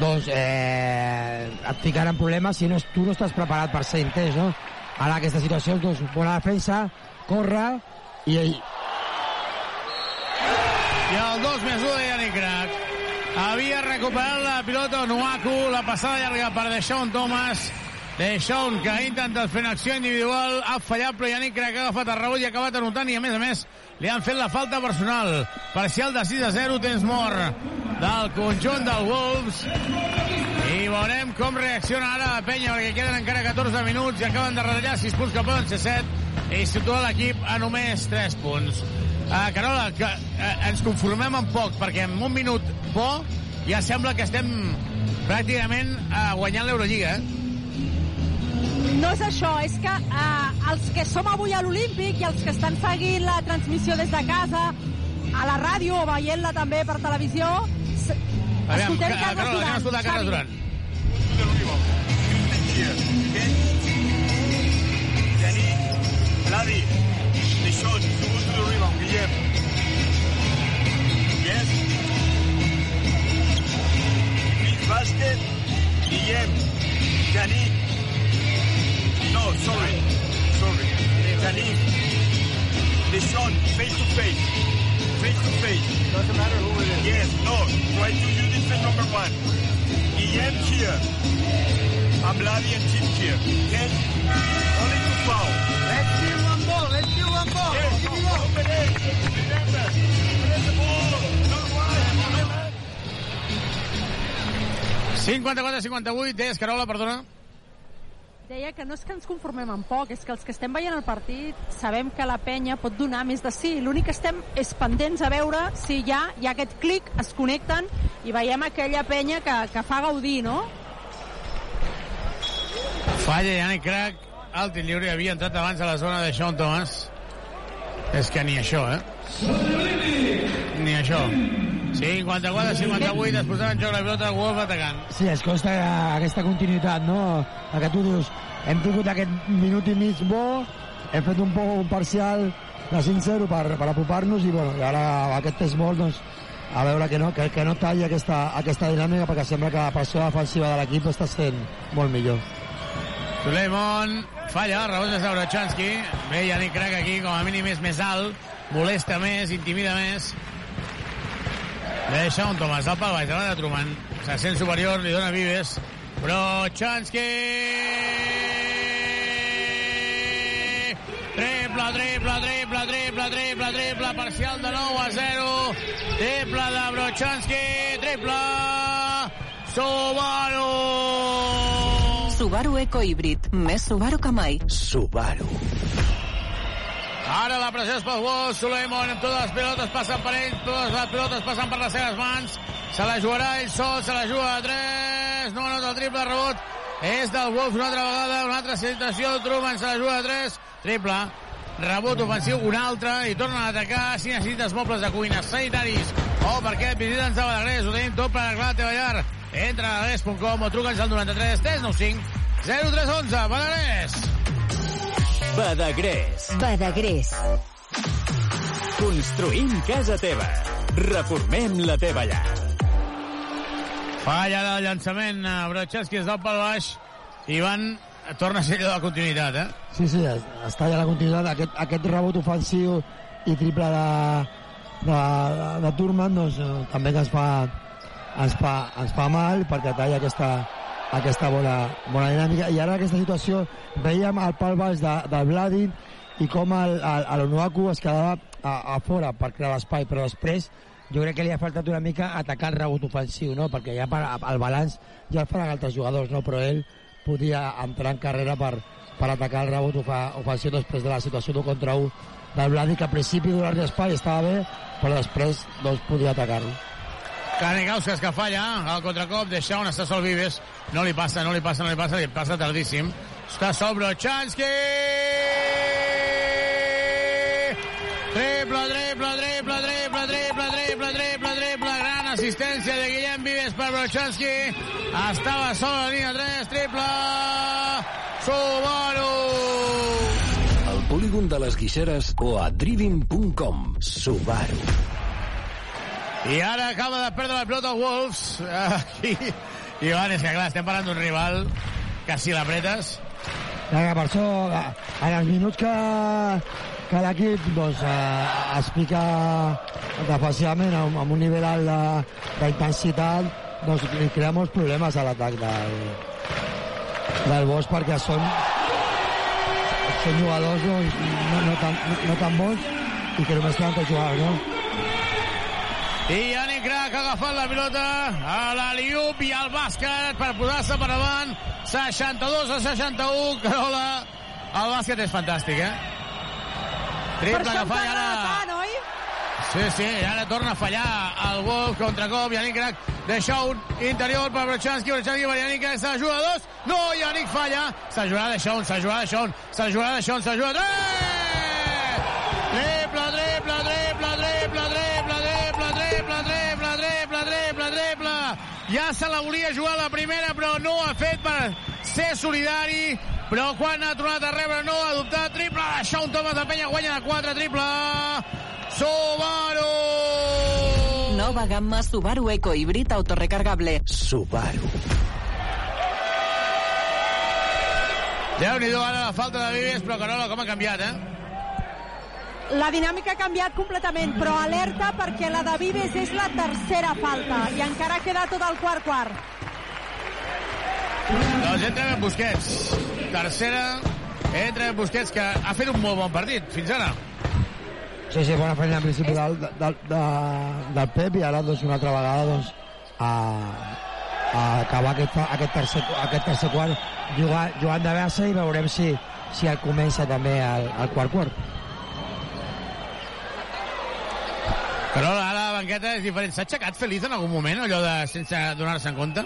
doncs eh, et ficaran problemes si no, tu no estàs preparat per ser intens, no? Ara aquesta situació, doncs, bona defensa, corre, i ell, I el 2 més 1 de Yannick Crac. Havia recuperat la pilota Onuaku, la passada llarga per Deixón Thomas. Deixón, que ha intentat fer una acció individual, ha fallat, però Yannick Crac ha agafat el rebot i ha acabat anotant, i a més a més li han fet la falta personal. Parcial de 6 a 0, temps mort del conjunt del Wolves. I veurem com reacciona ara la penya, perquè queden encara 14 minuts i acaben de retallar 6 punts que poden ser 7 i situa l'equip a només 3 punts. Uh, Carola, que uh, ens conformem amb poc, perquè en un minut bo ja sembla que estem pràcticament uh, guanyant l'Eurolliga, eh? No és això, és que eh, els que som avui a l'Olímpic i els que estan seguint la transmissió des de casa, a la ràdio o veient-la també per televisió, Aviam, escoltem Ca- Carles Carola, anem a escoltar Carles Xavi. Duran. Vladi, Deixón, you go to the rebound, Guillem. Yes. Big basket, Guillem. Yannick. No, sorry. Sorry. Yannick. Deixón, face to face. Face to face. Doesn't matter who it is. Yes, no. Try to use defense number one. Guillem here. I'm Vladi and Tim here. Okay? Only to foul. Let's see one ball. Let's see one ball. Yes, give me one. Remember, play the ball. Don't worry. 54-58, deies, Carola, perdona. Deia que no és que ens conformem amb poc, és que els que estem veient el partit sabem que la penya pot donar més de sí. L'únic que estem és pendents a veure si ja hi ha aquest clic, es connecten i veiem aquella penya que, que fa gaudir, no? Falla Yannick Crac, el tir lliure havia entrat abans a la zona de Sean Thomas. És que ni això, eh? Ni això. 54-58, es posaven en joc la pilota, Wolf atacant. Sí, es costa aquesta continuïtat, no? El que tu dius, hem tingut aquest minut i mig bo, hem fet un, po, un parcial de 5-0 per, per apropar-nos i, bueno, i ara aquest test molt doncs, a veure que no, que, que no talli aquesta, aquesta dinàmica perquè sembla que la pressió defensiva de l'equip està sent molt millor. Suleiman falla, rebot de Zaurachanski. Bé, Yannick Crac aquí, com a mínim és més alt, molesta més, intimida més. Deixa un Tomàs al pal baix, davant de Truman. Se sent superior, li dona Vives. Brochanski! Triple, triple, triple, triple, triple, triple, parcial de 9 a 0. Triple de Brochanski, triple... Subaru! Subaru Eco Híbrid. Més Subaru que mai. Subaru. Ara la pressió és pel Wolves, Suleiman amb totes les pilotes passen per ell, totes les pilotes passen per les seves mans, se la jugarà ell sol, se la juga a 3, no anota el triple rebot, és del Wolves una altra vegada, una altra situació, Truman se la juga a 3, triple, rebot ofensiu, un altre, i tornen a atacar, si necessites mobles de cuina, sanitaris, o perquè et visita'ns a Badagrés, ho tenim tot per arreglar la teva llar, entra a badagrés.com o truca'ns al 93 395 0311, Badagrés! Badagrés. Badagrés. Construïm casa teva. Reformem la teva llar. Falla del llançament, eh, Brochanski es del pel baix, Ivan torna a ser allò de continuïtat, eh? Sí, sí, es- està ja la continuïtat. Aquest, aquest rebot ofensiu i triple de, de, de, de Turman doncs, eh, també que ens fa, ens fa, ens fa mal perquè talla aquesta, aquesta bona, bona dinàmica. I ara aquesta situació veiem el pal baix de, del Vladin i com el, el, el Onuaku es quedava a, a fora per crear l'espai, però després jo crec que li ha faltat una mica atacar el rebot ofensiu, no? perquè ja per, el balanç ja el faran altres jugadors, no? però ell podia entrar en carrera per, per atacar el rebot ofa- ofensiu després de la situació d'un contra un del Vladi, que al principi donar-li espai estava bé, però després doncs, podia atacar-lo. Kanikauskas que falla, el contracop, deixa on està sol Vives, no li passa, no li passa, no li passa, li passa tardíssim. Està sol Brochanski! Triple, triple, triple, triple, triple, triple, triple, triple, gran assistència de Guillem Vives per Brochanski. Estava sol a la línia 3, triple... Subaru! Al polígon de les Guixeres o a driving.com. Subaru. I ara acaba de perdre la pilota Wolves. Aquí. Ivan, és que clar, estem parlant d'un rival que si l'apretes... Vinga, per això, en els minuts que, que l'equip doncs, eh, es pica defensivament amb, amb un nivell alt d'intensitat, doncs li crea molts problemes a l'atac del, del Bosch perquè són, són jugadors doncs, no, no, tan, no tan bons i que només tenen que jugar, no? I Yannick Crac ha agafat la pilota a l'Aliup i al bàsquet per posar-se per davant. 62 a 61. Carola, el bàsquet és fantàstic, eh? Per Triple que falla t'agrada ara. tant, oi? Sí, sí, i ara torna a fallar el Wolf contracop, Yannick Crac deixa un interior per Brochanski, Brochanski per Yannick Crac, se la juga a dos, no, Yannick falla, se la jugarà de Sean, se la jugarà Ja se la volia jugar la primera, però no ho ha fet per ser solidari, però quan ha tornat a rebre no ha adoptat triple. Això un Thomas de Penya guanya de 4, triple. Subaru! Nova gamma Subaru Eco Híbrid autorecargable. Subaru. Déu-n'hi-do ara la falta de Vives, però Carola, com ha canviat, eh? La dinàmica ha canviat completament, però alerta perquè la de Vives és la tercera falta i encara queda tot el quart quart. Doncs entra en Busquets. Tercera, entra en Busquets, que ha fet un molt bon partit, fins ara. Sí, sí, bona feina en principi del, del, de, del Pep i ara doncs, una altra vegada doncs, a, a acabar aquest, aquest, tercer, aquest tercer quart jugant, jugant de base i veurem si, si el comença també al, al quart quart. Però ara la banqueta és diferent. S'ha aixecat feliç en algun moment, allò de sense donar-se en compte?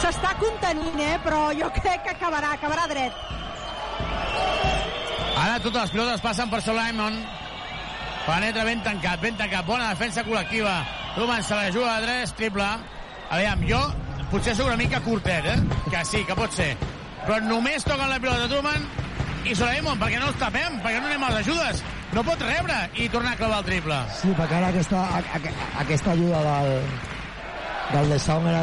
S'està contenint, eh? però jo crec que acabarà, acabarà dret. Ara totes les pilotes passen per Solaimon. Penetra ben tancat, ben tancat. Bona defensa col·lectiva. Truman se la juga a 3, triple. Aviam, jo potser sóc una mica curtet, eh? Que sí, que pot ser. Però només toquen la pilota Truman i Sulaimon, perquè no els tapem, perquè no anem a les ajudes. No pot rebre i tornar a clavar el triple. Sí, perquè ara aquesta, a, a, aquesta ajuda del, del de Saum era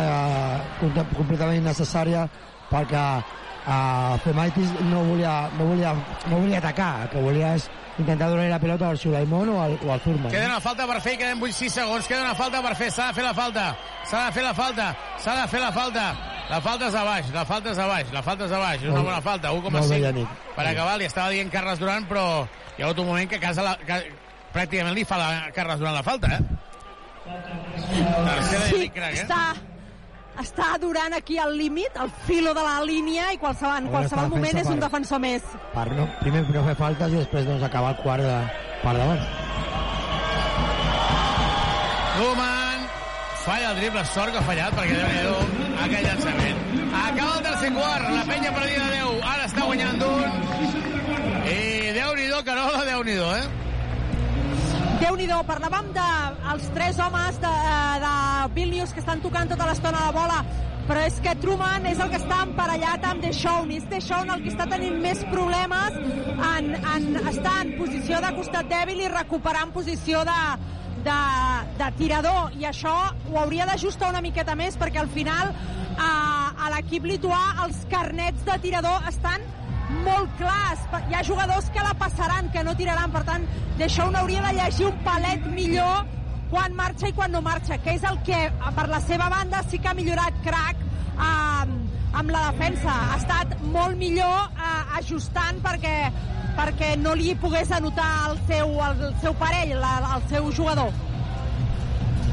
eh, completament innecessària perquè uh, Femaitis no volia, no, volia, no volia atacar, el que volia és intentar donar la pilota al Sulaimon o al, o al Furman. Queda una falta per fer i queden 8-6 segons. Queda una falta per fer. S'ha de fer la falta. S'ha de fer la falta. S'ha de fer la falta. La falta és a baix, la falta és a baix, la falta és a baix. És una bona falta, 1,5 per acabar. Li estava dient Carles Duran, però hi ha hagut un moment que, casa la, que pràcticament li fa la Carles Duran la falta, eh? Tercera Sí, i crac, eh? està, està durant aquí al límit, al filo de la línia, i qualsevol, en qualsevol moment és un per- defensor més. Per no, primer no fer faltes i després doncs, acabar el quart de, per davant. Koeman falla el triple, sort que ha fallat, perquè déu nhi aquell llançament. Acaba el tercer quart, la penya perdida 10, ara està guanyant un. I déu nhi Carola, déu nhi eh? déu nhi parlàvem dels de, tres homes de, de Vilnius que estan tocant tota l'estona la bola, però és que Truman és el que està emparellat amb Deshaun, i és Deshaun el que està tenint més problemes en, en estar en posició de costat dèbil i recuperar en posició de, de, de tirador, i això ho hauria d'ajustar una miqueta més, perquè al final a, a l'equip lituà els carnets de tirador estan molt clars. Hi ha jugadors que la passaran, que no tiraran, per tant, d'això un hauria de llegir un palet millor quan marxa i quan no marxa, que és el que per la seva banda sí que ha millorat crack eh, amb la defensa. Ha estat molt millor eh, ajustant perquè perquè no li pogués anotar el seu, el seu parell, la, el seu jugador.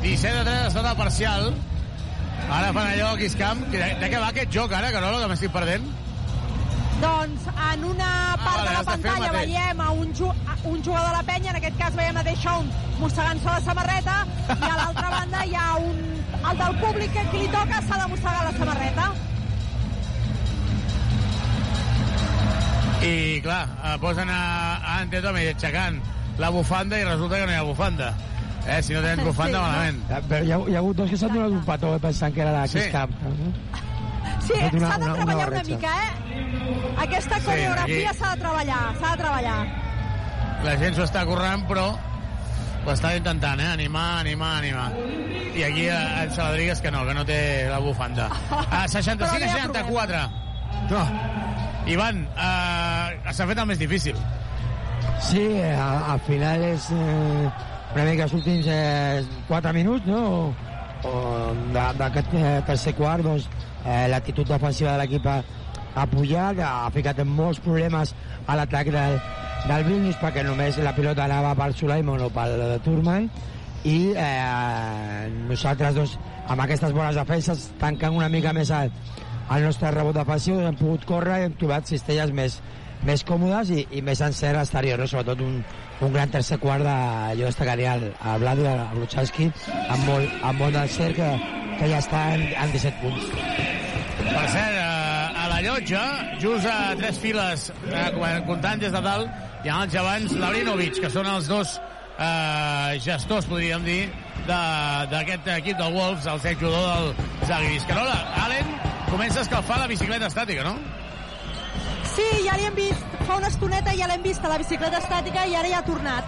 17 a 3 ha estat el parcial. Ara fan allò aquí Camp. De, de què va aquest joc ara, Carola, que m'estic perdent? Doncs en una part vale, de la de pantalla mateix. veiem a un, ju a un jugador de la penya, en aquest cas veiem a Deixón mossegant-se la samarreta, i a l'altra banda hi ha un, el del públic que qui li toca s'ha de mossegar la samarreta. I, clar, eh, posen a, a Antetomi aixecant la bufanda i resulta que no hi ha bufanda. Eh, si no tens bufanda, Sí, malament. Eh, Però hi ha, hi ha hagut dos que s'han donat un petó eh, pensant que era la Sí. Camp. Sí, una- s'ha de una- una treballar una, barreja. mica, eh? Aquesta Sí, coreografia aquí- s'ha de treballar, s'ha de treballar. La gent s'ho està currant, però ho està intentant, eh? Animar, animar, animar. I aquí a, a Saladrigues que no, que no té la bufanda. A 65 Però no hi a ha 64. No. Ivan, uh, s'ha fet el més difícil. Sí, eh, a- al final és eh, una mica els últims eh, 4 minuts, no? O, o d'aquest eh, tercer quart, doncs, eh, l'actitud defensiva de l'equip ha, ha pujat, ha ficat molts problemes a l'atac del, del Vilnius perquè només la pilota anava per Sulaimon o pel Turman i eh, nosaltres doncs, amb aquestes bones defenses tancant una mica més el, el nostre rebot defensiu hem pogut córrer i hem trobat cistelles més, més còmodes i, i més encert exterior, no? sobretot un, un gran tercer quart de, jo destacaria el, el Vladi, el Luchanski amb molt, amb molt d'encert que, que ja està en, en 17 punts Per cert, eh, a la llotja, just a tres files, eh, com- comptant des de dalt, hi ha els abans Lavrinovic, que són els dos eh, gestors, podríem dir, de- d'aquest equip del Wolves, el exjugador del Zagris. Carola, Allen comença a escalfar la bicicleta estàtica, no? Sí, ja l'hem vist, fa una estoneta ja l'hem vist a la bicicleta estàtica i ara ja ha tornat.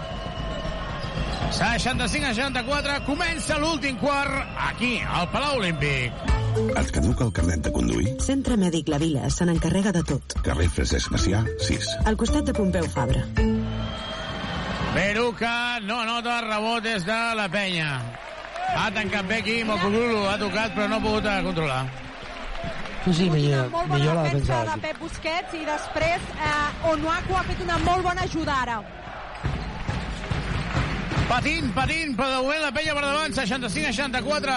65 a 64, comença l'últim quart aquí, al Palau Olímpic. Et caduca el carnet de conduir? Centre Mèdic La Vila se n'encarrega de tot. Carrer Francesc Macià, 6. Al costat de Pompeu Fabra. Beruca no nota el rebot des de la penya. Ha tancat bé aquí, Mokoglu ha tocat però no ha pogut eh, controlar. sí, sí, millor, Molt bona millor la defensa de. Pep Busquets i després eh, Onuaku ha fet una molt bona ajuda ara. Patint, patint, per de moment la penya per davant, 65 a 64.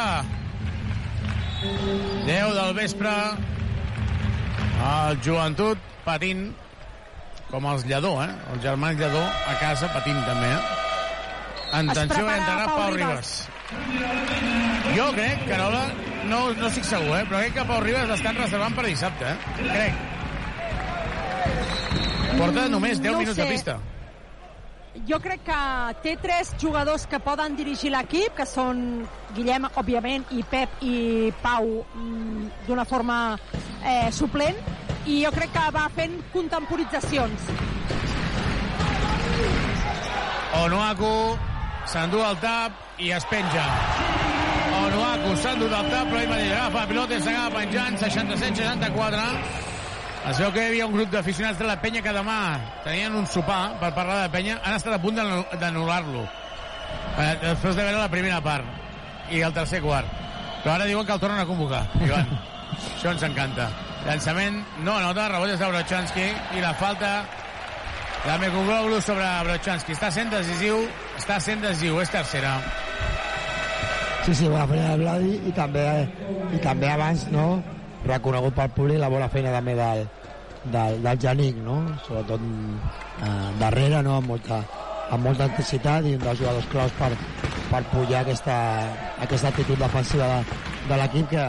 10 del vespre. El joventut patint, com els Lledó, eh? Els germans Lledó a casa patint també, eh? Atenció, prepara entrarà Pau Pau Ribas. Ribas. Jo crec, Carola, no, no estic segur, eh? però crec que Pau Ribas l'estan reservant per dissabte, eh? Crec. Porta només 10 no minuts sé. de pista. Jo crec que té tres jugadors que poden dirigir l'equip, que són Guillem, òbviament, i Pep i Pau mm, d'una forma eh, suplent, i jo crec que va fent contemporitzacions. Onuaku s'endú el tap i es penja. Onuaku s'endú el tap, però ell mateix agafa la pilota i s'acaba penjant, 67-64. Es veu que hi havia un grup d'aficionats de la penya que demà tenien un sopar per parlar de penya. Han estat a punt d'anu- d'anul·lar-lo. Eh, després de veure la primera part i el tercer quart. Però ara diuen que el tornen a convocar. Ivan, això ens encanta. Llançament no anota, rebot és de Brochanski i la falta de Mekugloglu sobre Brochanski. Està sent decisiu, està sent decisiu, és tercera. Sí, sí, bona feina del Vladi i també, i també abans, no?, reconegut pel públic la bona feina també del, del, del Janic, no?, sobretot eh, darrere, no?, amb molta, amb molta intensitat i un dels jugadors claus per, per pujar aquesta, aquesta actitud defensiva de, de l'equip que,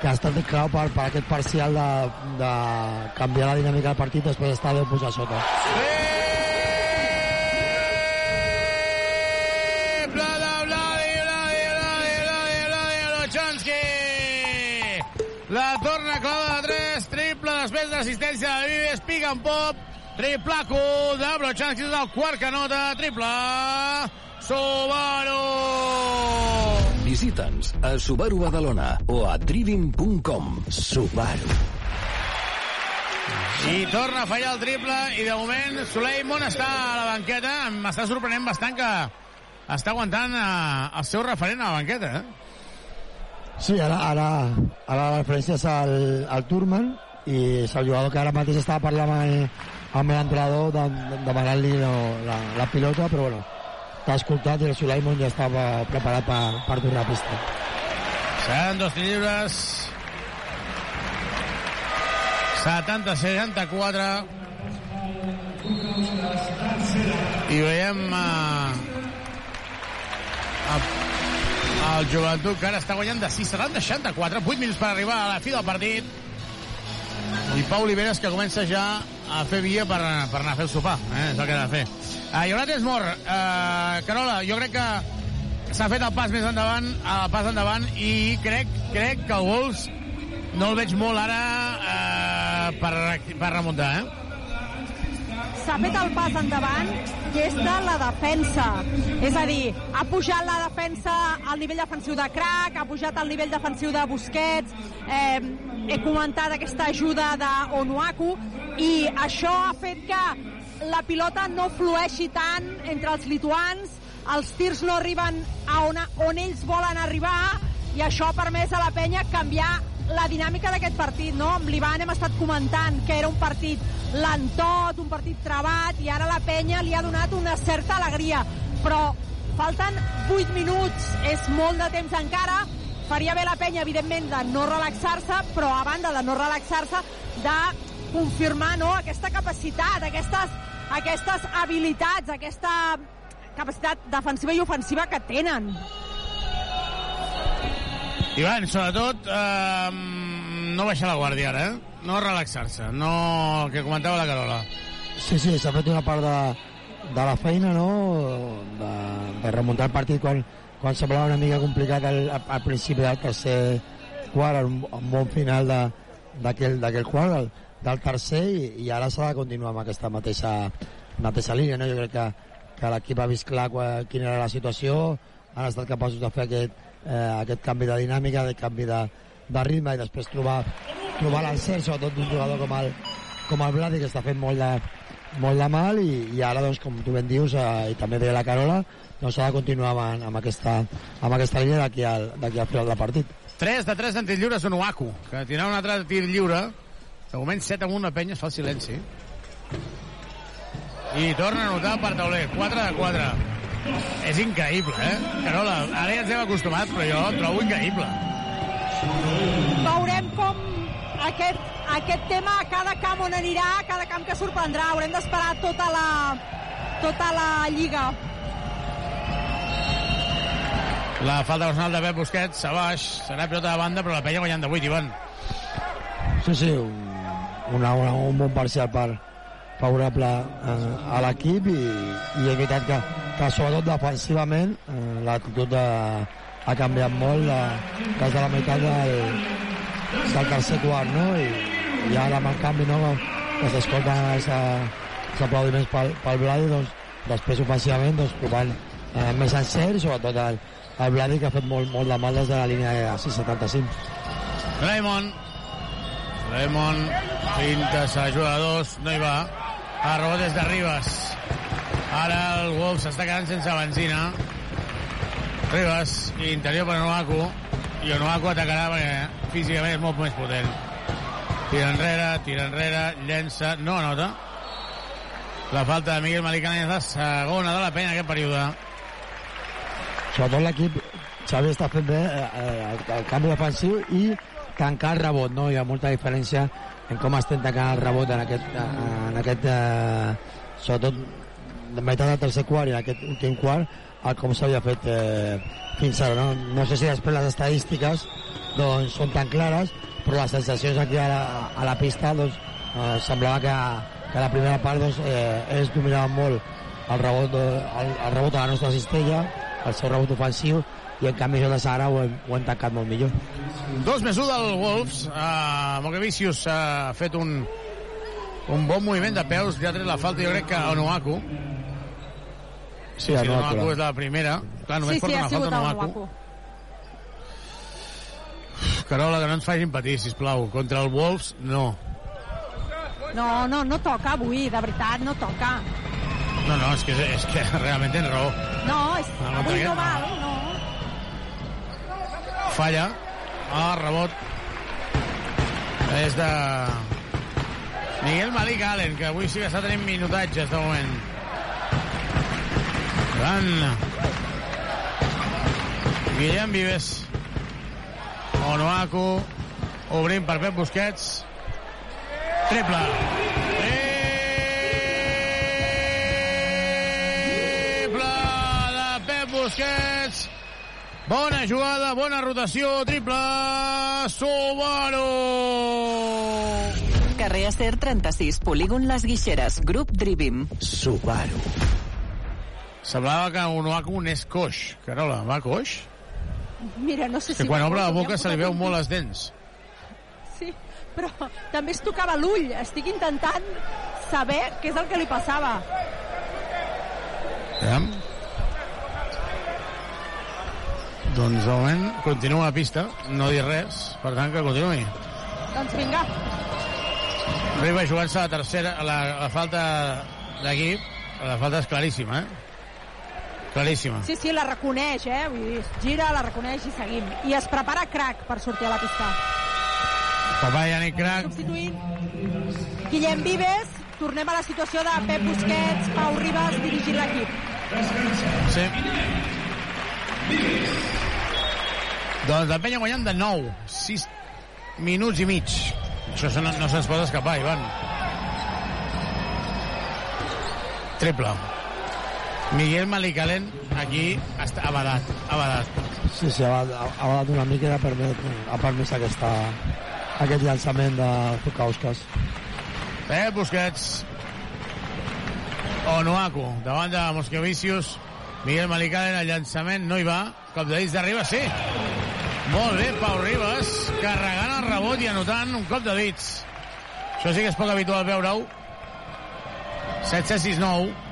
que ha estat clau per, per aquest parcial de, de canviar la dinàmica del partit després d'estar 10 punts a sota. Triple d'assistència de Vives, pick and pop, triplaco de Brochanski, és el quart que nota, triple, Subaru! Visita'ns a Subaru Badalona o a driving.com. Subaru. I torna a fallar el triple i de moment Suleimon està a la banqueta m'està sorprenent bastant que està aguantant eh, el seu referent a la banqueta eh? Sí, ara, ara, ara la referència és al, al Turman i és el jugador que ara mateix estava parlant amb, amb l'entrenador de, de, demanant-li no, la, la pilota, però bueno, t'ha escoltat i el Sulaimon ja estava preparat per, per tornar a pista. Seran dos tirs lliures 70-64 i veiem uh, el, el joventut que ara està guanyant de 6 70-64 8 minuts per arribar a la fi del partit i Pau Oliveres que comença ja a fer via per, per anar a fer el sopar eh? és el que ha de fer uh, Ionates Mor uh, Carola, jo crec que s'ha fet el pas més endavant el pas endavant i crec, crec que el Wolves no el veig molt ara eh, per, per remuntar, eh? S'ha fet el pas endavant i és de la defensa. És a dir, ha pujat la defensa al nivell defensiu de Crac, ha pujat al nivell defensiu de Busquets, eh, he comentat aquesta ajuda d'Onuaku i això ha fet que la pilota no flueixi tant entre els lituans, els tirs no arriben a on, on ells volen arribar i això ha permès a la penya canviar la dinàmica d'aquest partit, no? Amb l'Ivan hem estat comentant que era un partit lentot, un partit trebat, i ara la penya li ha donat una certa alegria. Però falten 8 minuts, és molt de temps encara, faria bé la penya, evidentment, de no relaxar-se, però a banda de no relaxar-se, de confirmar no, aquesta capacitat, aquestes, aquestes habilitats, aquesta capacitat defensiva i ofensiva que tenen. Ivan, sobretot, eh, no baixar la guàrdia ara, eh? No relaxar-se, no... el que comentava la Carola. Sí, sí, s'ha fet una part de, de la feina, no?, de, de remuntar el partit quan, quan semblava una mica complicat al, al principi del tercer quart, un, un bon final d'aquell quart, del, del tercer, i, i ara s'ha de continuar amb aquesta mateixa, mateixa línia, no? Jo crec que, que l'equip ha vist clar qua, quina era la situació, han estat capaços de fer aquest, eh, aquest canvi de dinàmica, aquest canvi de, de ritme i després trobar, trobar l'encert, sobretot d'un jugador com el, com el Vladi, que està fent molt de, molt de mal i, i ara, doncs, com tu ben dius, eh, i també deia la Carola, doncs s'ha de continuar amb, amb, aquesta, amb aquesta línia d'aquí al, al final del partit. 3 de 3 en tir lliure és Onuaku, que tindrà un altre tir lliure. De moment 7 amb una penya, es fa el silenci. I torna a notar per tauler, 4 de 4. És increïble, eh? Carola, ara ja ens hem acostumat, però jo el trobo increïble. Veurem com aquest, aquest tema a cada camp on anirà, a cada camp que sorprendrà. Haurem d'esperar tota la, tota la lliga. La falta personal de Pep Busquets, a baix, serà pilota de banda, però la penya guanyant de 8, Ivan. Sí, sí, un, una, una, un bon parcial per, favorable eh, a l'equip i, i és veritat que, que sobretot defensivament eh, l'actitud de, ha canviat molt de, des de la meitat del, del tercer quart no? I, i ara amb el canvi no, que s'escolten els, els aplaudiments pel, pel Bladi doncs, després ofensivament doncs, posant eh, més en sèrie sobretot el, el Bladi que ha fet molt, molt de mal des de la línia de 6.75 Raymond. Raymond, juga a dos, no hi va. A rebot des de Ribas. Ara el Wolves s'està quedant sense benzina. Ribas, interior per Onuaku. I Onuaku atacarà perquè físicament és molt més potent. Tira enrere, tira enrere, llença, no anota. La falta de Miguel Malicana és la segona de la penya en aquest període. sobretot l'equip Xavi està fent bé eh, eh, el, canvi defensiu i tancar el rebot, no? Hi ha molta diferència en com estem tancant el rebot en aquest, en aquest eh, sobretot de meitat del tercer quart i en aquest últim quart el com s'havia fet eh, fins ara, no? No sé si després les estadístiques doncs són tan clares però les sensacions aquí a la, a la pista doncs eh, semblava que, que a la primera part doncs, eh, ells dominaven molt el rebot, de, el, el rebot a la nostra cistella el seu rebot ofensiu i en canvi jo de Sara ho hem, ho hem tancat molt millor. Dos més un del Wolves. Uh, Moquevicius ha fet un, un bon moviment de peus, ja ha tret la falta, jo crec que a Onuaku. Sí, sí, Onuaku clar. és la primera. Clar, només Sí, sí, porta ha una falta. Onuaku. Carola, que no ens facin patir, sisplau. Contra el Wolves, no. No, no, no toca avui, de veritat, no toca. No, no, és que, és que realment tens raó. No, és, No, no, avui perquè- no val, no. Falla. Ah, rebot. És de... Miguel Malik Allen, que avui sí que està tenint minutatges de moment. Gran. Guillem Vives. Onoaku. Obrint per Pep Busquets. Triple. Triple de Pep Busquets. Bona jugada, bona rotació, triple Subaru! Carrer Acer 36, polígon Les Guixeres, grup Drivim. Subaru. Semblava que Onoaku anés coix. Carola, va coix? Mira, no sé si... Que quan va obre la boca se li veu molt un- les dents. Sí, però també es tocava l'ull. Estic intentant saber què és el que li passava. Aviam. Doncs de moment continua a pista, no dir res, per tant que continuï. Doncs vinga. Arriba jugant-se la tercera, la, la falta d'equip, la falta és claríssima, eh? Claríssima. Sí, sí, la reconeix, eh? Vull dir, gira, la reconeix i seguim. I es prepara crack per sortir a la pista. Papà Yannick Crac, Substituint Guillem Vives, tornem a la situació de Pep Busquets, Pau Ribas dirigint l'equip. Sí. Doncs la penya guanyant de 9. 6 minuts i mig. Això no, no se'ns pot escapar, Ivan. Triple. Miguel Malicalen aquí està abadat, abadat. Sí, sí, ha, ha, ha badat una mica i ha permès, ha permès aquesta, aquest llançament de Zukauskas. Pep Busquets. Onuaku, davant de Moscovicius. Miguel Malicalen, el llançament no hi va. Cop de dits d'arriba, sí. Molt bé, Pau Ribas, carregant el rebot i anotant un cop de dits. Això sí que és poc habitual veure-ho. 7-6-9.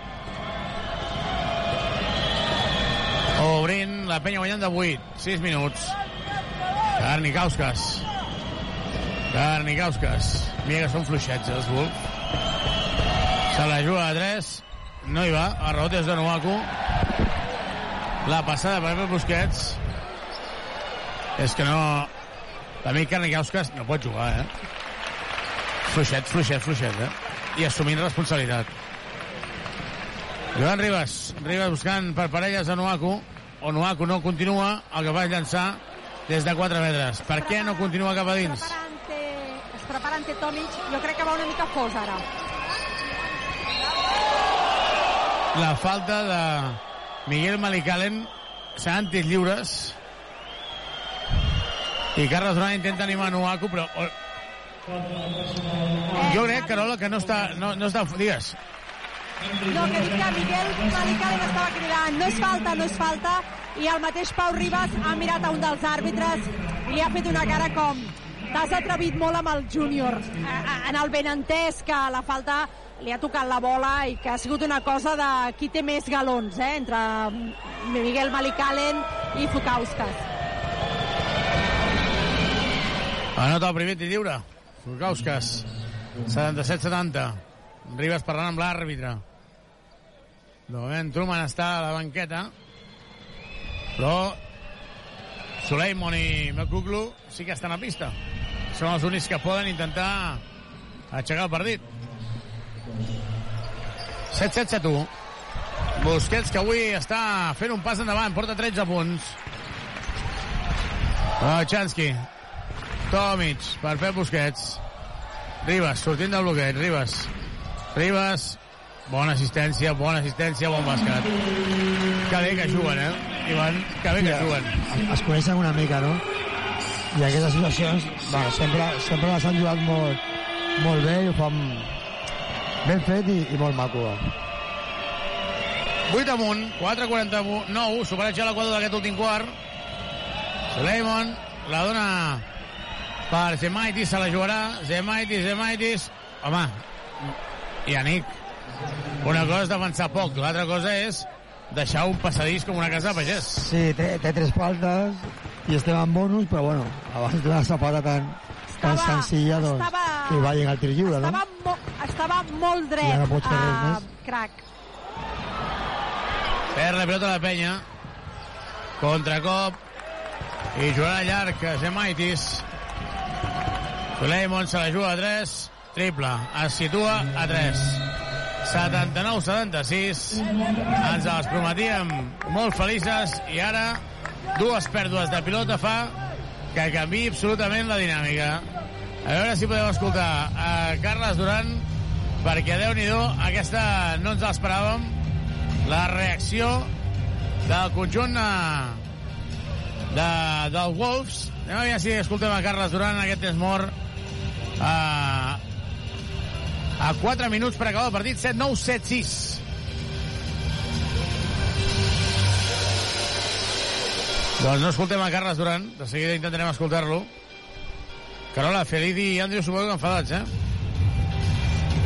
Obrint, la penya guanyant de 8. 6 minuts. Carnikauskas. Carnikauskas. Mira que són fluixets, eh, els Wolves. Se la juga a 3. No hi va. A rebot és de Nuaku. La passada per Pep Busquets. És que no... L'amic Carnikauskas no pot jugar, eh? Fluixet, fluixet, fluixet, eh? I assumint responsabilitat. Joan Ribas. Ribas buscant per parelles a Nuaku. O Nuaku no continua. El que va llançar des de 4 metres. Per què no continua cap a dins? Es prepara ante Tomic. Jo crec que va una mica fos ara. la falta de Miguel Malicalen seran tirs lliures i Carles Duran intenta animar Nuaku però o- jo crec Carola que no està no, no està digues No, que dic que Miguel Malicalen estava cridant no és falta, no és falta i el mateix Pau Ribas ha mirat a un dels àrbitres i li ha fet una cara com t'has atrevit molt amb el júnior, en el benentès que la falta li ha tocat la bola i que ha sigut una cosa de qui té més galons, eh, entre Miguel Malicalen i Fukauskas. Anota el primer tir lliure. Fukauskas. 77-70. Ribas parlant amb l'àrbitre. De moment, Truman està a la banqueta, però Suleiman i Mekuglu sí que estan a pista. Són els únics que poden intentar aixecar el partit. 7-7-7-1. Busquets, que avui està fent un pas endavant, porta 13 punts. Chansky. Tomic, per Pep Busquets. Ribas, sortint del bloqueig, Ribas. Ribas, bona assistència, bona assistència, bon bàsquet. Que bé que juguen, eh, Ivan? Que bé que Sí, juguen. Es, es coneixen una mica, no? I aquestes situacions, bueno, sempre, sempre les han jugat molt, molt bé i ho fan ben fet i, i molt maco. eh? 8 amunt, 4-49, superat ja l'equador d'aquest últim quart. Suleiman la dona per Zemaitis, se la jugarà. Zemaitis, Zemaitis... Home, Yannick, una cosa és defensar poc, l'altra cosa és deixar un passadís com una casa de pagès. Sí, té, té tres faltes i estem en bonus, però bueno, abans de la sapata tan, tan Estava- senzilla, doncs, estava- que vagin al tir lliure, no? Estava, mo estava molt dret, Ja no pots fer res a més. crac. Perd la pilota la penya. Contracop. I jugarà llarg Zemaitis. Suleiman se la juga a 3. Triple. Es situa a 3. 79-76. Ens els prometíem molt felices i ara dues pèrdues de pilota fa que canvi absolutament la dinàmica. A veure si podem escoltar a Carles Duran perquè déu nhi aquesta no ens l'esperàvem la reacció del conjunt eh, de, del Wolves. Anem a veure si escoltem a Carles Duran aquest temps mort. A, a 4 minuts per acabar el partit, 7-9, 7-6. Doncs no escoltem a Carles Duran, de seguida intentarem escoltar-lo. Carola, Felidi i Andrew suposo que enfadats, eh?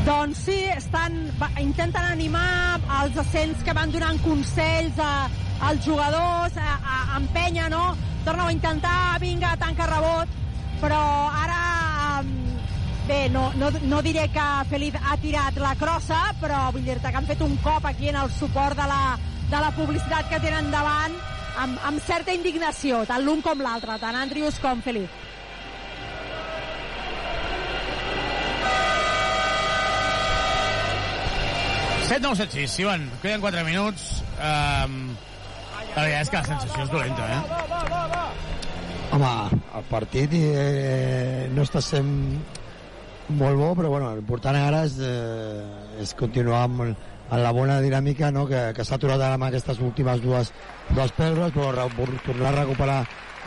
Doncs sí, estan, intenten animar els ascents que van donant consells a, als jugadors, a, a, empenya, no? Torna a intentar, vinga, tanca rebot, però ara, em, bé, no, no, no diré que Feliz ha tirat la crossa, però vull dir-te que han fet un cop aquí en el suport de la, de la publicitat que tenen davant, amb, amb certa indignació, tant l'un com l'altre, tant Andrius com Feliz. Set, nou, set, sis. Ivan, queden 4 minuts. Um, la veritat és que la sensació és dolenta, eh? Home, el partit eh, no està sent molt bo, però bueno, l'important ara és, eh, és continuar amb, amb la bona dinàmica no? que, que s'ha aturat ara amb aquestes últimes dues, dues pèrdues, però re, tornar a recuperar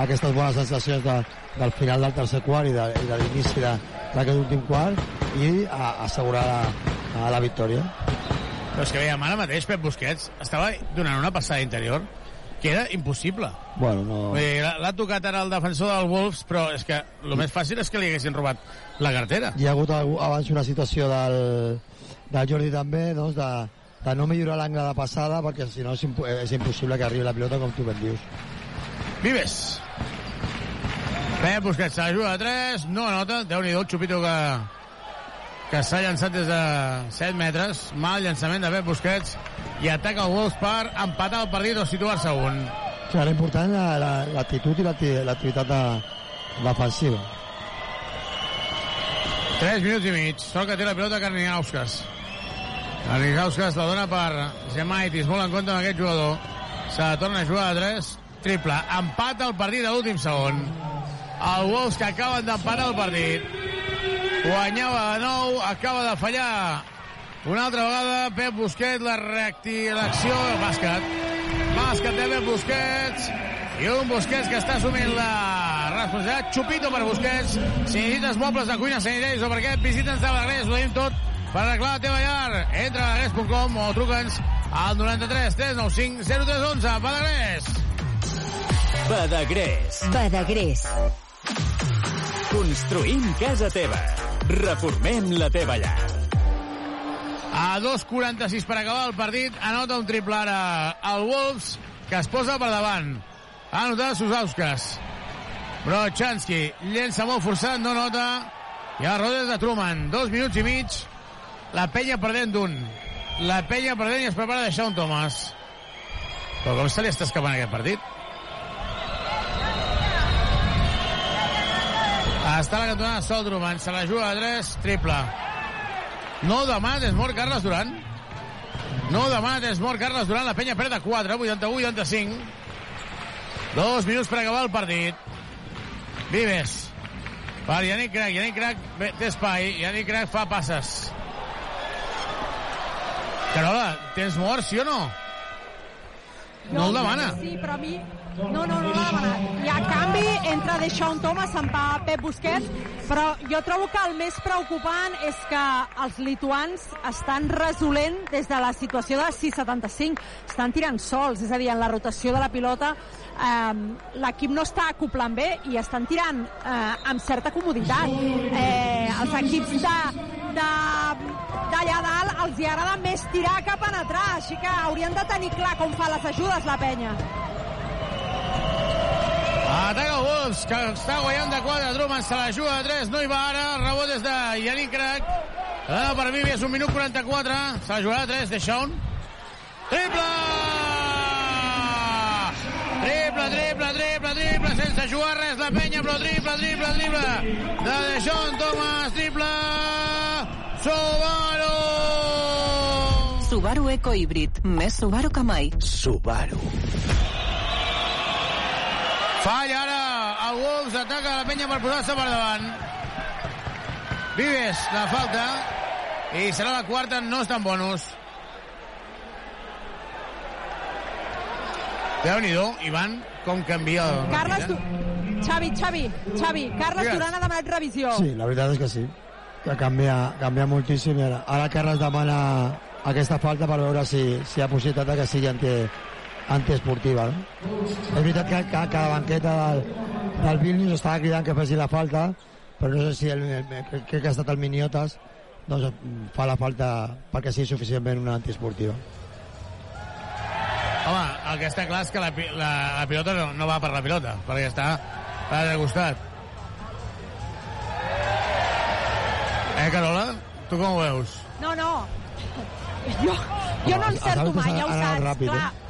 aquestes bones sensacions de, del final del tercer quart i de, i de l'inici d'aquest últim quart i a, assegurar la, a la victòria. Però és que veiem ara mateix Pep Busquets estava donant una passada interior que era impossible. Bueno, no... L'ha tocat ara el defensor del Wolves, però és que el més fàcil és que li haguessin robat la cartera. Hi ha hagut abans una situació del, del Jordi també, doncs, de, de no millorar l'angle de passada, perquè si no és, impo és impossible que arribi la pilota com tu ben dius. Vives. Pep Busquets se la juga a 3, no anota, déu-n'hi-do el xupito que, que s'ha llançat des de 7 metres. Mal llançament de Pep Busquets i ataca el Wolves per empatar el partit o situar-se a un. O sigui, l'important és la- l'actitud i l'acti- l'activitat de, defensiva. 3 minuts i mig. Sort que té la pilota Karninauskas. Karninauskas la dona per Zemaitis. Molt en compte amb aquest jugador. Se la torna a jugar a 3. Triple. Empata el partit a l'últim segon. El Wolves que acaben d'empatar el partit. Guanyava de nou. Acaba de fallar una altra vegada Pep Busquets. La reacti- l'acció. Bàsquet. Bàsquet de Pep Busquets. I un Busquets que està assumint la responsabilitat. Xupito per Busquets. Si necessites mobles de cuina sanitaris o per què, visita'ns de Balagrés. Ho tenim tot per arreglar la teva llar. Entra a balagrés.com o truca'ns al 93 395 0311. Balagrés. Badagrés. Badagrés. Construïm casa teva. Reformem la teva llar. A 2.46 per acabar el partit, anota un triple ara el Wolves, que es posa per davant. Ha anotat Susauskas. Brochanski llença molt forçat, no nota. I a rodes de Truman. Dos minuts i mig. La penya perdent d'un. La penya perdent i es prepara a deixar un Thomas. Però com se li està escapant aquest partit? Està a la cantonada sol Truman. Se la juga a 3, triple. No demà és mort Carles Duran. No demà és mort Carles Duran. La penya perd de 4, 81-85. Dos minuts per acabar el partit. Vives. Per Yannick Crac. Yannick Crac té espai. Yannick Crac fa passes. Carola, tens mort, sí o no? No el demana. Sí, però a mi... No, no, no l'ha demanat. I a canvi, entra Deixón Thomas, se'n va Pep Busquets, però jo trobo que el més preocupant és que els lituans estan resolent des de la situació de 6'75. Estan tirant sols, és a dir, en la rotació de la pilota eh, l'equip no està acoplant bé i estan tirant eh, amb certa comoditat. Eh, els equips de d'allà dalt els hi agrada més tirar que penetrar, així que haurien de tenir clar com fa les ajudes la penya. Ataca el Wolves, que està guanyant de 4. Truman se la juga de 3. No hi va ara. Rebot des de Yannick Crac. Dona per Vivi és un minut 44. Se la jugarà de 3. Deixón. Triple! Triple, triple, triple, triple, sense jugar res la penya, però triple, triple, triple. De Deixón, Thomas, triple. Subaru! Subaru Eco Híbrid. Més Subaru que mai. Subaru. Falla ara el Wolves, ataca la penya per posar-se per davant. Vives, la falta. I serà la quarta, no està en bonus. Déu-n'hi-do, Ivan, com canvia el Carles, tu... Xavi, Xavi, Xavi, Carles Digues. Duran ha demanat revisió. Sí, la veritat és que sí. Que canvia, canvia moltíssim. Ara, ara Carles demana aquesta falta per veure si, si hi ha possibilitat que sigui anti, antiesportiva. No? És veritat que, que, que la banqueta del, del Vilnius estava cridant que faci la falta, però no sé si el, el, crec que ha estat el Miniotes doncs fa la falta perquè sigui suficientment una antiesportiva. Home, el que està clar és que la, la, la pilota no, no va per la pilota, perquè està a de costat. Eh, Carola? Tu com ho veus? No, no. Jo, jo no encerto mai, ja ho saps, ràpid, clar.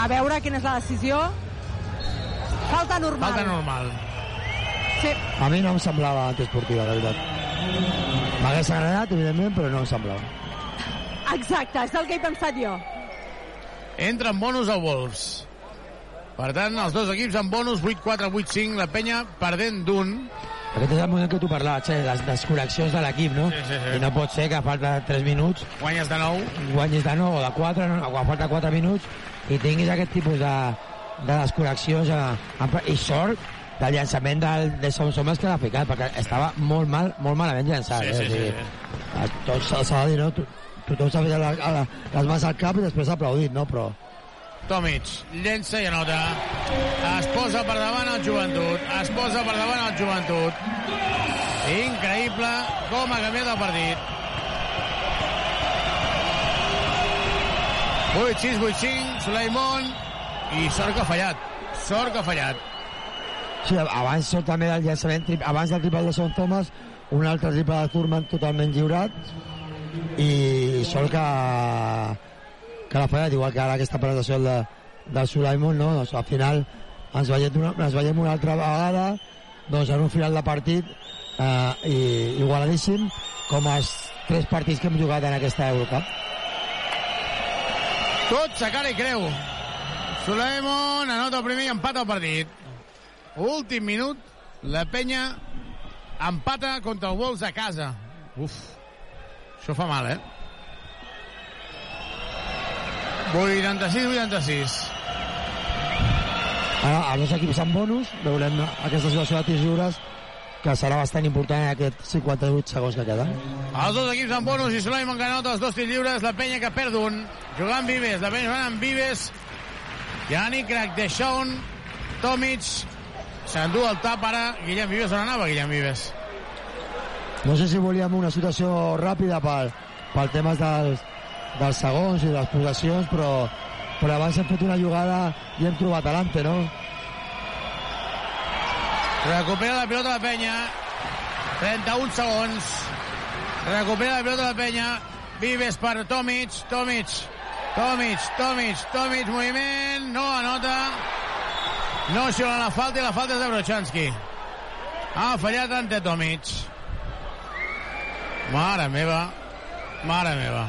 A veure quina és la decisió. Falta normal. Falta normal. Sí. A mi no em semblava antiesportiva, la veritat. M'hagués agradat, evidentment, però no em semblava. Exacte, és el que he pensat jo. Entra en bonus el Wolves. Per tant, els dos equips en bonus, 8-4, 8-5, la penya perdent d'un. Aquest és el moment que tu parlaves, eh, les desconnexions de l'equip, no? Sí, sí, sí. I no pot ser que falta 3 minuts, Guanyes de nou. guanyis de 9 o de 4, no? quan falta 4 minuts, i tinguis aquest tipus de, de desconnexions a, i sort del llançament del, de Som Somes que l'ha ficat, perquè estava molt mal, molt malament llançat. Sí, eh? sí, O sigui, sí, a Tots s'ha de dir, no? To- Tothom s'ha fet la, la, les mans al cap i després s'ha aplaudit, no? Però Tomic llença i anota. Es posa per davant el joventut. Es posa per davant el joventut. Increïble com ha canviat el partit. 8-6, 8-5, Suleimon. I sort que ha fallat. Sort que ha fallat. Sí, abans sort també del llançament, abans del triple de Son Thomas, un altre triple de Thurman totalment lliurat, i sort que, que l'ha fallat, igual que ara aquesta presentació de, del Sulaimon, no? Doncs al final ens veiem, una, ens veiem una altra vegada doncs en un final de partit eh, i, igualadíssim com els tres partits que hem jugat en aquesta Eurocup. Tot sa cara i creu. Suleimon anota el primer i empata el partit. Últim minut, la penya empata contra el Wolves a casa. Uf, això fa mal, eh? 86-86. Ara, els equips en bonus, veurem aquesta situació de tirs lliures que serà bastant important en aquests 58 segons que queden. Els dos equips amb bonus i que anota els dos tirs lliures, la penya que perd un. Jugant Vives, la penya jugant amb Vives. Yannick Crac, Deixón, Tomic, S'endú el tap ara Guillem Vives. On anava Guillem Vives? No sé si volíem una situació ràpida pel, pel temes dels, dels segons i les possessions, però, però abans hem fet una jugada i hem trobat l'ante, no? Recupera la pilota la penya. 31 segons. Recupera la pilota la penya. Vives per Tomic. Tomic. Tomic, Tomic, Tomic, moviment. No anota. No xiula la falta i la falta és de Brochanski. Ha fallat ante Tomic. Mare meva. Mare meva.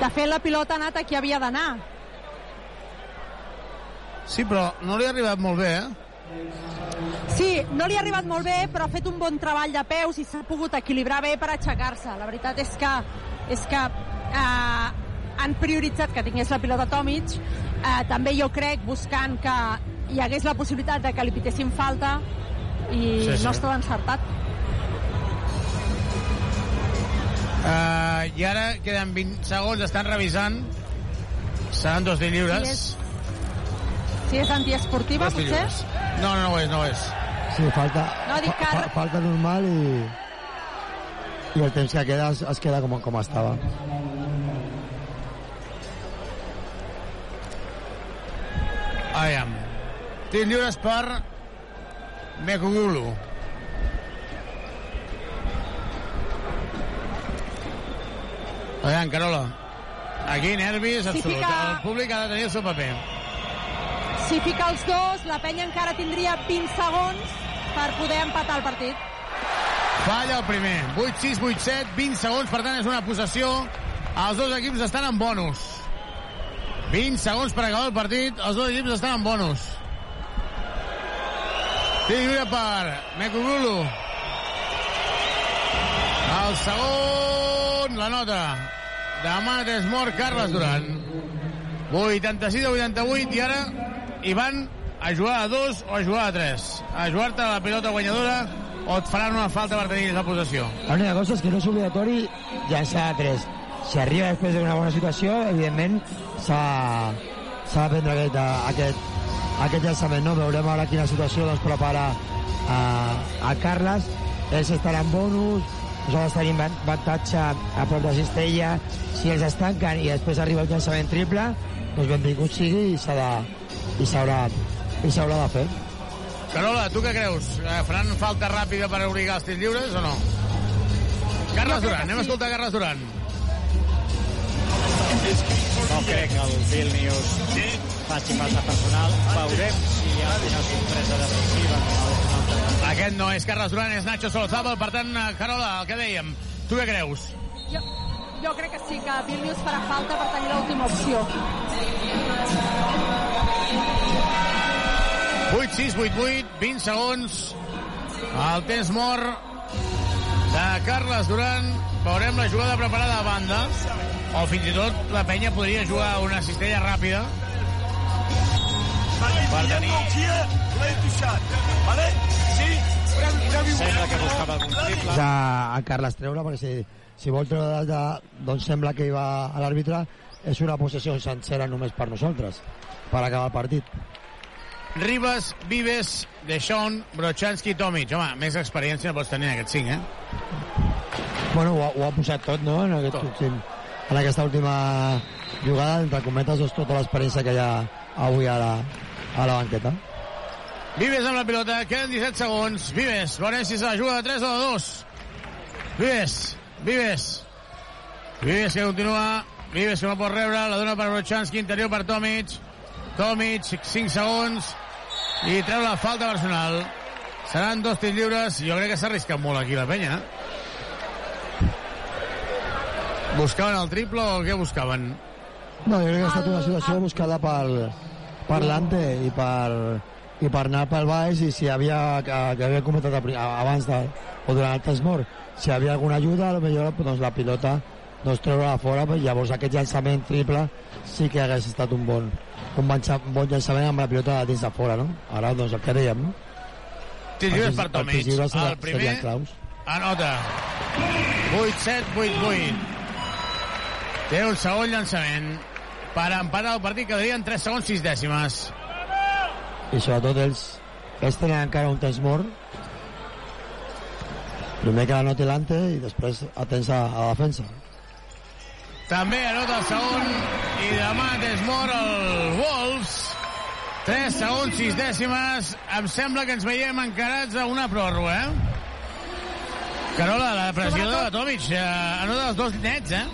De fet, la pilota ha anat a qui havia d'anar. Sí, però no li ha arribat molt bé, eh? Sí, no li ha arribat molt bé, però ha fet un bon treball de peus i s'ha pogut equilibrar bé per aixecar-se. La veritat és que, és que eh, han prioritzat que tingués la pilota Tomic. Eh, també jo crec, buscant que hi hagués la possibilitat de que li pitessin falta i Sí, sí, no està encertat. Uh, I ara queden 20 segons, estan revisant. Seran dos de lliures. Sí, Si és antiesportiva, potser? No, no, no ho és, no ho és. Sí, falta, No, dic que- fa, fa, falta normal i, i el temps que queda es, es queda com, com estava. Aviam. Tinc lliures per Mekugulu. Aviam, Carola. Aquí nervis absolut. fica- El públic ha de tenir el seu paper. Si fica els dos, la penya encara tindria 20 segons per poder empatar el partit. Falla el primer. 8-6, 8-7, 20 segons, per tant és una possessió. Els dos equips estan en bonus. 20 segons per acabar el partit, els dos equips estan en bonus. Tir lliure per Mekugulu. El segon, la nota. Demana tres mort, Carles Duran. 86 a 88 i ara hi van a jugar a dos o a jugar a tres. A jugar-te la pilota guanyadora o et faran una falta per tenir la possessió. L'única cosa és que no és obligatori llançar a 3. Si arriba després d'una bona situació, evidentment s'ha de prendre aquest, aquest, aquest llançament. No? Veurem ara quina situació doncs, prepara a, a Carles. Ells estaran bonus, nosaltres tenim van- avantatge a prop de Cistella. Si ells es tanquen i després arriba el llançament triple, doncs benvingut sigui i s'ha de, i s'haurà i s'haurà de fer. Carola, tu què creus? Eh, faran falta ràpida per obligar els tirs lliures o no? Carles Duran, anem a escoltar Carles Duran. No crec que el Vilnius faci falta personal. Veurem si hi ha una sorpresa defensiva. Aquest no és Carles Duran, és Nacho Solozábal. Per tant, eh, Carola, el que dèiem, tu què creus? Jo, jo crec que sí, que Vilnius farà falta per tenir l'última opció. 8, 6, 8, 8, 20 segons. El temps mort de Carles Duran. Veurem la jugada preparada a banda. O fins i tot la penya podria jugar una cistella ràpida. Per tenir... Vale? Sí? Sembla que buscava algun triple. a, a Carles treure, perquè si, si vol treure de, doncs sembla que hi va a l'àrbitre, és una possessió sencera només per nosaltres, per acabar el partit. Ribas, Vives, Deixón, Brochanski Tomic. Home, més experiència pots tenir en aquest 5, eh? Bueno, ho, ha- ho ha posat tot, no?, en, aquest Tot. últim, en aquesta última jugada, entre cometes, doncs, tota l'experiència que hi ha avui a la, a la banqueta. Vives amb la pilota, queden 17 segons. Vives, veurem si se la juga de 3 o de 2. Vives, Vives. Vives que continua, Vives que no pot rebre, la dona per Brochanski, interior per Tomic. Tomic, 5 segons, i treu la falta personal. Seran dos tirs lliures, jo crec que s'ha arriscat molt aquí la penya. Buscaven el triple o què buscaven? No, jo crec que ha estat una situació buscada per, per l'Ante i per, i per anar pel baix i si havia, que, que havia comentat abans de, o durant el temps mort, si hi havia alguna ajuda, a lo millor doncs, la pilota doncs, treure-la fora, però llavors aquest llançament triple sí que hagués estat un bon, un bon, bon llançament amb la pilota dins de fora, no? Ara, doncs, el que dèiem, no? Lliures Els- per Tomic. El primer anota. 8, 7, 8, 8. Té un segon llançament. per empatar el partit, quedarien 3 segons 6 dècimes. I sobretot ells, ells tenen encara un temps mort. Primer que la noti l'ante i després atents a, a la defensa. També anota el segon i demà és mort el Wolves. 3 segons, 6 dècimes. Em sembla que ens veiem encarats a una pròrroga, eh? Carola, la pressió de Tomic, eh, anota els dos nets, eh?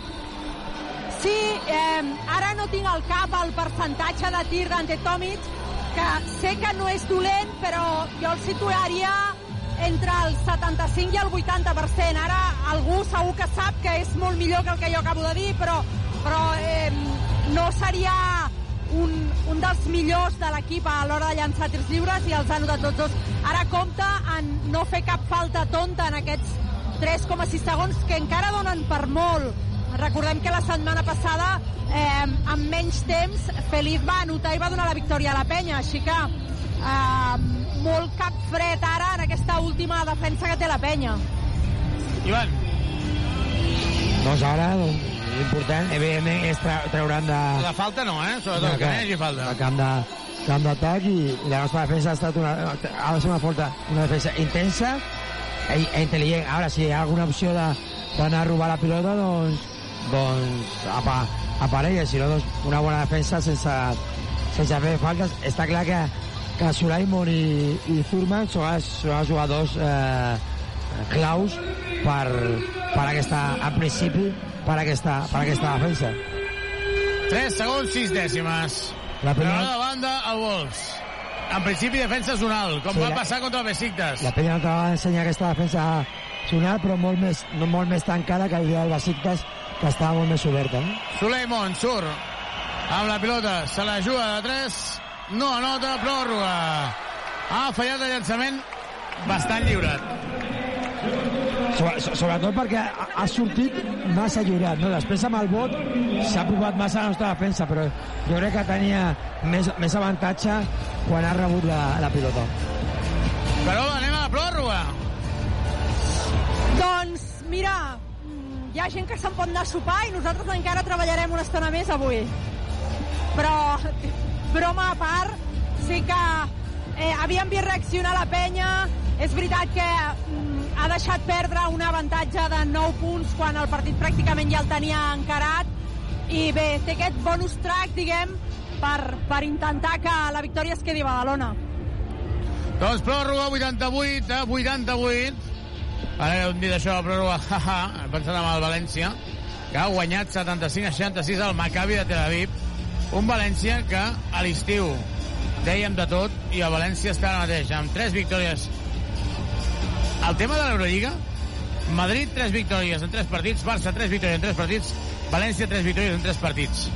Sí, eh, ara no tinc al cap el percentatge de tir d'Ante Tomic, que sé que no és dolent, però jo el situaria entre el 75 i el 80%. Ara algú segur que sap que és molt millor que el que jo acabo de dir, però, però eh, no seria un, un dels millors de l'equip a l'hora de llançar tirs lliures i els ha notat tots dos. Ara compta en no fer cap falta tonta en aquests 3,6 segons que encara donen per molt. Recordem que la setmana passada, eh, amb menys temps, Feliz va anotar i va donar la victòria a la penya, així que eh, molt cap fred ara en aquesta última defensa que té la penya. Ivan. Doncs ara, l'important, evidentment, és tra trauran de... La falta no, eh? Sobretot que no hi hagi falta. El camp de camp d'atac i, i la nostra defensa ha estat una, ha de ser una, falta, una defensa intensa i, i intel·ligent. Ara, si hi ha alguna opció d'anar a robar la pilota, doncs, doncs apa, aparella, si no, doncs, una bona defensa sense, sense fer faltes. Està clar que, que Sulaimon i, i Thurman són els, són els jugadors eh, claus per, per aquesta, en principi, per aquesta, per aquesta defensa. 3 segons, 6 dècimes. La Però penya, de banda, el Wolves. En principi, defensa zonal, com Sí, va la- passar contra el Besiktas. la penya te va ensenyar aquesta defensa sonal, però molt més, no, molt més tancada que el dia del Besiktas, que estava molt més oberta. No? Suleiman surt amb la pilota, se la juga de 3, no anota, pròrroga. Ha fallat el llançament bastant lliurat. Sobre, so- sobretot perquè ha, sortit massa lliurat, no? Després amb el vot s'ha provat massa la nostra defensa, però jo crec que tenia més, més avantatge quan ha rebut la, la pilota. Carola, anem a la pròrroga. Doncs, mira, hi ha gent que se'n pot anar a sopar i nosaltres encara treballarem una estona més avui. Però, broma a part, sí que eh, havíem vist reaccionar la penya. És veritat que mm, ha deixat perdre un avantatge de 9 punts quan el partit pràcticament ja el tenia encarat. I bé, té aquest bonus track, diguem, per, per intentar que la victòria es quedi a Badalona. Doncs pròrroga 88 a 88. Ara heu dit això, pròrroga, haha, pensant en el València, que ha guanyat 75 a 66 al Maccabi de Tel Aviv. Un València que a l'estiu dèiem de tot i el València està ara mateix amb 3 victòries. El tema de l'Eurolliga, Madrid 3 victòries en 3 partits, Barça 3 victòries en 3 partits, València 3 victòries en 3 partits.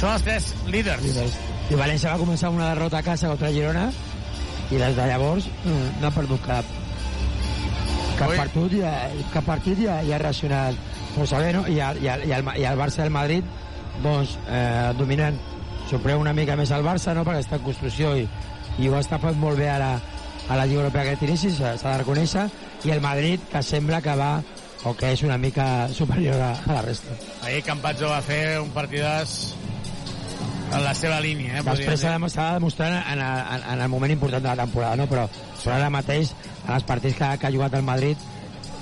Són els 3 líders. líders. I València va començar amb una derrota a casa contra Girona i des de llavors mm, no ha perdut cap cap Ui. partit i ha, cap partit i ha, i ha reaccionat força bé, no? I, el, i, el, i, el, i el Barça i el Madrid doncs, eh, dominant sorprèn una mica més el Barça, no?, perquè està en construcció i, i ho està fent molt bé a la, a la Lliga Europea aquest inici, s'ha de reconèixer, i el Madrid, que sembla que va o que és una mica superior a, a la resta. Ahir Campazzo va fer un partidàs en la seva línia, eh? Després demostrat, demostrar en, en, en el moment important de la temporada, no? però, però ara mateix, en els partits que, que ha jugat el Madrid,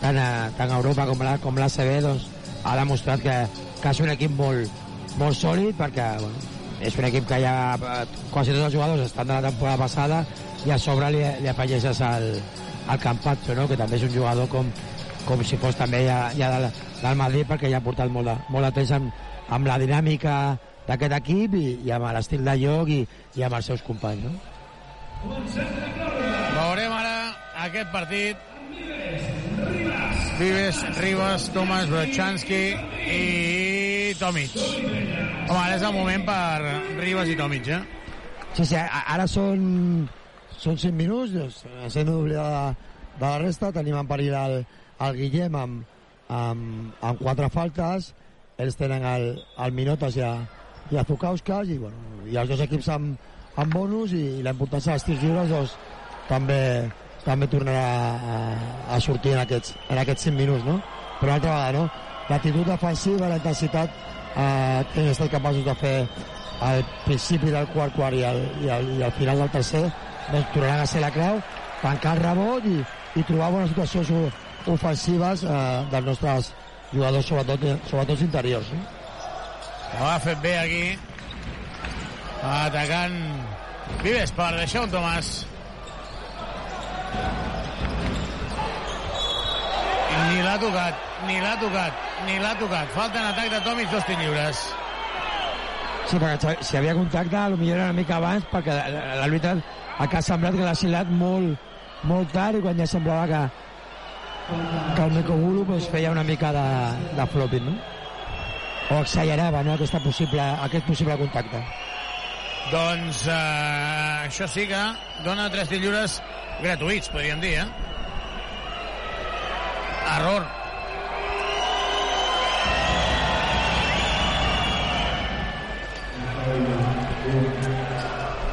tant a, tant a Europa com a, com l'ACB, doncs, ha demostrat que, que és un equip molt, molt sòlid, perquè bueno, és un equip que ja quasi tots els jugadors estan de la temporada passada i a sobre li, li afegeixes el, el Campazzo, no? que també és un jugador com, com si fos també ja, ja del, del Madrid perquè ja ha portat molt de, molt de temps amb, amb la dinàmica d'aquest equip i, i amb l'estil de joc i, i amb els seus companys. No? Veurem ara aquest partit. Vives, Ribas, Tomàs, Brochanski i Tomic. Home, ara és el moment per Ribas i Tomic, eh? Sí, sí, ara són, són 5 minuts, doncs, ens hem d'oblidar de, la resta, tenim en perill el, el Guillem amb, amb, amb quatre faltes, ells tenen el, el Minotas i, a, i a Zukauskas, i, bueno, i els dos equips amb, amb bonus, i, i la importància dels tirs lliures doncs, també, també tornarà a, a sortir en aquests, en aquests 5 minuts, no? Però altra vegada, no? L'actitud defensiva, la intensitat eh, hem estat capaços de fer al principi del quart quart i al, i al, i al final del tercer doncs tornaran a ser la clau tancar el rebot i, i trobar bones situacions ofensives eh, dels nostres jugadors sobretot, sobretot interiors eh? Ho ha fet bé aquí. Atacant Vives per deixar un Tomàs. Ni l'ha tocat, ni l'ha tocat, ni l'ha tocat. Falta en atac de Tomic, dos tirs lliures. Sí, perquè si havia contacte, potser era una mica abans, perquè l'àrbitre que ha semblat que l'ha xilat molt, molt tard i quan ja semblava que, que el Mekogulu pues, feia una mica de, de flopping, no? O exagerava, no?, aquesta possible, aquest possible contacte. Doncs eh, això sí que dona tres lliures gratuïts, podríem dir, eh? Error.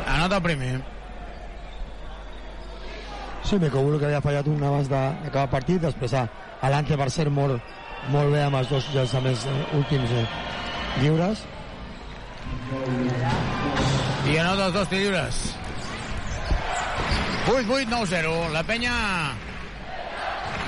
Anota el primer. Sí, Mekogulu que havia fallat un abans d'acabar el partit, després a, l'Ante per ser molt, molt bé amb els dos llançaments eh, últims eh, lliures. I anota els dos lliures. 8-8-9-0. La penya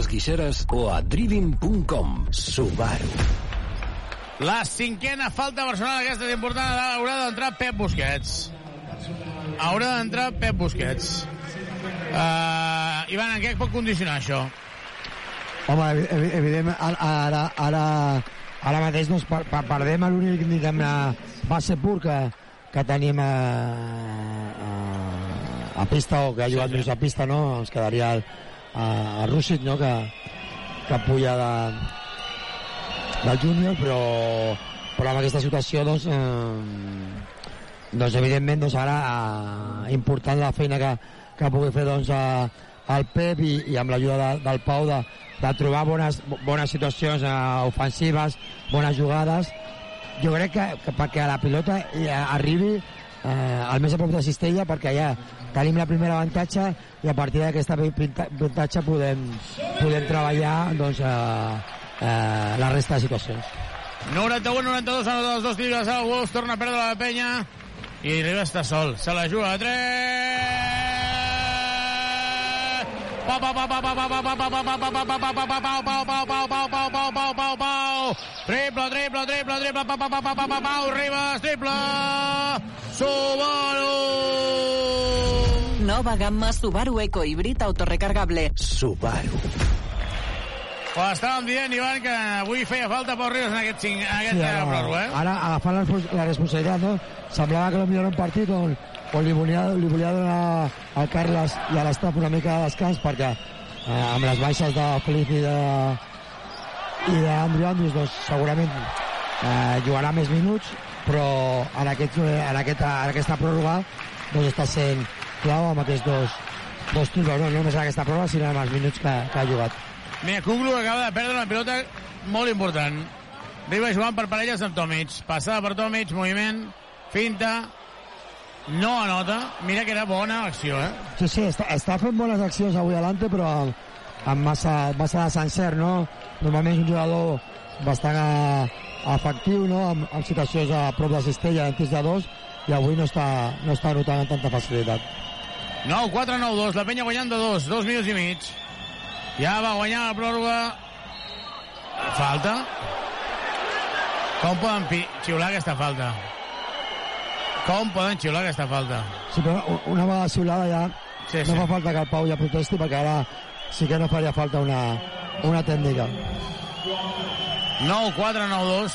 les Guixeres o a driving.com. Subaru. La cinquena falta personal aquesta és important. Haurà d'entrar Pep Busquets. Haurà d'entrar Pep Busquets. Uh, Ivan, en què pot condicionar això? Home, evi- evi- evidentment, ara, ara, ara, mateix doncs, per, per, perdem l'únic base pur que, que tenim a, a, a pista o que ha jugat més a pista, no? Ens quedaria el, a, a Rússic, no? Que, que puja de, del júnior, però, però amb aquesta situació, doncs, eh, doncs evidentment, doncs ara eh, important la feina que, que pugui fer doncs, a, al Pep i, i amb l'ajuda de, del Pau de, de trobar bones, bones situacions eh, ofensives, bones jugades. Jo crec que, que perquè la pilota eh, arribi eh, al més a prop de Cistella perquè ja tenim la primera avantatge i a partir d'aquesta avantatge podem, podem treballar doncs, eh, eh, la resta de situacions. 91-92 en els dos tibes. el Wolves torna a perdre la penya i Ribas està sol, se la juga a 3! Triple, triple, triple, triple, pa, pa, pa, pa, pa, pa, pau, Ribas, triple. Subaru! Nova gamma Subaru Eco Híbrid autorecargable. Subaru. Ho estàvem dient, Ivan, que avui feia falta Pau Ribas en aquest, cinc, en aquest Sí, ara, pròrroga, eh? ara agafant la, la responsabilitat, no? Semblava que potser era un partit on, on li, volia, li volia donar al Carles i a l'Estap una mica de descans perquè eh, amb les baixes de Felip i de i d'Andrew Andrews doncs, segurament eh, jugarà més minuts però en, aquest, en, aquesta, en aquesta pròrroga doncs està sent clau amb aquests dos, dos tirs, no només en aquesta pròrroga sinó amb els minuts que, que ha jugat Mira, Kuglu acaba de perdre una pilota molt important. Riba jugant per parelles amb Tomic. Passada per Tomic, moviment, finta, no anota. Mira que era bona acció, eh? Sí, sí, està, està fent bones accions avui a l'Ante, però amb, amb massa, massa de sencer, no? Normalment és un jugador bastant efectiu, no? Amb, amb situacions a prop de cistella, en tirs de dos, i avui no està, no està notant amb tanta facilitat. 9-4-9-2, la penya guanyant de dos, dos minuts i mig. Ja va guanyar la pròrroga. Falta. Com poden xiular aquesta falta? Com poden xiular aquesta falta? Sí, però una vegada xiulada ja Sí, no sí. fa falta que el Pau ja protesti, perquè ara sí que no faria falta una, una tècnica. 9-4-9-2.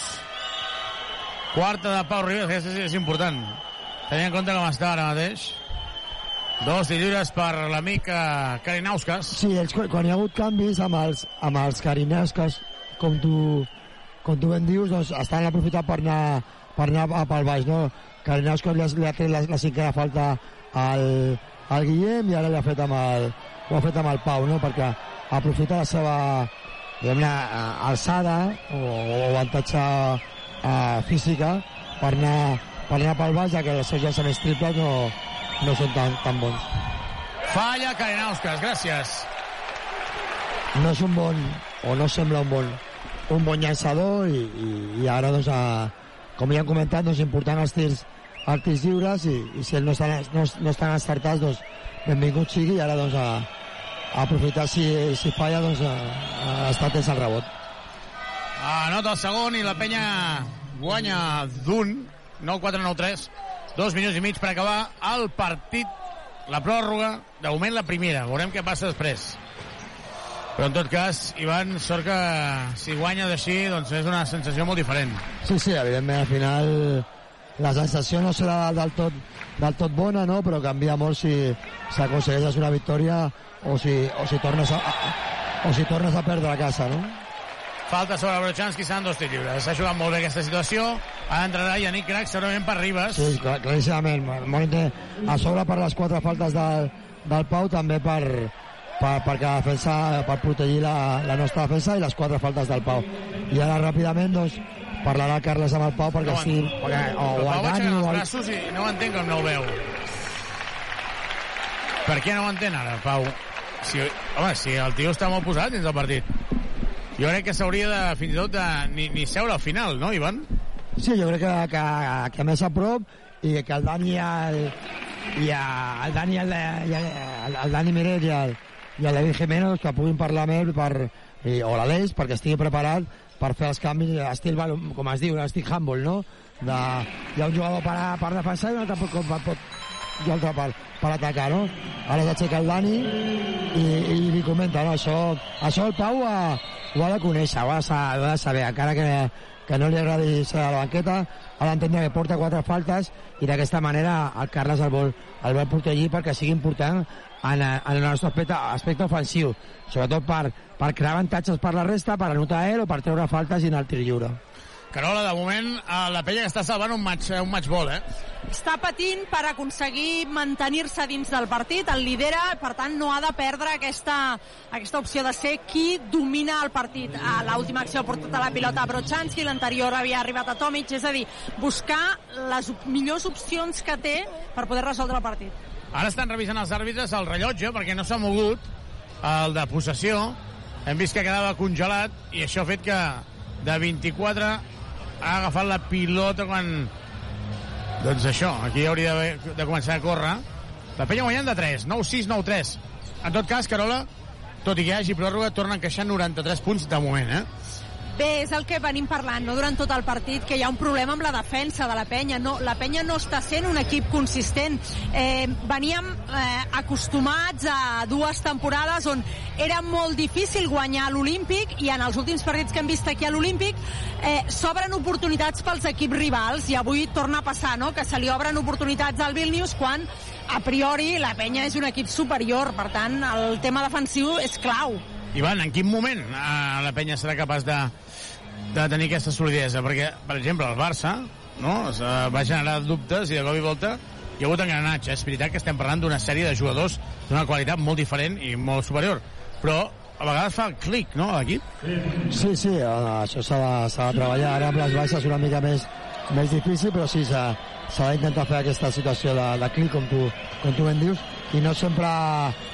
Quarta de Pau Ribas, que és, és important. Tenint en compte com està ara mateix. Dos i lliures per l'amic Karinauskas. Sí, ells, quan, quan hi ha hagut canvis amb els, amb els carinesques, com tu, com tu ben dius, doncs estan aprofitant per anar, per anar a- pel baix, no? Kalinowski li, ha- li ha tret la, la cinquena falta al, al Guillem i ara li ha fet amb el, ho ha fet amb el Pau, no? perquè aprofita la seva diguem-ne, eh, alçada o, o avantatge eh, física per anar, per anar pel baix, ja que els seus llançaments triples no, no són tan, tan bons. Falla Karenauskas, gràcies. No és un bon, o no sembla un bon, un bon llançador i, i, i ara, doncs, a, com ja hem comentat, doncs, important els tirs, tirs lliures i, i si ells no estan, no, no estan encertats, doncs, benvingut sigui i ara, doncs, a, a aprofitar si, si falla, doncs, a, a estar atents al rebot. Anota el segon i la penya guanya d'un 9-4-9-3 dos minuts i mig per acabar el partit la pròrroga, de moment la primera veurem què passa després però en tot cas, Ivan, sort que si guanya d'així, doncs és una sensació molt diferent. Sí, sí, evidentment, al final la sensació no serà del tot, del tot bona, no? però canvia molt si s'aconsegueixes una victòria o si, o si tornes a, o si tornes a perdre a casa, no? Falta sobre Brochanski, seran dos tirs lliures. S'ha jugat molt bé aquesta situació. Ara entrarà Yannick Crac, segurament per Ribas. Sí, clar, claríssimament. Molt a sobre per les quatre faltes del, del Pau, també per, per, perquè la defensa, per protegir la, la nostra defensa i les quatre faltes del Pau. I ara ràpidament, doncs, parlarà Carles amb el Pau perquè No sí, perquè, o, El o Pau el Dani o el, braços i no ho entenc com no ho veu. Per què no ho entén ara, Pau? Si, home, si el tio està molt posat dins del partit. Jo crec que s'hauria de, fins i tot, de, ni, ni seure al final, no, Ivan? Sí, jo crec que, que, que més a prop i que el Dani i el, i el Dani, el, i el, el Dani Miret i el, i el David Jiménez que puguin parlar amb ell per, i, o l'Aleix perquè estigui preparat per fer els canvis estil, balon- com es diu, estil handball, no? De, hi ha un jugador per, per defensar i un altre pot, pot, pot, i altre per, per atacar, no? Ara s'aixeca el Dani i, i li comenta, no? Això, això el Pau ha, ho ha de conèixer, ho ha de, sa- ho ha de saber, encara que, que no li agradi ser a la banqueta, ha d'entendre que porta quatre faltes i d'aquesta manera el Carles el vol, el vol protegir perquè sigui important en, en el nostre aspecte, aspecte ofensiu, sobretot per, per crear avantatges per la resta, per anotar ell o per treure faltes i anar al tir lliure. Carola, de moment, eh, la penya que està salvant un match, un match ball, eh? Està patint per aconseguir mantenir-se dins del partit, el lidera, per tant no ha de perdre aquesta, aquesta opció de ser qui domina el partit. A l'última acció ha portat a la pilota a Brochanski, l'anterior havia arribat a Tomic, és a dir, buscar les millors opcions que té per poder resoldre el partit. Ara estan revisant els àrbitres el rellotge perquè no s'ha mogut el de possessió. Hem vist que quedava congelat i això ha fet que de 24 ha agafat la pilota quan... Doncs això, aquí hauria de, de començar a córrer. La penya guanyant de 3, 9-6, 9-3. En tot cas, Carola, tot i que hi hagi pròrroga, torna a encaixar 93 punts de moment, eh? Bé, és el que venim parlant, no durant tot el partit, que hi ha un problema amb la defensa de la penya. No, la penya no està sent un equip consistent. Eh, veníem eh, acostumats a dues temporades on era molt difícil guanyar l'Olímpic i en els últims partits que hem vist aquí a l'Olímpic eh, s'obren oportunitats pels equips rivals i avui torna a passar, no?, que se li obren oportunitats al Vilnius quan a priori la penya és un equip superior. Per tant, el tema defensiu és clau. Ivan, en quin moment eh, la penya serà capaç de, de tenir aquesta solidesa? Perquè, per exemple, el Barça no? Eh, va generar dubtes i de cop i volta hi ha hagut engranatge. És veritat que estem parlant d'una sèrie de jugadors d'una qualitat molt diferent i molt superior, però a vegades fa el clic, no, l'equip? Sí, sí, eh, això s'ha de, de treballar. Ara amb les baixes una mica més, més difícil, però sí, s'ha d'intentar fer aquesta situació de, de clic, com tu, com tu ben dius, i no sempre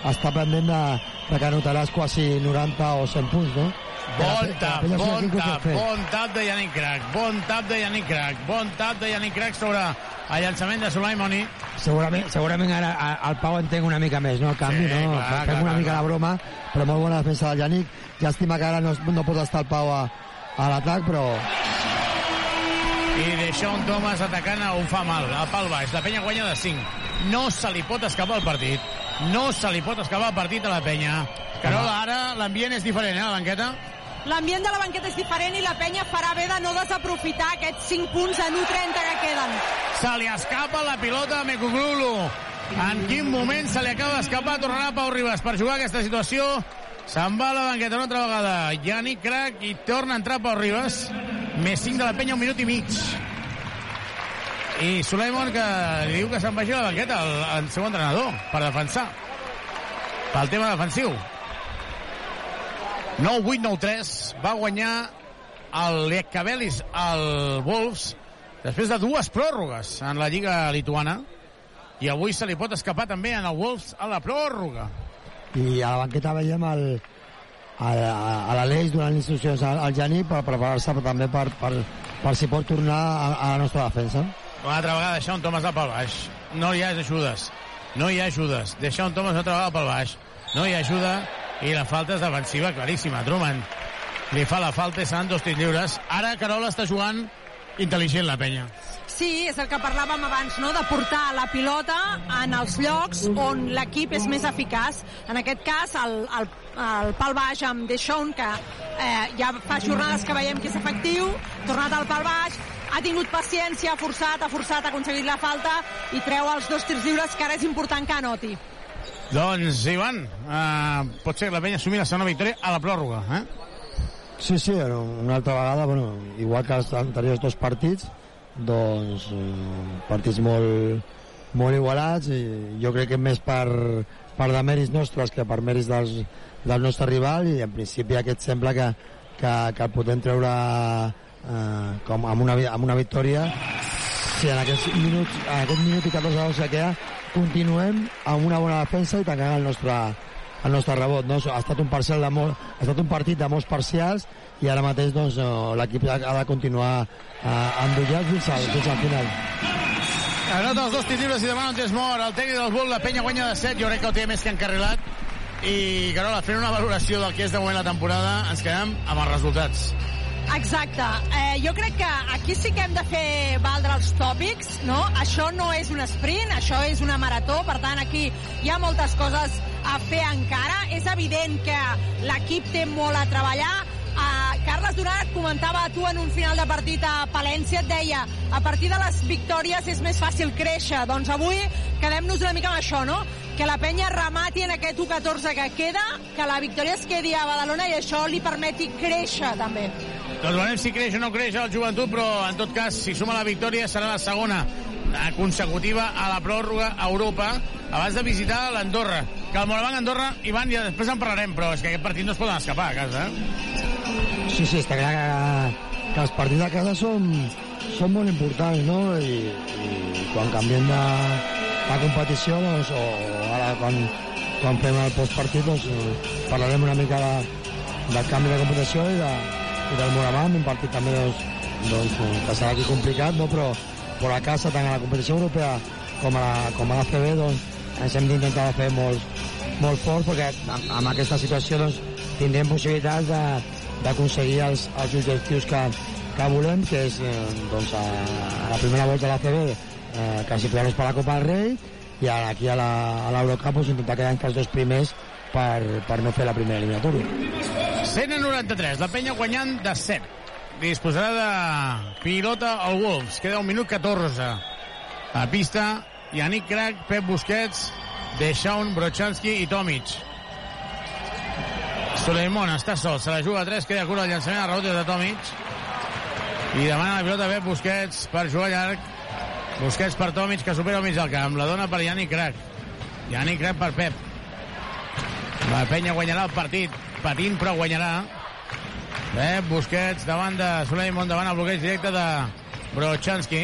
estar pendent de, de que anotaràs quasi 90 o 100 punts, no? Bon tap, bon tap, bon tap de Yannick Crac, bon tap de Yannick Crac, bon tap de Yannick Crac sobre el llançament de Sulaimoni. Segurament, segurament ara a- el Pau entenc una mica més, no? El canvi, Sí, no? clar, Fem clar, una clar, mica clar. la broma, però molt bona defensa del Yannick. Llàstima que ara no, no pot estar el Pau a, a l'atac, però I Deixón Thomas atacant un fa mal, a pal baix. La penya guanya de 5. No se li pot escapar el partit. No se li pot escapar el partit a la penya. Carola, ara l'ambient és diferent, eh, a la banqueta? L'ambient de la banqueta és diferent i la penya farà bé de no desaprofitar aquests 5 punts en 1.30 que queden. Se li escapa la pilota a Mekuglulu. En quin moment se li acaba d'escapar? Tornarà Pau Ribas per jugar aquesta situació. Se'n va a la banqueta una altra vegada. Yannick Crac i torna a entrar Pau Ribas. Més 5 de la penya, un minut i mig. I Suleiman que diu que se'n vagi a la banqueta el, el seu entrenador per defensar. Pel tema defensiu. 9-8-9-3 va guanyar el Lietkabelis al Wolves després de dues pròrrogues en la Lliga lituana. I avui se li pot escapar també en el Wolves a la pròrroga. I a la banqueta veiem el, a l'Aleix donant instruccions al, al Jani per preparar-se també per, per, per si pot tornar a, a la nostra defensa. Una altra vegada deixar un Thomas pel baix. No hi ha ajudes. No hi ha ajudes. Deixar un Thomas altra vegada pel baix. No hi ha ajuda i la falta és defensiva claríssima. Truman li fa la falta i seran dos tirs lliures. Ara Carola està jugant intel·ligent la penya. Sí, és el que parlàvem abans, no? de portar la pilota en els llocs on l'equip és més eficaç. En aquest cas, el, el, el pal baix amb Deixón, que eh, ja fa jornades que veiem que és efectiu, tornat al pal baix, ha tingut paciència, ha forçat, ha forçat, ha aconseguit la falta i treu els dos tirs lliures, que ara és important que anoti. Doncs, Ivan, eh, pot ser que la penya assumi la segona victòria a la pròrroga, eh? Sí, sí, una altra vegada, bueno, igual que els anteriors dos partits, doncs eh, partits molt, molt igualats i jo crec que més per, per de mèrits nostres que per mèrits dels, del nostre rival i en principi aquest sembla que, que, que el podem treure eh, com amb una, amb una victòria si en aquests minuts, en aquest minut i 14 segons que queda continuem amb una bona defensa i tancant el nostre, el nostre rebot. No? Ha, estat un parcial de molt, ha estat un partit de molts parcials i ara mateix doncs, l'equip ha de continuar eh, endollat fins al, fins al final. Anota els dos tirs lliures i demana un temps mort. El tècnic del Bull, la penya guanya de 7. Jo crec que el té més que encarrilat. I, Carola, fent una valoració del que és de moment la temporada, ens quedem amb els resultats. Exacte. Eh, jo crec que aquí sí que hem de fer valdre els tòpics, no? Això no és un sprint, això és una marató, per tant, aquí hi ha moltes coses a fer encara. És evident que l'equip té molt a treballar, Uh, Carles Duran et comentava a tu en un final de partit a Palència, et deia a partir de les victòries és més fàcil créixer. Doncs avui quedem-nos una mica amb això, no? Que la penya remati en aquest 1-14 que queda, que la victòria es quedi a Badalona i això li permeti créixer també. Doncs veurem si creix o no creix el joventut, però en tot cas, si suma la victòria serà la segona consecutiva a la pròrroga a Europa abans de visitar l'Andorra que el Morabanc Andorra, Ivan, ja després en parlarem però és que aquest partit no es poden escapar a casa eh? Sí, sí, està clar que, que els partits de casa són, són molt importants, no? I, i quan canviem de, de competició, doncs, o ara quan, quan fem el postpartit, doncs, parlarem una mica de, del canvi de competició i, de, i del Moravant, un partit també doncs, doncs, que serà aquí complicat, no? però, però a casa, tant a la competició europea com a, com a la CB, doncs, ens hem d'intentar fer molt, molt fort perquè amb, amb aquesta situació doncs, tindrem possibilitats d'aconseguir els, els objectius que, que volem, que és eh, doncs, a, a la primera volta de la CB eh, classificar-nos per la Copa del Rei i aquí a l'Eurocup doncs, intentar quedar entre els dos primers per, per no fer la primera eliminatòria. 193, la penya guanyant de 7. Disposarà de pilota al Wolves. Queda un minut 14. A pista, Yannick Crac, Pep Busquets, Deixaun, Brochanski i Tomic. Suleimon està sol, se la juga a 3, queda cura el llançament a rebotes de Tomic. I demana la pilota Pep Busquets per jugar llarg. Busquets per Tomic, que supera el mig del camp. La dona per Yannick Crac. Yannick Crac per Pep. La penya guanyarà el partit, patint però guanyarà. Pep Busquets davant de Suleimon, davant el bloqueig directe de Brochanski.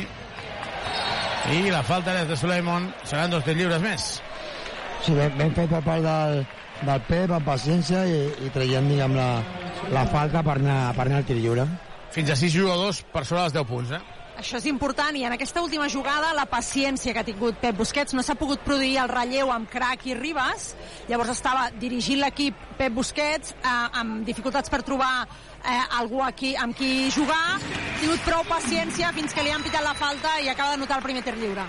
I la falta és de Suleimon. Seran dos tirs lliures més. Sí, ben, ben fet per part del, del Pep amb paciència i, i traient diguem, la, la falta per anar, per anar al tir lliure. Fins a 6 jugadors per sobre dels 10 punts, eh? Això és important i en aquesta última jugada la paciència que ha tingut Pep Busquets no s'ha pogut produir el relleu amb Crac i Ribas. Llavors estava dirigint l'equip Pep Busquets eh, amb dificultats per trobar eh, algú aquí amb qui jugar. Ha tingut prou paciència fins que li han pitat la falta i acaba de notar el primer tir lliure.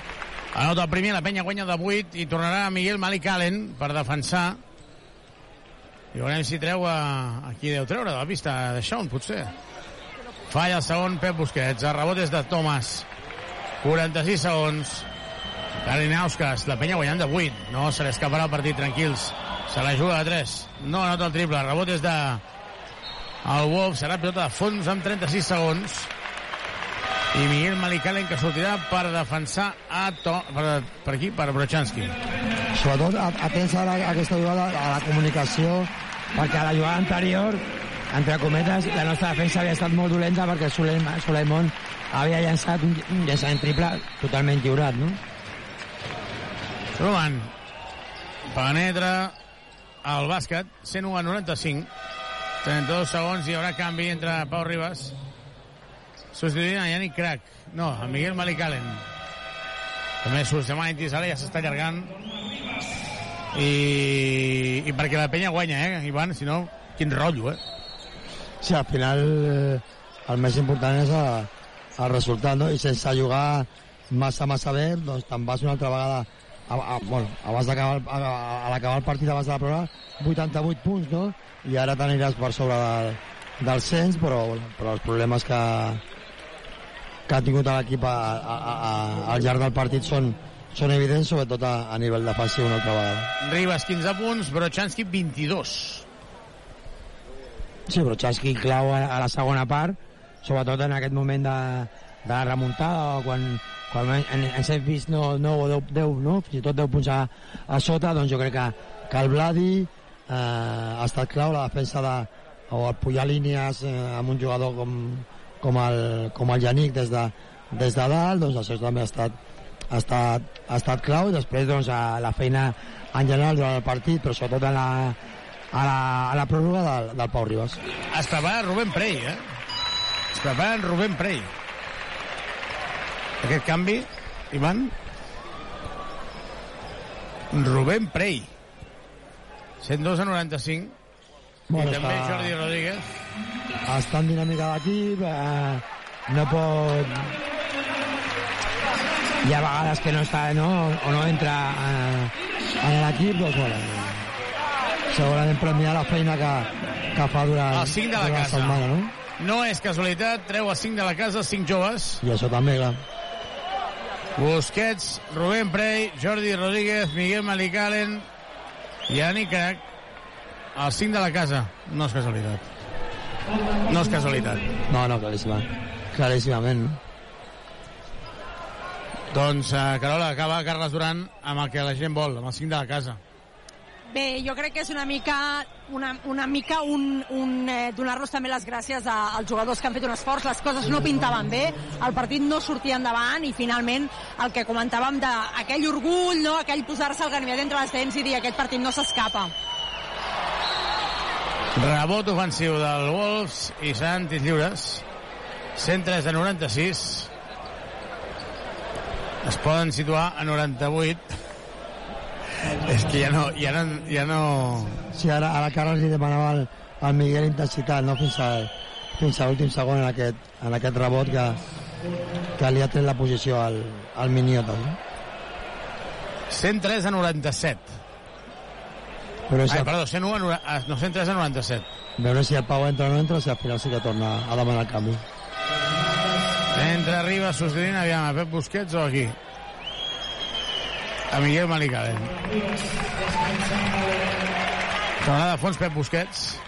Anota el primer, la penya guanya de 8 i tornarà Miguel Malik Allen per defensar. I veurem si treu a... Aquí deu treure de la pista de potser. Falla el segon Pep Busquets. El rebot és de Thomas. 46 segons. Karinauskas, la penya guanyant de 8. No se l'escaparà el partit, tranquils. Se la juga de 3. No anota el triple. El rebot és de... El Wolf serà pilota de fons amb 36 segons. i Miguel Malicalen que sortirà per defensar a to, per, per aquí, per Brochanski sobretot atents a, a aquesta jugada a la comunicació perquè a la jugada anterior entre cometes la nostra defensa havia estat molt dolenta perquè Suleiman havia llançat un, llançament triple totalment lliurat no? Roman penetra al bàsquet 101 a 95 32 segons i hi haurà canvi entre Pau Ribas substituint a Yannick Crac no, a Miguel Malicalen també Suleiman Intisala ja s'està allargant i, i perquè la penya guanya, eh, Ivan? Si no, quin rotllo, eh? Sí, al final eh, el més important és el, el resultat, no? I sense jugar massa, massa bé, doncs te'n vas una altra vegada a, a, bueno, abans d'acabar a, a, l'acabar el partit abans de la prova 88 punts, no? I ara t'aniràs per sobre del, del cens, però, però els problemes que, que ha tingut l'equip al llarg del partit són, són evidents, sobretot a, a nivell defensiu una altra vegada. Ribas 15 punts, Brochanski 22. Sí, Chasqui clau a, a la segona part, sobretot en aquest moment de, de la remuntada, quan, quan en, ens hem vist no, 9 o 10, 10, no? fins i tot 10 punts a, a sota, doncs jo crec que, que el Vladi eh, ha estat clau, la defensa de, o el pujar línies eh, amb un jugador com, com, el, com el Yannick des de, des de dalt, doncs això també ha estat, ha estat, ha estat clau, i després doncs, a la feina en general durant el partit, però sobretot a la, a la, a la pròrroga del, del Pau Ribas. Es prepara Rubén Prey, eh? Es prepara Rubén Prey. Aquest canvi, Ivan? Rubén Prey. 102 a 95. Bueno, I també està- Jordi Rodríguez. Està en dinàmica d'equip, eh, no pot... Hi ha vegades que no està, no? O no entra eh, en l'equip, doncs, bueno, segurament premiar la feina que, que fa durant, El 5 de la casa. setmana, no? No és casualitat, treu a 5 de la casa, 5 joves. I això també, clar. Busquets, Rubén Prey, Jordi Rodríguez, Miguel Malicalen, Yannick Crac. El 5 de la casa. No és casualitat. No és casualitat. No, no, claríssima. Claríssimament. no? Doncs, uh, Carola, acaba Carles Duran amb el que la gent vol, amb el 5 de la casa. Bé, jo crec que és una mica, una, una mica un, un eh, donar-los també les gràcies a, als jugadors que han fet un esforç. Les coses no pintaven bé, el partit no sortia endavant i finalment el que comentàvem d'aquell orgull, no? aquell posar-se el ganivet entre les dents i dir aquest partit no s'escapa. Rebot ofensiu del Wolves i seran lliures. 103 a 96. Es poden situar a 98. És que ja no... Ja no, ja no... Sí, ara, ara Carles li demanava al, al Miguel intensitat, no? Fins, al, fins a l'últim segon en aquest, en aquest rebot que, que li ha tret la posició al, al Miniota. No? 103 a 97. Però Ai, si, perdó, 101 a, nora- a, no, 103 a 97. veure si el Pau entra o no entra, si al final sí que torna a demanar el canvi. Entra arriba substituint, aviam, a Pep Busquets o aquí? A Miguel Malicalen. Tornada de fons Pep Busquets.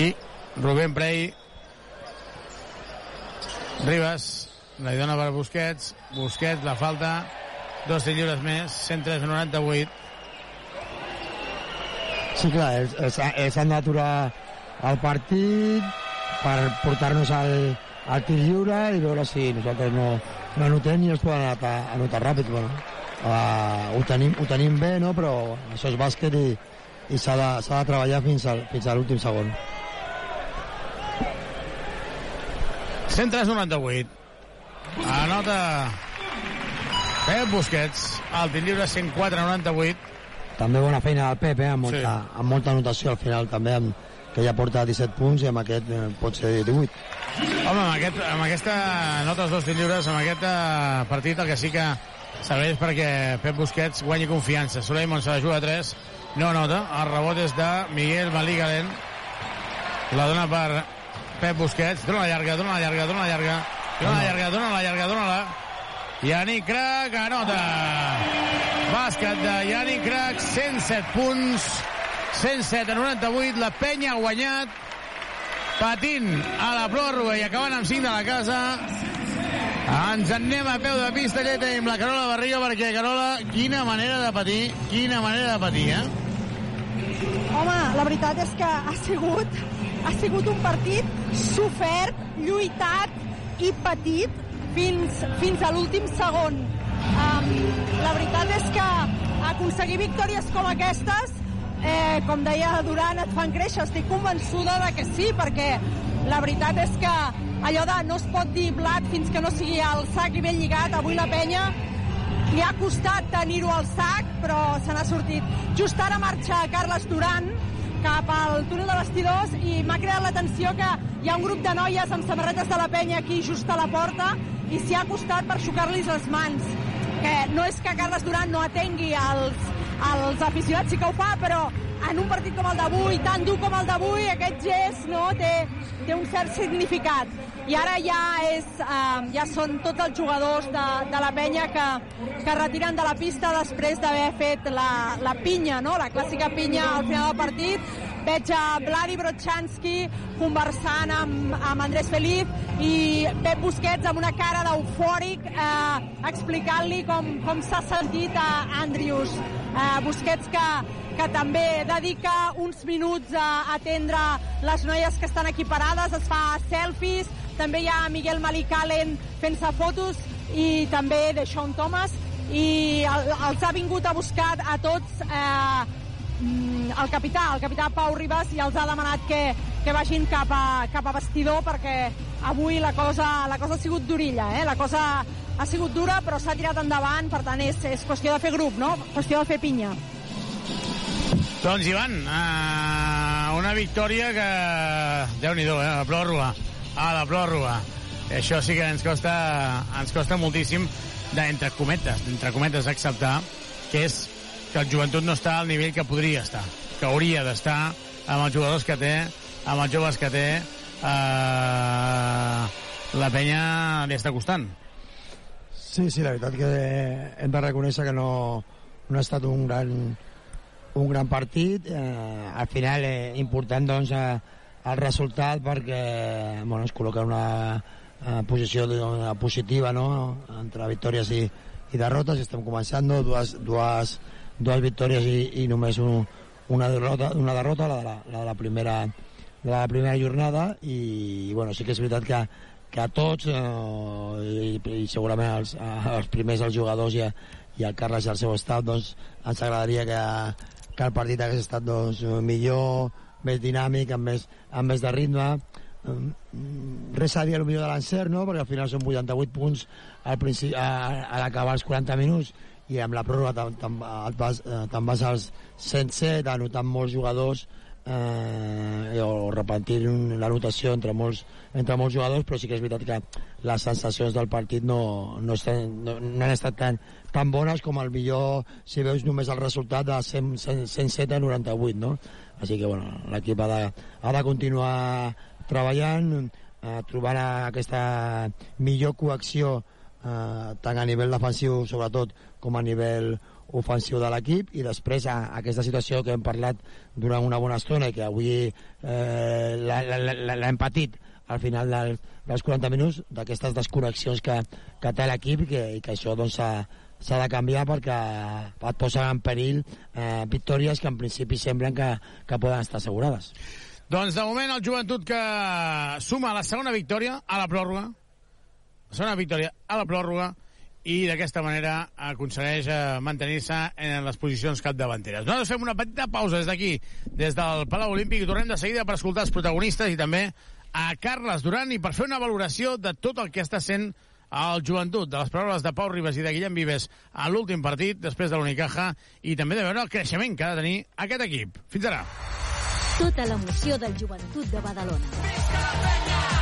I Rubén Prey. Ribas, la hi dona per Busquets. Busquets, la falta. Dos tirs lliures més, 103 a 98. Sí, clar, ells, ells, ells han d'aturar el partit per portar-nos al, al tir lliure i veure si nosaltres no, no anotem i els poden anotar, anotar ràpid. Bueno, uh, ho, tenim, ho tenim bé, no? però això és bàsquet i, i s'ha de, de treballar fins, al, fins a l'últim segon. 103 98. Anota Pep Busquets. El tir lliure 104 98. També bona feina del Pep, eh? amb, molta, sí. amb molta anotació al final també, amb, que ja porta 17 punts i amb aquest eh, pot ser 18. Home, amb, aquest, amb aquesta nota els dos tirs lliures, amb aquest eh, partit el que sí que serveix perquè Pep Busquets guanyi confiança. Suleiman se la juga a 3, no nota. El rebot és de Miguel Maligalen. La dona per Pep Busquets. Dona la llarga, dona la llarga, dona la llarga. Dona la llarga, dona la llarga, dona la. Yannick Crac anota. Bàsquet de Yannick Crac, 107 punts. 107 a 98. La penya ha guanyat patint a la pròrroga i acabant amb 5 de la casa. Ens en anem a peu de pista, allà tenim la Carola Barriga, perquè Carola, quina manera de patir, quina manera de patir, eh? Home, la veritat és que ha sigut, ha sigut un partit sofert, lluitat i petit fins, fins a l'últim segon. Um, la veritat és que aconseguir victòries com aquestes, eh, com deia Duran, et fan créixer. Estic convençuda de que sí, perquè la veritat és que allò de no es pot dir blat fins que no sigui el sac i ben lligat. Avui la penya li ha costat tenir-ho al sac, però se n'ha sortit. Just ara marxa Carles Duran cap al túnel de vestidors i m'ha creat l'atenció que hi ha un grup de noies amb samarretes de la penya aquí just a la porta i s'hi ha costat per xocar-los les mans. Que no és que Carles Duran no atengui els, els aficionats, sí que ho fa, però en un partit com el d'avui, tan dur com el d'avui, aquest gest no, té, té un cert significat. I ara ja, és, eh, ja són tots els jugadors de, de la penya que, que retiren de la pista després d'haver fet la, la pinya, no? la clàssica pinya al final del partit. Veig a Vladi Brochanski conversant amb, amb Andrés Feliz i Pep Busquets amb una cara d'eufòric eh, explicant-li com, com s'ha sentit a Andrius. Eh, Busquets que, que també dedica uns minuts a atendre les noies que estan aquí parades, es fa selfies, també hi ha Miguel Malicalen fent-se fotos i també de Sean Thomas i el, els ha vingut a buscar a tots eh, el capità, el capità Pau Ribas i els ha demanat que, que vagin cap a, cap a vestidor perquè avui la cosa, la cosa ha sigut durilla, eh? la cosa ha sigut dura però s'ha tirat endavant, per tant és, és qüestió de fer grup, no? qüestió de fer pinya. Doncs, Ivan, uh, una victòria que... Déu-n'hi-do, eh? La pròrroga. A la pròrroga. I això sí que ens costa, ens costa moltíssim d'entre cometes, d'entre cometes acceptar que és que el joventut no està al nivell que podria estar, que hauria d'estar amb els jugadors que té, amb els joves que té, eh, la penya li està costant. Sí, sí, la veritat que hem de reconèixer que no, no ha estat un gran, un gran partit. Eh, al final és important doncs, eh, el resultat perquè bueno, es col·loca una eh, posició una positiva no? entre victòries i, i derrotes. Estem començant no? dues, dues, dues victòries i, i només un, una derrota, una derrota la, de la, la de la primera de la primera jornada i, i bueno, sí que és veritat que, que a tots eh, i, i segurament als, als primers els jugadors i, a, i al Carles i al seu estat doncs ens agradaria que, que el partit hagués estat doncs, millor més dinàmic, amb més, amb més de ritme res a dir a millor de l'encert no? perquè al final són 88 punts al a, a l'acabar els 40 minuts i amb la pròrroga te'n te, te vas, te vas als 107 anotant molts jugadors eh, o repetir la notació entre molts, entre molts jugadors però sí que és veritat que les sensacions del partit no, no, estan, no, no han estat tan, tan bones com el millor si veus només el resultat de 100, 100, 107 a 98 no? així que bueno, l'equip ha, de, ha de continuar treballant eh, trobant aquesta millor coacció eh, tant a nivell defensiu sobretot com a nivell ofensiu de l'equip i després a, a aquesta situació que hem parlat durant una bona estona i que avui eh, l'hem patit al final del, dels 40 minuts d'aquestes desconnexions que, que té l'equip i i que això doncs s'ha de canviar perquè et posa en perill eh, victòries que en principi semblen que, que poden estar assegurades. Doncs de moment el joventut que suma la segona victòria a la pròrroga, la segona victòria a la pròrroga, i d'aquesta manera aconsegueix eh, mantenir-se en les posicions capdavanteres. Nosaltres fem una petita pausa des d'aquí, des del Palau Olímpic, i tornem de seguida per escoltar els protagonistes i també a Carles Duran i per fer una valoració de tot el que està sent el joventut, de les paraules de Pau Ribas i de Guillem Vives a l'últim partit, després de l'Unicaja, i també de veure el creixement que ha de tenir aquest equip. Fins ara. Tota l'emoció del joventut de Badalona.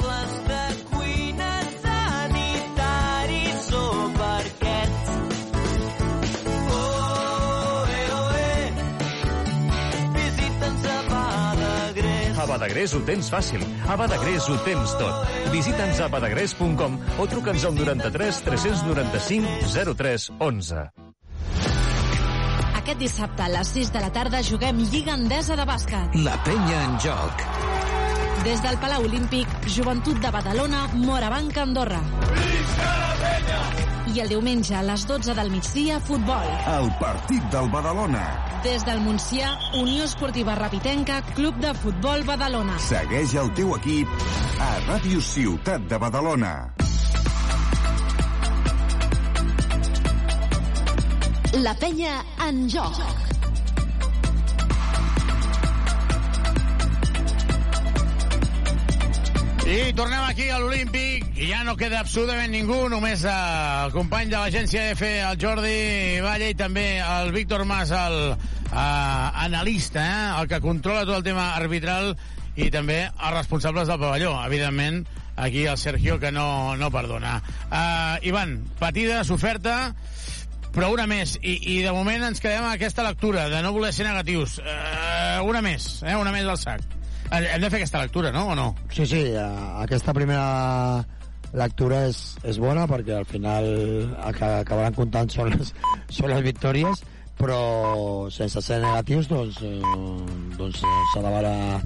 Badagrés. Ho tens fàcil. A Badagrés ho tens tot. Visita'ns a badagrés.com o truca'ns al 93 395 03 11. Aquest dissabte a les 6 de la tarda juguem Lliga Endesa de bàsquet. La penya en joc. Des del Palau Olímpic, Joventut de Badalona, Morabanc, Andorra. I el diumenge a les 12 del migdia, futbol. El partit del Badalona. Des del Montsià, Unió Esportiva Rapitenca, Club de Futbol Badalona. Segueix el teu equip a Ràdio Ciutat de Badalona. La penya en joc. I tornem aquí a l'Olímpic i ja no queda absolutament ningú, només eh, el company de l'agència F, el Jordi Valle i també el Víctor Mas, el eh, analista, eh, el que controla tot el tema arbitral i també els responsables del pavelló. Evidentment, aquí el Sergio, que no, no perdona. Uh, Ivan, patida, s'oferta, però una més. I, I de moment ens quedem amb aquesta lectura de no voler ser negatius. Uh, una més, eh? una més al sac. Hem de fer aquesta lectura, no? O no? Sí, sí, eh, aquesta primera lectura és, és bona perquè al final el que acabaran comptant són les, són les victòries però sense ser negatius doncs, eh, doncs eh, s'ha de, valorar,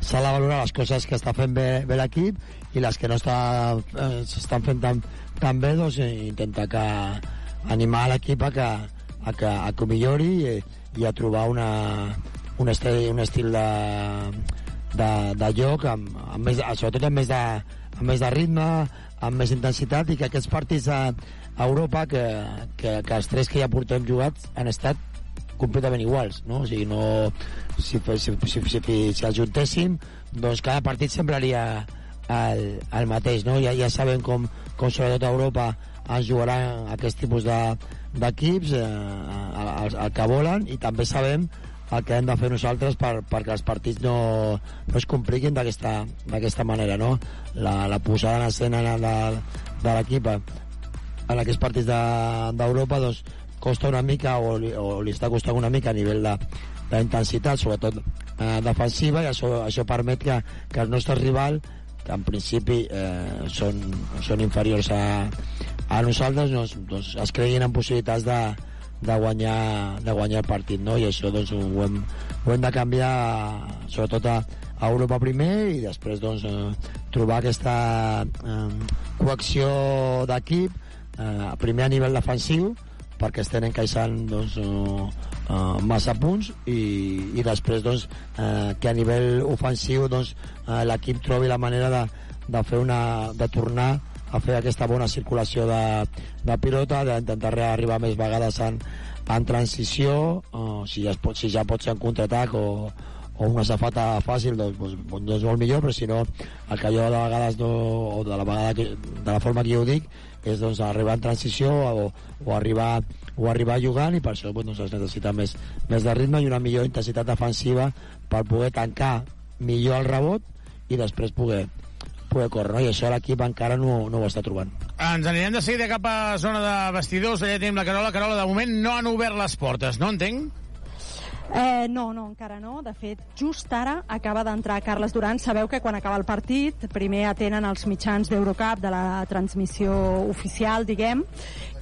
s'ha de valorar les coses que està fent bé, bé l'equip i les que no està, s'estan fent tan, tan bé doncs intentar que, animar l'equip a que, a que, a que millori i, i a trobar una, un, estil, un estil de, de, de joc amb, amb més, sobretot amb més de, amb més de ritme amb més intensitat i que aquests partits a, a Europa que, que, que els tres que ja portem jugats han estat completament iguals, no? O sigui, no... Si, si, si, si, si els juntéssim, doncs cada partit semblaria el, el mateix, no? Ja, ja sabem com, com sobretot a Europa es jugaran aquest tipus d'equips de, eh, el, el que volen i també sabem el que hem de fer nosaltres per, perquè els partits no, no es compliquin d'aquesta manera no? la, la posada en escena de, de l'equip en aquests partits d'Europa de, doncs, costa una mica o li, o li està costant una mica a nivell de, d'intensitat, sobretot eh, defensiva, i això, això permet que, que el nostre rival que en principi eh, són, són inferiors a, a nosaltres doncs, doncs es creguin en possibilitats de, de, guanyar, de guanyar el partit no? i això doncs, ho, hem, ho hem de canviar sobretot a, a Europa primer i després doncs, eh, trobar aquesta eh, coacció d'equip eh, primer a nivell defensiu perquè estem encaixant doncs, uh, uh, massa punts i, i després doncs, uh, que a nivell ofensiu doncs, uh, l'equip trobi la manera de, de fer una, de tornar a fer aquesta bona circulació de, de pilota, d'intentar arribar més vegades en, en transició, uh, si, ja es pot, si ja pot ser en contraatac o, o una safata fàcil doncs, doncs, doncs molt millor, però si no el que jo de vegades no, o de la, vegada que, de la forma que jo ho dic és doncs, arribar en transició o, o, arribar, o arribar jugant i per això doncs, es necessita més, més de ritme i una millor intensitat defensiva per poder tancar millor el rebot i després poder, poder córrer, no? i això l'equip encara no, no ho està trobant. Ens anirem de seguida cap a zona de vestidors, allà tenim la Carola. Carola, de moment no han obert les portes, no entenc? Eh, no, no, encara no. De fet, just ara acaba d'entrar Carles Duran. Sabeu que quan acaba el partit, primer atenen els mitjans d'Eurocup de la transmissió oficial, diguem,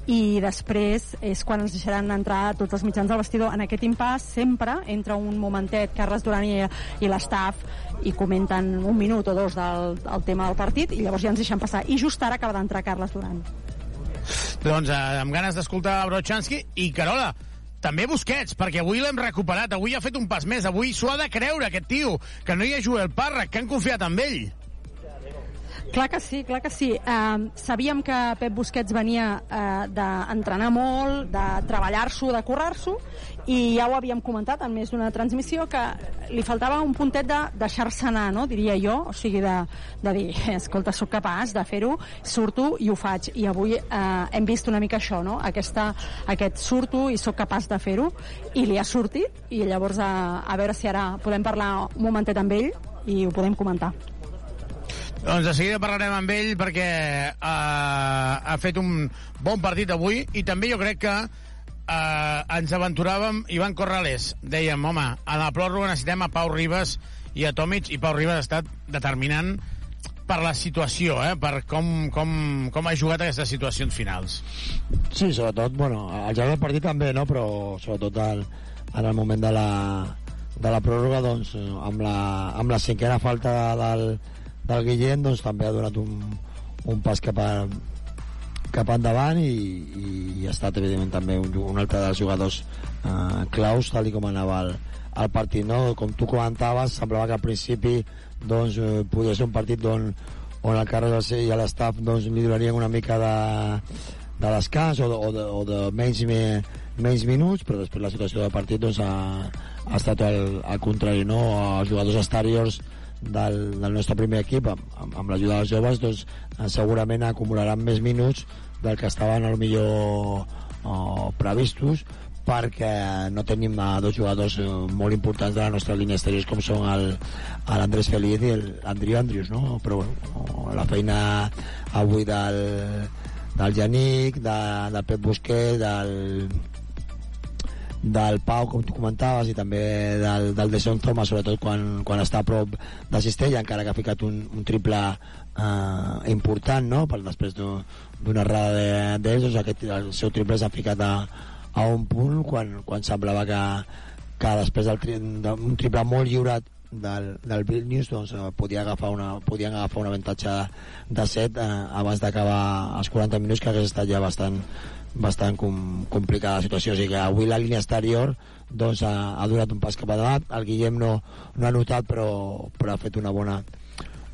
i després és quan ens deixaran entrar tots els mitjans del vestidor. En aquest impàs sempre entra un momentet Carles Duran i, i l'estaf i comenten un minut o dos del, del tema del partit i llavors ja ens deixen passar. I just ara acaba d'entrar Carles Duran. Doncs eh, amb ganes d'escoltar Brochanski i Carola, també Busquets, perquè avui l'hem recuperat, avui ha fet un pas més, avui s'ho ha de creure aquest tio, que no hi ha Joel Parra, que han confiat en ell. Clar que sí, clar que sí. Uh, sabíem que Pep Busquets venia uh, d'entrenar molt, de treballar-s'ho, de currar-s'ho, i ja ho havíem comentat en més d'una transmissió, que li faltava un puntet de deixar-se anar, no? diria jo, o sigui, de, de dir, escolta, sóc capaç de fer-ho, surto i ho faig. I avui eh, hem vist una mica això, no? Aquesta, aquest surto i sóc capaç de fer-ho, i li ha sortit, i llavors a, a veure si ara podem parlar un momentet amb ell i ho podem comentar. Doncs de seguida parlarem amb ell perquè eh, ha fet un bon partit avui i també jo crec que eh, ens aventuràvem i van córrer l'és. Dèiem, home, a la pròrroga necessitem a Pau Ribas i a Tomic, i Pau Ribas ha estat determinant per la situació, eh? per com, com, com ha jugat aquestes situacions finals. Sí, sobretot, bueno, al llarg del partit també, no? però sobretot al, en el moment de la, de la pròrroga, doncs, amb la, amb la cinquena falta del, del Guillem, doncs també ha donat un, un pas cap, a, cap endavant i, i, i ha estat, evidentment, també un, un altre dels jugadors eh, claus, tal com anava el, el partit, no? Com tu comentaves, semblava que al principi doncs, eh, podia ser un partit on, on el Carles i l'estaf doncs, li donarien una mica de, de descans o de, o de, o de menys, me, menys minuts, però després la situació del partit doncs, ha, ha estat el contrari, no? Els jugadors exteriors del, del nostre primer equip, amb, amb, amb l'ajuda dels joves, doncs, eh, segurament acumularan més minuts del que estaven a lo millor uh, previstos, perquè no tenim uh, dos jugadors uh, molt importants de la nostra línia exterior com són l'Andrés Feliz i l'Andriu Andrius, no? Però bueno, la feina avui del, del Janic, de, del Pep Busquets, del, del Pau, com tu comentaves, i també del, del De Son Thomas, sobretot quan, quan està a prop de Cistella, encara que ha ficat un, un triple eh, important, no?, per després d'una errada d'ells, doncs aquest, el seu triple s'ha ficat a, a un punt quan, quan semblava que, que després d'un tri, triple molt lliurat del, del Vilnius doncs, eh, podia agafar una, podien agafar un avantatge de 7 eh, abans d'acabar els 40 minuts que hagués estat ja bastant, bastant com, complicada la situació. O sigui que avui la línia exterior doncs, ha, ha donat un pas cap endavant. El Guillem no, no ha notat, però, però ha fet una bona,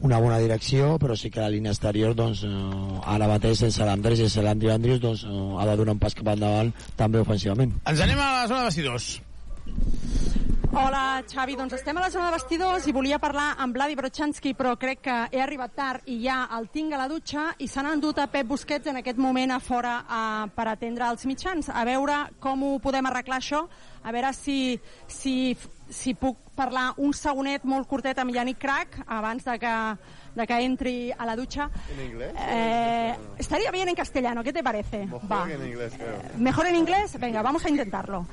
una bona direcció, però sí que la línia exterior, doncs, eh, ara mateix, sense l'Andrés i sense l'Andri Andrius, doncs, eh, ha de donar un pas cap endavant, també ofensivament. Ens anem a la zona de vestidors. Hola, Xavi. Doncs estem a la zona de vestidors i volia parlar amb Vladi Brochanski, però crec que he arribat tard i ja el tinc a la dutxa i s'han endut a Pep Busquets en aquest moment a fora a, per atendre els mitjans. A veure com ho podem arreglar això, a veure si, si, si puc parlar un segonet molt curtet amb Yannick Crac abans de que, de que entri a la dutxa. ¿En inglés? Eh, estaría bien en castellano, ¿qué te parece? Mejor Va. en inglés, creo. ¿Mejor en inglés? Venga, vamos a intentarlo.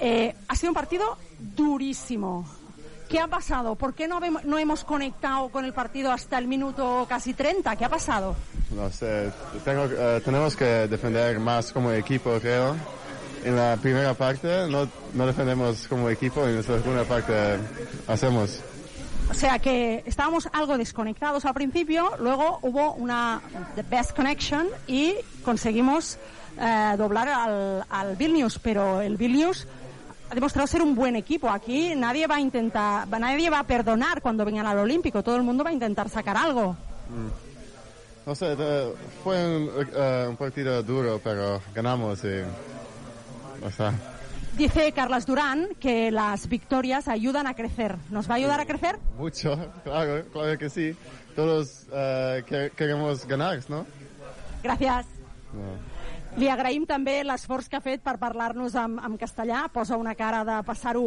Eh, ha sido un partido durísimo. ¿Qué ha pasado? ¿Por qué no, no hemos conectado con el partido hasta el minuto casi 30? ¿Qué ha pasado? No sé, tengo, eh, tenemos que defender más como equipo, creo. En la primera parte no, no defendemos como equipo, en la segunda parte hacemos. O sea que estábamos algo desconectados al principio, luego hubo una the best connection y conseguimos eh, doblar al, al Vilnius, pero el Vilnius ha demostrado ser un buen equipo. Aquí nadie va a intentar, nadie va a perdonar cuando vengan al Olímpico, todo el mundo va a intentar sacar algo. Mm. No sé, eh, fue un, eh, un partido duro, pero ganamos y... O sea, Dice Carlas Durán que las victorias ayudan a crecer. ¿Nos va a ayudar a crecer? mucho, claro, claro que sí. Todos eh, que- queremos ganar, ¿no? Gràcies. No. Li agraïm també l'esforç que ha fet per parlar-nos en, en castellà. Posa una cara de passar-ho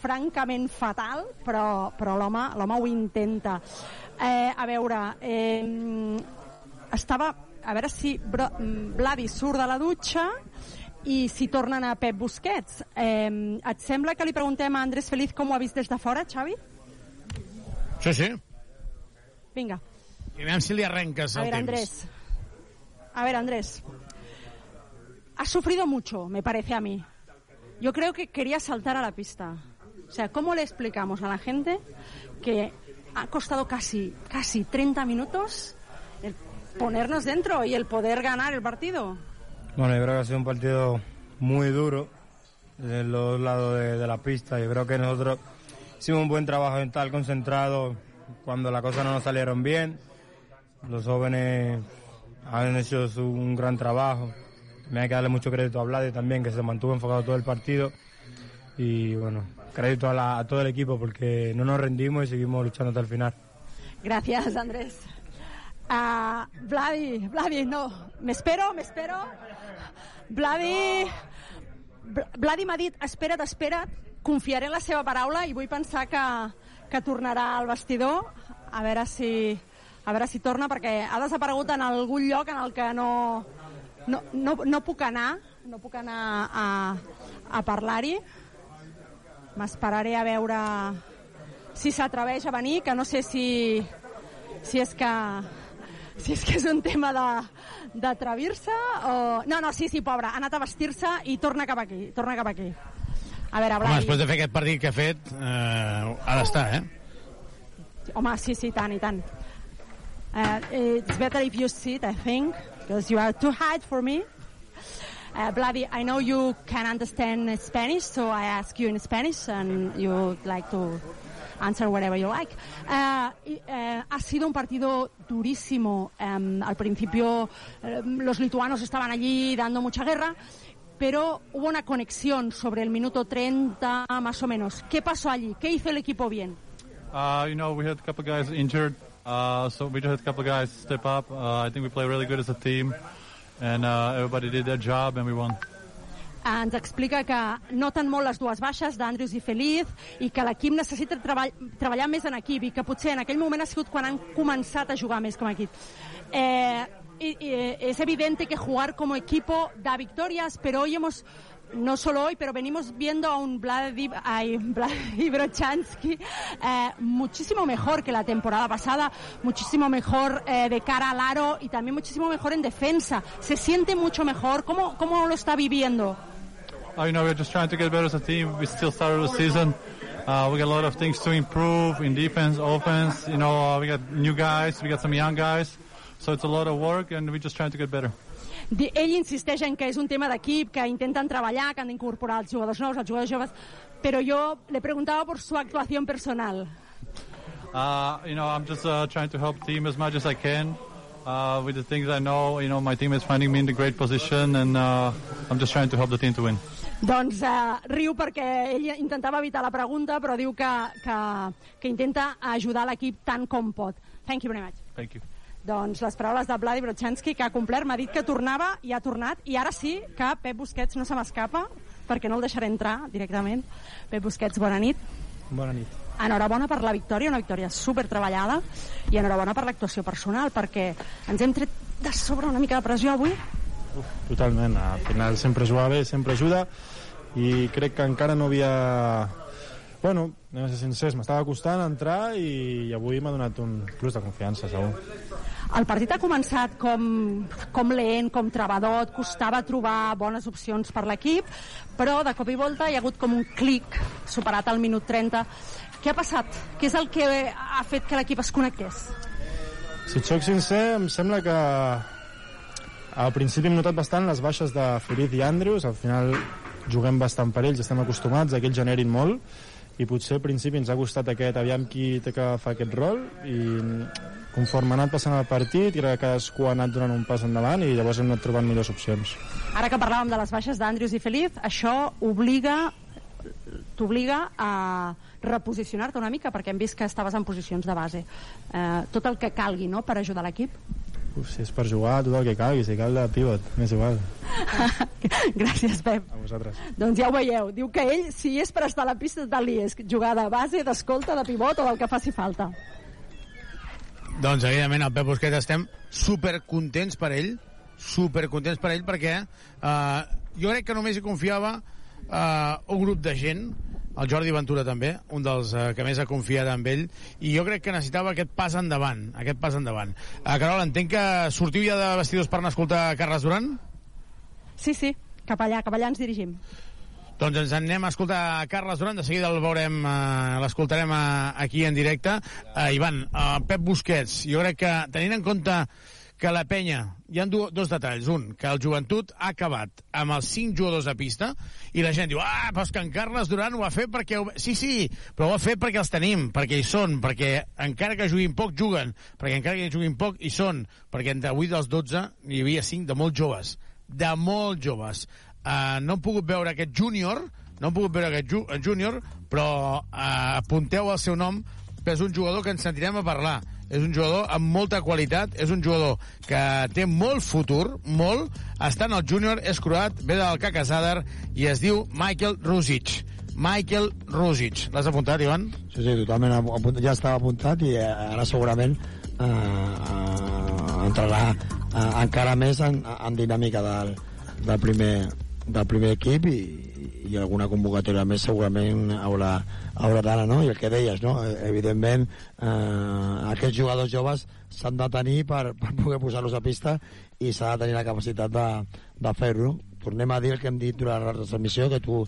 francament fatal, però, però l'home l'home ho intenta. Eh, a veure, eh, estava... A veure si Bro, Vladi surt de la dutxa i si tornen a Pep Busquets. Eh, et sembla que li preguntem a Andrés Feliz com ho ha vist des de fora, Xavi? Sí, sí. Vinga. I aviam si li arrenques A el ver, temps. Andrés. A ver, Andrés. Has sufrido mucho, me parece a mí. Yo creo que quería saltar a la pista. O sea, ¿cómo le explicamos a la gente que ha costado casi, casi 30 minutos el ponernos dentro y el poder ganar el partido? Bueno, yo creo que ha sido un partido muy duro de los lados de, la pista. Yo creo que nosotros hicimos un buen trabajo mental concentrado cuando las cosas no nos salieron bien. los jóvenes han hecho un gran trabajo. Me hay que darle mucho crédito a Vlade también, que se mantuvo enfocado todo el partido. Y bueno, crédito a, la- todo el equipo porque no nos rendimos y seguimos luchando hasta el final. Gràcies, Andrés. Uh, Vladi, Vladi, no. M'espero, m'espero. Vladi... Bl- Vladi m'ha dit, espera't, espera't, confiaré en la seva paraula i vull pensar que, que tornarà al vestidor. A veure si, a veure si torna, perquè ha desaparegut en algun lloc en el que no, no, no, no puc anar, no puc anar a, a parlar-hi. M'esperaré a veure si s'atreveix a venir, que no sé si, si és que si és que és un tema d'atrevir-se o... No, no, sí, sí, pobre, ha anat a vestir-se i torna cap aquí, torna cap aquí. A veure, Home, Blai... després de fer aquest partit que ha fet, eh, ha d'estar, eh? Home, sí, sí, tant i tant. Uh, it's better if you sit, I think, because you are too high for me. Uh, Vladi, I know you can understand Spanish, so I ask you in Spanish, and you like to answer whatever you like. Y, eh, ha sido un partido durísimo. Um, al principio eh, los lituanos estaban allí dando mucha guerra, pero hubo una conexión sobre el minuto 30 más o menos. ¿Qué pasó allí? ¿Qué hizo el equipo bien? Uh, you know, we had a couple guys injured, uh, so we just had a couple guys step up. Uh, I think we played really good as a team, and uh, everybody did their job, and we won. Ens explica que noten molt les dues baixes d'Andrius i Feliz i que l'equip necessita treball, treballar més en equip i que potser en aquell moment ha sigut quan han començat a jugar més com a equip. Eh, es evidente que jugar como equipo da victorias, pero hoy hemos no solo hoy, pero venimos viendo a un Vladi, ay, Vladi Brochansky eh, muchísimo mejor que la temporada pasada, muchísimo mejor eh, de cara al aro y también muchísimo mejor en defensa. Se siente mucho mejor. ¿Cómo, cómo lo está viviendo? Uh, you know, we're just trying to get better as a team. We still started the season. Uh, we got a lot of things to improve in defense, offense. You know, uh, we got new guys, we got some young guys. So it's a lot of work, and we're just trying to get better. Ell insisteix en que és un tema d'equip, que intenten treballar, que han d'incorporar els jugadors nous, els jugadors joves, però jo le preguntava por su actuación personal. Uh, you know, I'm just uh, trying to help the team as much as I can. Uh, with the things I know, you know, my team is finding me in a great position, and uh, I'm just trying to help the team to win. Doncs eh, riu perquè ell intentava evitar la pregunta, però diu que, que, que intenta ajudar l'equip tant com pot. Thank you very much. Thank you. Doncs les paraules de Vladi Brochansky, que ha complert, m'ha dit que tornava i ha tornat, i ara sí que Pep Busquets no se m'escapa, perquè no el deixaré entrar directament. Pep Busquets, bona nit. Bona nit. Enhorabona per la victòria, una victòria super treballada, i enhorabona per l'actuació personal, perquè ens hem tret de sobre una mica de pressió avui. Totalment, al final sempre jugar bé, sempre ajuda i crec que encara no havia bueno, anem a ser sincers, m'estava costant entrar i, i avui m'ha donat un plus de confiança, segur. El partit ha començat com, com lent, com trebador, costava trobar bones opcions per l'equip, però de cop i volta hi ha hagut com un clic superat al minut 30. Què ha passat? Què és el que ha fet que l'equip es connectés? Si et soc sincer, em sembla que al principi hem notat bastant les baixes de Feliz i Andrews, al final juguem bastant per ells, estem acostumats a que ells generin molt i potser al principi ens ha costat aquest aviam qui té que agafar aquest rol i conforme ha anat passant el partit crec que cadascú ha anat donant un pas endavant i llavors hem anat trobant millors opcions. Ara que parlàvem de les baixes d'Andrews i Feliz, això obliga t'obliga a reposicionar-te una mica perquè hem vist que estaves en posicions de base. Eh, tot el que calgui no, per ajudar l'equip Uf, si és per jugar, tot el que calgui, si cal de pivot, m'és igual. Gràcies, Pep. A vosaltres. Doncs ja ho veieu. Diu que ell, si és per estar a la pista, tal li és. Jugar de base, d'escolta, de pivot o del que faci falta. Doncs, evidentment, el Pep Busquets estem supercontents per ell, supercontents per ell, perquè eh, jo crec que només hi confiava eh, un grup de gent, el Jordi Ventura també, un dels eh, que més ha confiat en ell, i jo crec que necessitava aquest pas endavant, aquest pas endavant. Eh, Carol, entenc que sortiu ja de vestidors per anar a escoltar Carles Duran? Sí, sí, cap allà, cap allà ens dirigim. Doncs ens en anem a escoltar Carles Duran, de seguida el veurem, eh, l'escoltarem eh, aquí en directe. Eh, Ivan, eh, Pep Busquets, jo crec que tenint en compte que la penya... Hi ha dos detalls. Un, que el joventut ha acabat amb els cinc jugadors a pista i la gent diu, ah, però és que en Carles Duran ho ha fet perquè... Ho... Sí, sí, però ho ha fet perquè els tenim, perquè hi són, perquè encara que juguin poc, juguen, perquè encara que juguin poc, hi són, perquè entre 8 dels 12 hi havia 5 de molt joves, de molt joves. Uh, no hem pogut veure aquest júnior, no hem pogut veure aquest júnior, però uh, apunteu el seu nom, que és un jugador que ens sentirem a parlar. És un jugador amb molta qualitat, és un jugador que té molt futur, molt. Està en el júnior, és croat, ve del Cacasadar i es diu Michael Rusic. Michael Rusic. L'has apuntat, Ivan? Sí, sí, totalment apunt, ja estava apuntat i eh, ara segurament eh, eh, entrarà eh, encara més en, en dinàmica del, del, primer, del primer equip i, i alguna convocatòria més segurament haurà, haurà d'anar, no? I el que deies, no? Eh, Evidentment, eh, aquests jugadors joves s'han de tenir per, per poder posar-los a pista i s'ha de tenir la capacitat de, de fer-ho. Tornem a dir el que hem dit durant la transmissió, que tu,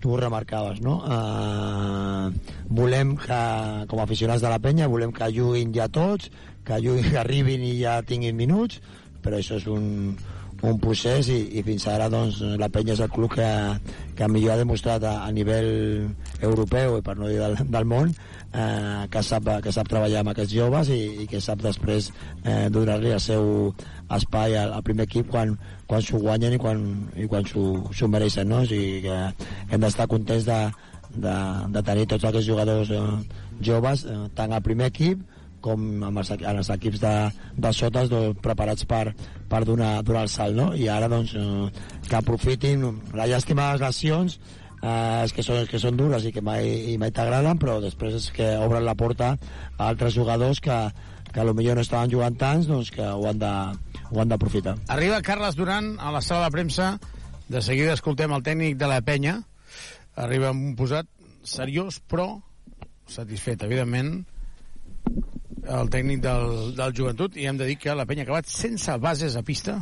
tu ho remarcaves, no? Eh, volem que, com a aficionats de la penya, volem que juguin ja tots, que, juguin, que arribin i ja tinguin minuts, però això és un, un procés i, i fins ara doncs, la penya és el club que, que millor ha demostrat a, a nivell europeu i per no dir del, del món eh, que, sap, que sap treballar amb aquests joves i, i que sap després eh, donar-li el seu espai al, al primer equip quan, quan s'ho guanyen i quan, i quan s'ho mereixen no? o sigui que hem d'estar contents de, de, de tenir tots aquests jugadors eh, joves eh, tant al primer equip com amb els, amb els equips de, de sota doncs, preparats per, per donar, donar el salt no? i ara doncs, eh, que aprofitin la llàstima de les lesions eh, és que són, que són dures i que mai, i mai t'agraden però després és que obren la porta a altres jugadors que, que potser no estaven jugant tants doncs que ho han de, ho han d'aprofitar Arriba Carles Duran a la sala de premsa. De seguida escoltem el tècnic de la penya. Arriba amb un posat seriós, però satisfet, evidentment, el tècnic del, del joventut. I hem de dir que la penya ha acabat sense bases a pista.